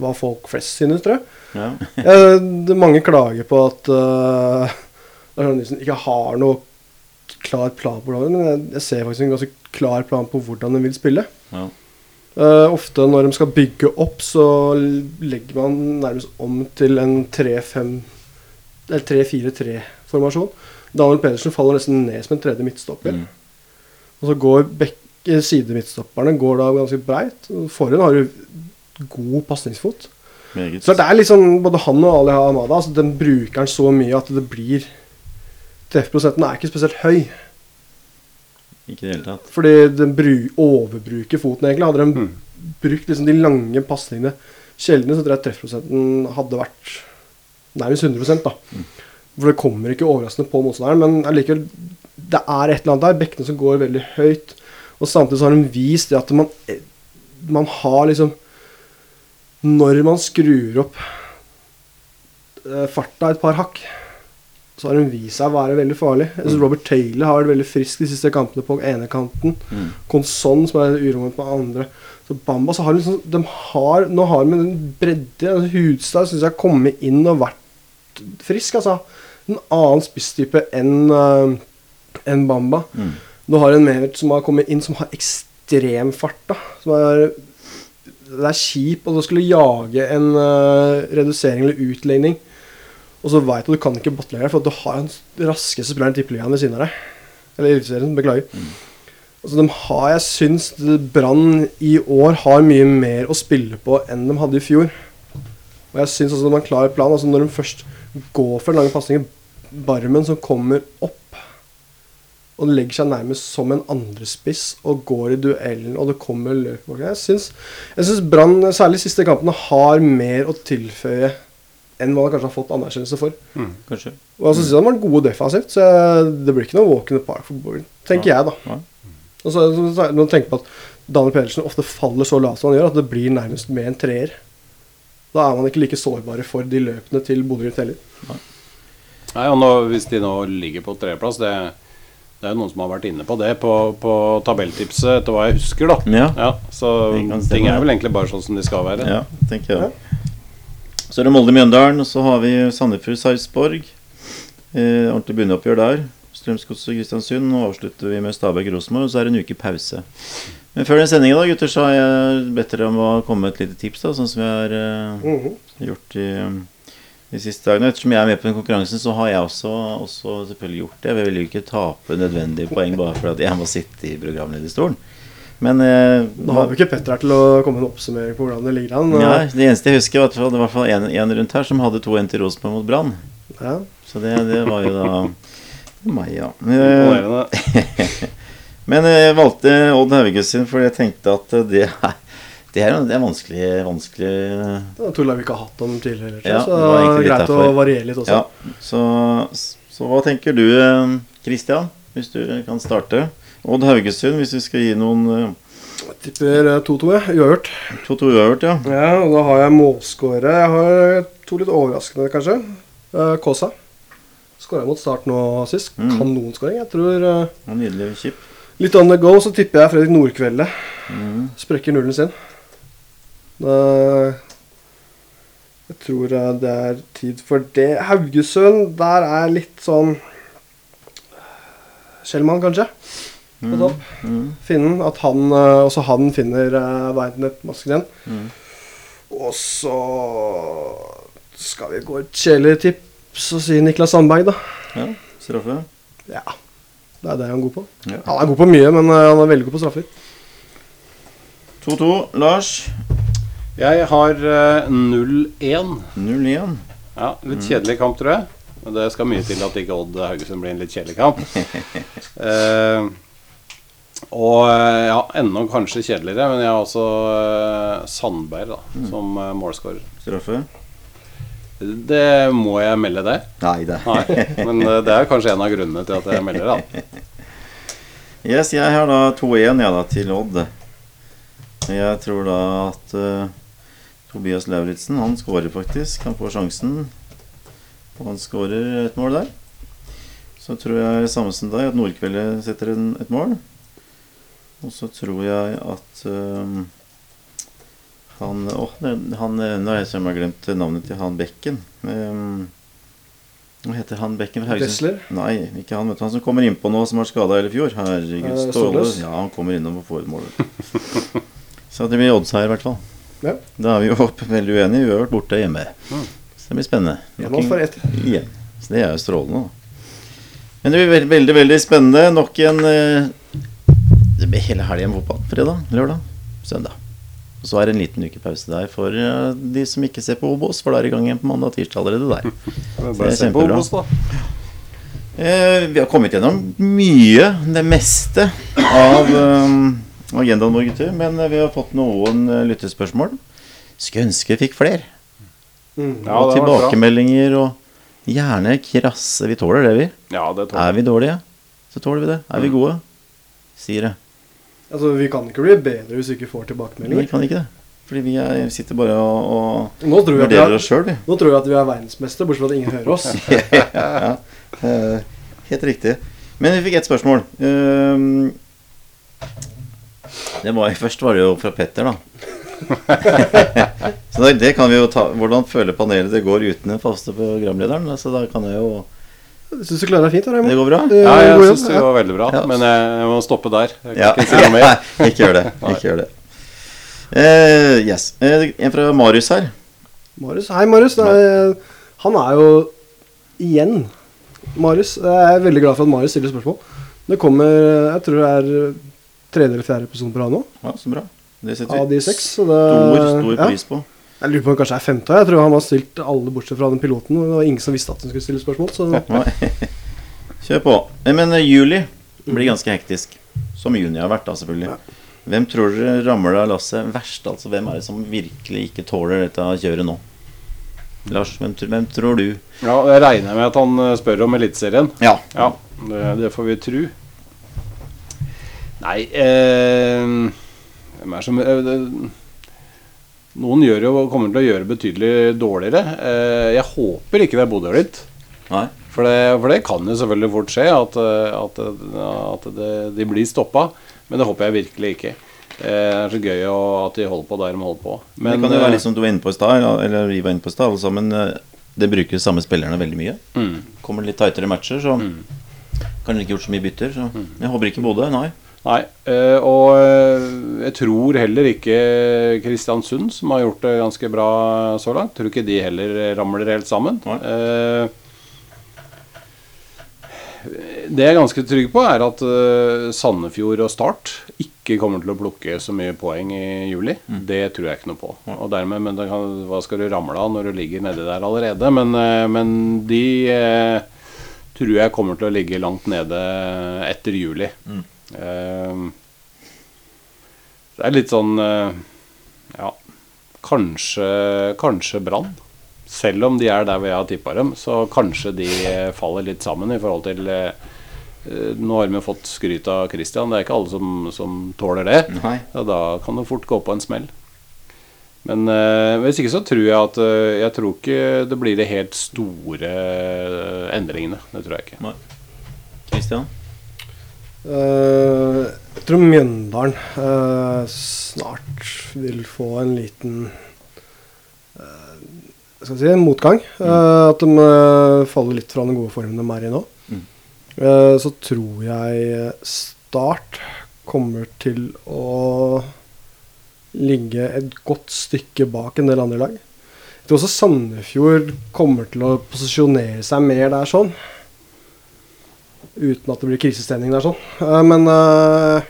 hva folk flest synes, tror jeg.
ja.
jeg det er mange klager på at uh, det er sånn de som ikke har noe klar plan på hvordan men jeg, jeg ser faktisk en ganske klar plan på hvordan de vil spille.
Ja.
Uh, ofte når de skal bygge opp, så legger man nærmest om til en 3-5 Eller 3-4-3-formasjon. Daniel Pedersen faller nesten ned som en tredje midtstopper.
Mm.
Og så går bekk, eh, sidemidtstopperne går da ganske breit. Forhånd har du god pasningsfot. Så det er liksom både han og Ali Hamada altså Den bruker han så mye at det blir Treffprosenten er ikke spesielt høy.
Ikke i det hele tatt.
Fordi den bru, overbruker foten, egentlig. Hadde de brukt liksom de lange pasningene sjeldne, så tror jeg treffprosenten hadde vært nærmest 100% da. For det kommer ikke overraskende på motstanderen, men allikevel Det er et eller annet der. Bekkene som går veldig høyt. Og samtidig så har de vist det at man, man har liksom Når man skrur opp eh, farta et par hakk, så har hun vist seg å være veldig farlig. Jeg synes Robert Taylor har vært veldig frisk de siste kampene på ene kanten.
Mm.
Konson, som er uromoment på andre. Så Bamba så har liksom, de har, Nå har de den bredde Hudstad syns jeg kommet inn og vært frisk. altså En annen spisstype enn uh, en Bamba.
Mm.
Du har en Mevert som har kommet inn, som har ekstrem fart. da Som er Det er kjipt å skulle jage en uh, redusering eller utlegning. Og så veit du at du kan ikke botlegge for at du har den raskeste spilleren i tippeligaen ved siden av deg. Eller Eliteserien, beklager. Altså, de har, jeg syns Brann i år har mye mer å spille på enn de hadde i fjor. Og jeg syns også de har en klar plan. Altså Når de først går for den lange pasningen, Barmen som kommer opp og legger seg nærmest som en andrespiss og går i duellen, og det kommer løp bak. Jeg syns, syns Brann, særlig de siste kampene, har mer å tilføye enn hva de kanskje har fått anerkjennelse for.
Kanskje.
Og så syns jeg de var gode defensivt, så det blir ikke noe walk in the park for Borgen. Tenker jeg, da.
Ja.
Og så, så, Når du tenker på at Daniel Pedersen ofte faller så lavt som han gjør, at det blir nærmest med en treer. Da er man ikke like sårbare for de løpene til Bodø-Glimt heller.
Nei, og nå, Hvis de nå ligger på tredjeplass det, det er jo noen som har vært inne på det på, på tabelltipset, etter hva jeg husker. da
Ja.
Så
kan stemme.
ting er vel egentlig bare sånn som de skal være.
Ja, tenker jeg. Så er det Molde-Mjøndalen, og så har vi Sandefjord-Sarpsborg. Eh, ordentlig bunnoppgjør der. Strømsgodset og Kristiansund. Og avslutter vi med Stabæk-Rosenborg, og så er det en uke pause. Men før den sendinga, da, gutter, så har jeg bedt dere om å komme med et lite tips, da, sånn som vi har eh,
Mhm.
gjort i, de siste dagene. Ettersom jeg er med på den konkurransen, så har jeg også, også selvfølgelig gjort det. Jeg vil jo ikke tape nødvendige poeng bare fordi at jeg må sitte i programlederstolen. Men eh,
Nå har vi ikke Petter her til å komme med en oppsummering på hvordan det ligger an.
Nei, det eneste jeg husker, var at det var en, en rundt her som hadde to en til Rosenborg mot Brann.
Ja.
Så det, det var jo da meg, ja. Eh. Men jeg valgte Odd Haugesund fordi jeg tenkte at det er, det er, det er vanskelig, vanskelig
Det tror jeg vi ikke har hatt dem tidligere,
Ja,
så
det er
greit
derfor.
å variere litt også.
Ja, så, så hva tenker du, Kristian, hvis du kan starte? Odd Haugesund, hvis vi skal gi noen eh,
Jeg tipper eh, 2-2. Uavgjort.
2-2 uavgjort, ja.
Ja, og da har jeg målskåre. Jeg har to litt overraskende, kanskje. Uh, Kåsa. Skåra mot start nå sist.
Mm.
Kanonskåring. Jeg tror eh,
Nydelig chip.
Litt on the go, så tipper jeg Fredrik Nordkvelde.
Mm.
Sprekker nullen sin. Jeg tror eh, det er tid for det. Haugesund, der er litt sånn Schellmann, kanskje. På topp.
Mm.
Finnen. At han, eh, også han finner uh, veien til masken igjen.
Mm.
Og så skal vi gå et kjedelig tips og si Niklas Sandberg, da.
Ja, straffe.
Ja. Det er det han er god på.
Ja.
Han er god på mye, men eh, han er veldig god på straffer.
2-2. Lars.
Jeg har eh, 0-1.
0-1.
Ja, Litt kjedelig kamp, tror jeg. Men det skal mye til at ikke Odd Haugesund blir en litt kjedelig kamp. Eh, og eh, ja, enda kanskje kjedeligere, men jeg har også eh, Sandberg da, som uh, målskårer.
Straffe.
Det må jeg melde deg.
Nei, det
Nei, men eh, det er kanskje en av grunnene til at jeg melder det.
Yes, jeg har da 2-1 ja, da, til Odd. Jeg tror da at Tobias Lauritzen Han skårer faktisk. Han får sjansen. Og han skårer et mål der. Så tror jeg samme som deg at Nordkveldet setter en, et mål. Og så tror jeg at eh, han Åh, oh, han Nå har jeg glemt navnet til han Bekken. Um, hva heter han Bekken fra Haugesund? Nei, ikke han. vet du, Han som kommer innpå nå, som har skada hele fjor. Herregud,
Eh,
Ståle. Ja, han kommer innom og får et mål. Så det blir odds her, i hvert fall.
Ja.
Da er vi jo opp veldig uenige. Vi har vært borte hjemme. Så det blir spennende. Nok en-
for ett.
Igjen. Så det er jo strålende. Men det blir veldig, veldig, veldig spennende. Nok en eh, Det blir hele helgen fotball. Fredag, lørdag, søndag. Og så er det en liten ukepause der for eh, de som ikke ser på Obos, for da er det i gang igjen på mandag og tirsdag allerede der.
Er
Det er kjempebra. Eh, vi har kommet gjennom mye, det meste, av um, agendaen vår, gutter. Men eh, vi har fått noen eh, lyttespørsmål. Skulle ønske vi fikk flere.
Mm.
Ja,
og tilbakemeldinger og gjerne krasse. Vi tåler det, vi.
Ja, det tåler.
Er vi dårlige, så tåler vi det. Er vi gode, sier det.
Altså, vi kan ikke bli bedre hvis vi ikke får
tilbakemeldinger. vi kan ikke det. Fordi vi er, sitter bare og, og vurderer
er,
oss sjøl, vi.
nå tror jeg at vi er verdensmestere, bortsett fra at ingen hører oss.
ja, ja. helt riktig. Men vi fikk ett spørsmål. Det var, først var det jo fra Petter, da. så det, det kan vi jo ta Hvordan føler panelet det går uten den faste programlederen? Så da kan jeg jo
Jeg syns du klarer deg fint. Raimond.
Det går bra?
Det
Ja, jeg
jobb,
syns det
ja.
var veldig bra.
Ja.
Men jeg, må stoppe der. Jeg kan
Ja.
ikke si noe mer.
Nei, ikke gjør det. Ikke gjør det. Uh, yes. Uh, en fra Marius her.
Marius. Hei, Marius. Det er, han er jo igjen Marius. Jeg er veldig glad for at Marius stiller spørsmål. Det kommer Jeg tror det er tredje eller fjerde episode på rad nå,
Ja, så bra. Det setter vi
de seks. Så det,
stor, stor
ja.
pris på.
Jeg lurer på om det kanskje er femte. Jeg tror han har stilt alle bortsett fra den piloten. og Det var ingen som visste at han skulle stille spørsmål. Så
Kjør på. Eh, Men eh, juli blir ganske hektisk. Som juni har vært, da, selvfølgelig. Hvem tror dere ramler av lasset verst? Altså, hvem er det som virkelig ikke tåler dette kjøret nå? Lars, hvem, hvem tror du?
Ja, Jeg regner med at han eh, spør om Eliteserien.
Ja.
Ja, det, det får vi tro. Nei eh, Hvem er som eh, Noen gjør jo, kommer til å gjøre betydelig dårligere. Eh, jeg håper ikke det er Bodø-Glimt.
Nei?
For det, for det kan jo selvfølgelig fort skje at, eh, at, at det, de blir stoppa. Men det håper jeg virkelig ikke. Det er så gøy at de holder på der de holder på.
Men, det kan jo være litt som du var inne på i stad, eller- vi var inne på i stad, alle sammen. eh, Det bruker samme spillerne veldig mye.
mm,
Kommer litt tightere matcher, så
Mm.
kan de ikke gjort så mye bytter. Så jeg håper ikke Bodø. Nei.
Nei, eh, og eh, jeg tror heller ikke Kristiansund, som har gjort det ganske bra så langt, tror ikke de heller ramler helt sammen.
Nei.
Eh, Det jeg er ganske trygg på, er at Sandefjord og Start ikke kommer til å plukke så mye poeng i juli. Det tror jeg ikke noe på. Og dermed, men kan, Hva skal du ramle av når du ligger nedi der allerede? Men, men de tror jeg kommer til å ligge langt nede etter juli. Eh, det er litt sånn eh, Ja, kanskje, kanskje Brann. Selv om de er der hvor jeg har tippa dem, så kanskje de eh, faller litt sammen i forhold til eh, Nå har vi fått skryt av Christian, det er ikke alle som, som tåler det.
Nei.
Ja, da kan det fort gå på en smell. Men eh, hvis ikke så tror jeg at Jeg tror ikke det blir de helt store endringene. Det tror jeg ikke.
Nei. Christian?
Eh, jeg tror Mjøndalen eh, snart vil få en liten eh, skal si, motgang. Mm. at de faller litt fra den gode formen de er i nå.
Mm.
Så tror jeg Start kommer til å ligge et godt stykke bak en del andre lag. Jeg tror også Sandefjord kommer til å posisjonere seg mer der sånn. Uten at det blir krisestemning der sånn. Eh, men eh,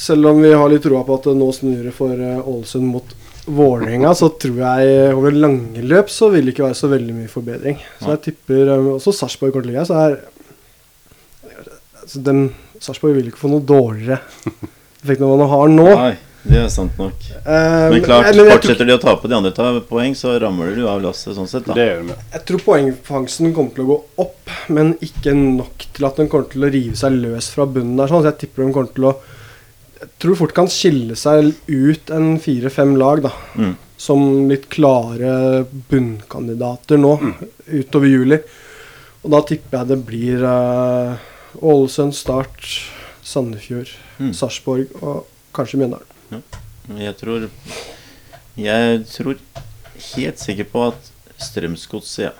selv om vi har litt troa på at det nå snur det for eh, Ålesund mot Vålerenga, så tror jeg over lange løp så vil det ikke være så veldig mye forbedring. Så jeg tipper også Sarpsborg kommer til å ligge her, så er altså, Sarpsborg vil ikke få noe dårligere effekt enn hva de har nå.
Nei, det er sant nok.
Uh,
Men klart,
men fortsetter tror-
de å tape de andre tar poeng, så ramler du av lasset sånn sett, da.
Det gjør de.
Jeg tror poengfangsten kommer til å gå opp, men ikke nok til at den kommer til å rive seg løs fra bunnen der. Sånn. Så jeg tipper de kommer til å Jeg tror fort kan skille seg ut en fire-fem lag, da.
Mm.
Som litt klare bunnkandidater nå, utover juli. Og da tipper jeg det blir Ålesund, uh, Start, Sandefjord,
Mm.
Sarpsborg og kanskje Mjøndalen.
Jeg tror Jeg tror helt sikker på at Strømsgodset, ja.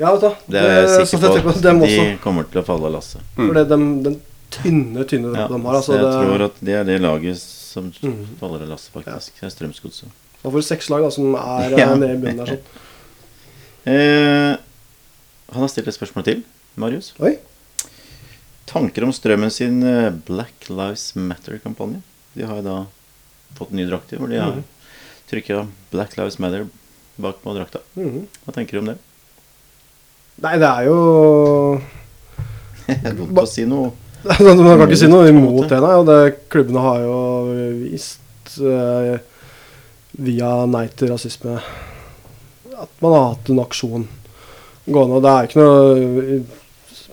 Ja, vet du.
Det er jeg sikker på.
dem
De kommer til å falle av lasset.
For det er dem, den tynne, tynne
Ja,
de har. Altså,
jeg
det,
tror at det er det laget som
Mm.
faller av lasset, faktisk. Det er Strømsgodset.
Da får du seks lag da, som er
Ja.
ja. nede i bunnen der. sånn.
Eh, han har stilt et spørsmål til, Marius.
Oi.
Tanker om Strømmen sin eh, Black Lives Matter-kampanje. De har jo da fått nye drakter hvor de har
Mhm.
trykka Black Lives Matter bak på drakta.
Mhm.
Hva tenker du om det?
Nei, det er jo
vondt å si noe.
Man kan ikke si noe imot det, nei. Og det, klubbene har jo vist eh, via Nei til rasisme at man har hatt en aksjon gående. Og det er ikke noe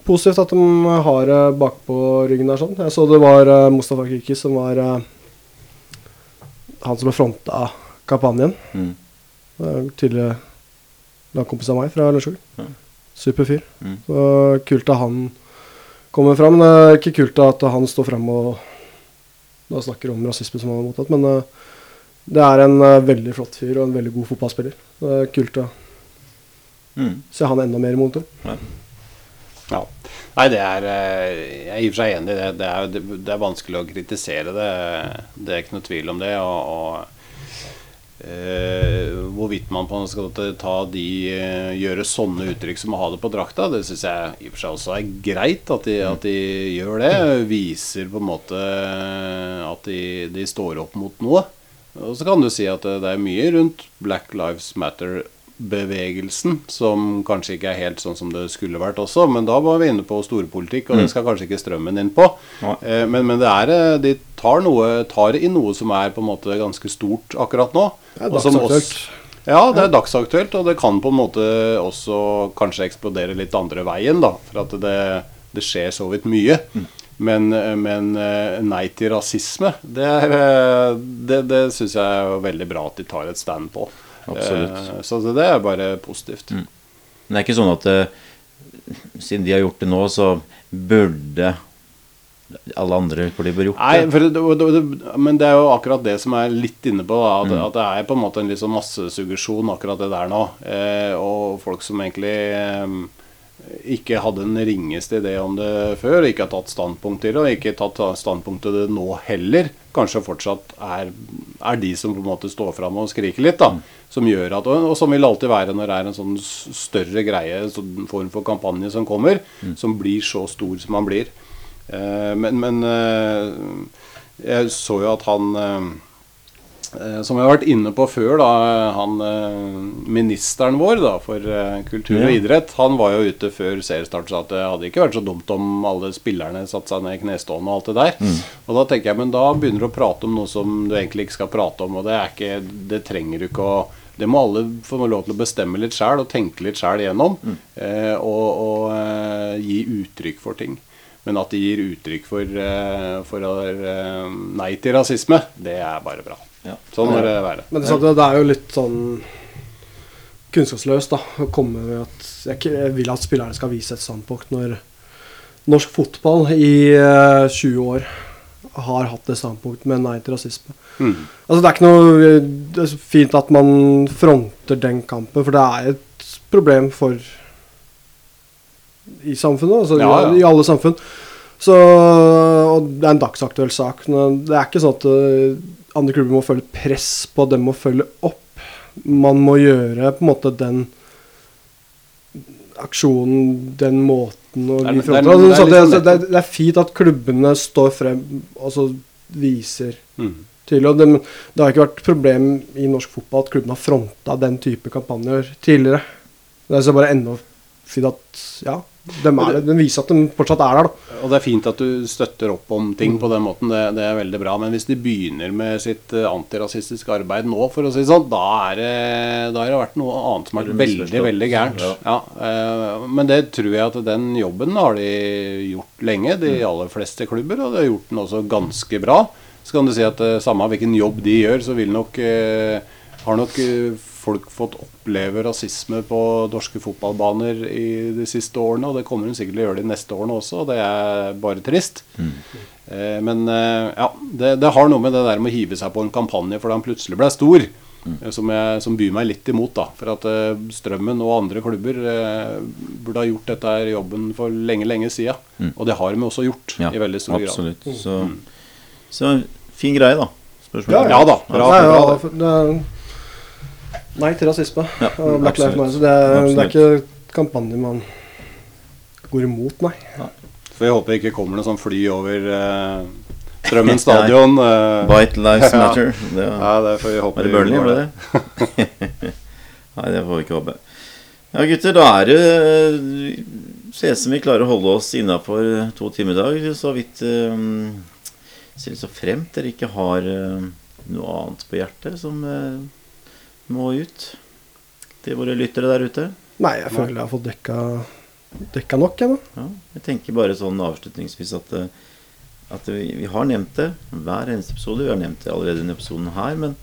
positivt at de har det bakpå ryggen der sånn. Jeg så det var eh, Mustafa Kiki som var eh, han som har fronta kampanjen.
Mm.
Tidligere lagkompis av meg fra Lørenskog.
Ja.
Super fyr.
Mm.
Så kult at han kommer fram. Men det er ikke kult at han står frem og da snakker om rasisme som han har mottatt. Men eh, det er en eh, veldig flott fyr og en veldig god fotballspiller. Det er kult å
Mm.
se han enda mer i monitor.
Ja. Nei, det er eh, Jeg er i og for seg enig i det. Det er, det, er vanskelig å kritisere det. Det er ikke noe tvil om det. Og, og eh, hvorvidt man på skal ta de eh, gjøre sånne uttrykk som å ha det på drakta, det syns jeg i og for seg også er greit at de, at de gjør det. Viser på en måte at de, de står opp mot noe. Og så kan du si at det er mye rundt Black Lives Matter bevegelsen, som kanskje ikke er helt sånn som det skulle vært også. Men da var vi inne på storpolitikk, og det skal kanskje ikke strømmen inn på. Eh, men, men det er, eh, de tar, noe, tar i noe som er på en måte ganske stort akkurat nå.
Det er dagsaktuelt.
Ja, det er dagsaktuelt, og det kan på en måte også kanskje eksplodere litt andre veien, da. For at det, det skjer så vidt mye. Men, men eh, nei til rasisme, det, er, eh, det, det syns jeg er veldig bra at de tar et stand på.
Absolutt.
Eh, Så det er bare positivt.
Men det er ikke sånn at eh, siden de har gjort det nå, så burde alle andre klubber gjort
Nei,
det.
for det, men det er jo akkurat det som jeg er litt inne på. Da, at,
Mm.
at det er på en måte en litt sånn massesuggesjon, akkurat det der nå. Eh, og folk som egentlig eh, ikke hadde den ringeste idé om det før, ikke har tatt standpunkt til det, og ikke tatt standpunkt til det nå heller, kanskje fortsatt er, er de som på en måte står fram og skriker litt. da, Som gjør at, og, sånn som vil alltid være når det er en sånn større greie, en sånn form for kampanje som kommer, som blir så stor som han blir. Eh, men men eh, jeg så jo at han eh, eh, Som jeg har vært inne på før, da, han eh, ministeren vår da, for eh, kultur og
Ja.
idrett, han var jo ute før seriestart og sa at det hadde ikke vært så dumt om alle spillerne satte seg ned i knestående og alt det der. Og da tenker jeg, men da begynner du å prate om noe som du egentlig ikke skal prate om, og det er ikke Det trenger du ikke å det må alle få lov til å bestemme litt sjøl og tenke litt sjøl igjennom. Eh, og og eh, gi uttrykk for ting. Men at de gir uttrykk for, eh, for eh, nei til rasisme, det er bare bra.
Ja.
Sånn må det være.
Men det, det er jo litt sånn kunnskapsløst da, å komme med at jeg, jeg vil at spillerne skal vise et standpunkt når norsk fotball i eh, 20 år har hatt det standpunktet med nei til rasisme.
Mm.
Altså Det er ikke noe Det er fint at man fronter den kampen, for det er et problem for i samfunnet. Altså
Ja, ja.
I, alle samfunn. Så og Det er en dagsaktuell sak. men Det er ikke sånn at eh, andre klubber må føle press på dem å følge opp. Man må gjøre på en måte den aksjonen, den måten å
Det er-
gi
det er- det er
Altså, det,
er,
det, er fint at klubbene står frem og så viser
Mm.
tydelig. Og det, det har ikke vært problem i norsk fotball at klubben har fronta den type kampanjer tidligere. Det er så bare enda fint at ja, er, den viser at de fortsatt er der. da.
Og det er fint at du støtter opp om ting på den måten, det, det er veldig bra. Men hvis de begynner med sitt eh, antirasistiske arbeid nå, for å si det sånn, da, er det, da har det vært noe annet som
har vært
veldig, veldig gærent. Ja. eh, men det tror jeg at den jobben har de gjort lenge, de aller fleste klubber, og de har gjort den også ganske bra. Så kan du si at eh, samme hvilken jobb de gjør, så vil nok har nok folk fått oppleve rasisme på norske fotballbaner i de siste årene, og det kommer hun sikkert til å gjøre de neste årene også, og det er bare trist. Eh, men eh, ja, det, det har noe med det der med å hive seg på en kampanje fordi han plutselig ble stor, Mm. som, jeg, som byr meg litt imot. da, For at eh, Strømmen og andre klubber eh, burde ha gjort dette her jobben for lenge, lenge siden. Og det har de også gjort
Ja,
i veldig stor grad.
absolutt. Så, så fin greie, da. Spørsmålet.
Ja da. Bra,
ja,
bra,
ja,
det.
for det er, nei til rasisme
Ja,
og Black Lives. Matter. så Det, er- det er ikke kampanje man går imot, nei.
Så jeg håper det ikke kommer noe sånn fly over eh, Strømmen stadion. eh.
White Lives
Ja.
Matter. Det var,
Ja, det får vi håpe
var det
de
Burnley, var det det? Nei, det får vi ikke håpe. Ja, gutter, da er det ser ut som vi klarer å holde oss innafor to timer i dag. Så vidt um, ser det så fremt dere ikke har eh, noe annet på hjertet som eh, må ut til våre lyttere der ute.
Nei, jeg føler jeg har fått dekka, dekka nok, jeg, da.
Ja, jeg tenker bare sånn avslutningsvis at, eh, at vi, vi har nevnt det hver eneste episode. Vi har nevnt det allerede i denne episoden her, men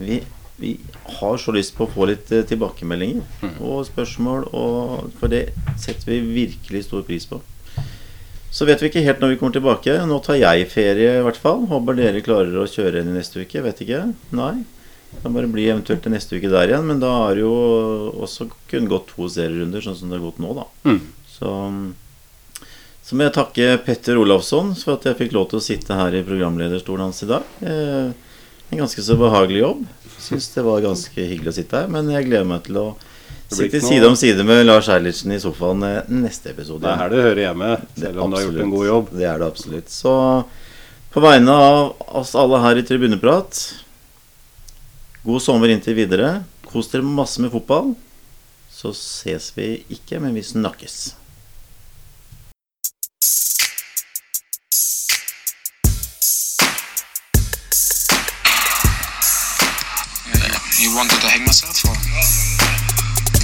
vi, vi har så lyst på å få litt tilbakemeldinger tilbakemeldinger og spørsmål, og, for det setter vi virkelig stor pris på. Så vet vi ikke helt når vi kommer tilbake. Nå tar jeg ferie, i hvert fall. Håper dere klarer å kjøre inn i neste uke. Vet ikke. Nei. Det kan bare bli eventuelt til neste uke der igjen. Men da har det jo også kun gått to serierunder, sånn som det har gått nå, da.
Mm.
Så, så må jeg takke Petter Olafsson for at jeg fikk lov til å sitte her i programlederstolen hans i dag. Eh, en ganske så behagelig jobb. Syns det var ganske hyggelig å sitte her. Men jeg gleder meg til å
Det
sitte
ikke
side om side med Lars Eilertsen i sofaen eh, neste episode.
Det er her du hører hjemme, selv om du har gjort en god jobb.
Det er det absolutt. Så på vegne av oss alle her i Tribuneprat God sommer inntil videre. Kos dere masse med fotball. Så ses vi ikke, men vi snakkes.
You wanted to hang myself or?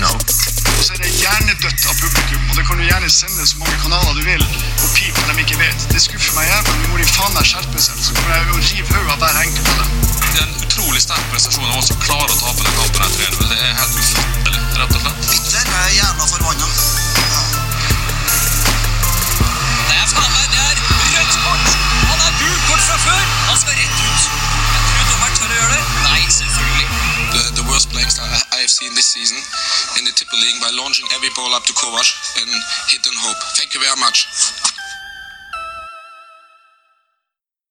No. Og så er det hjernedødt av publikum, og det kan du gjerne sende så mange kanaler du vil og pip når de ikke vet. Det skuffer meg jævlig. men må de faen meg skjerpe seg, så kommer jeg å rive hodet av hver enkelt av dem.
Det er en utrolig sterk prestasjon av oss som klarer å tape den kampen her 3-0. Det er helt ufattelig, rett og slett.
Bitter. Jeg er jævla forbanna.
Det er faen meg det er rødt kort! Han er gult kort fra før! Han skal rett ut. Jeg tror dommeren tør å gjøre det. Nei, selvfølgelig.
The, the worst style I, I have seen this season in the Tipper League by launching every ball up to Kovac and hit and hope. Thank you very much.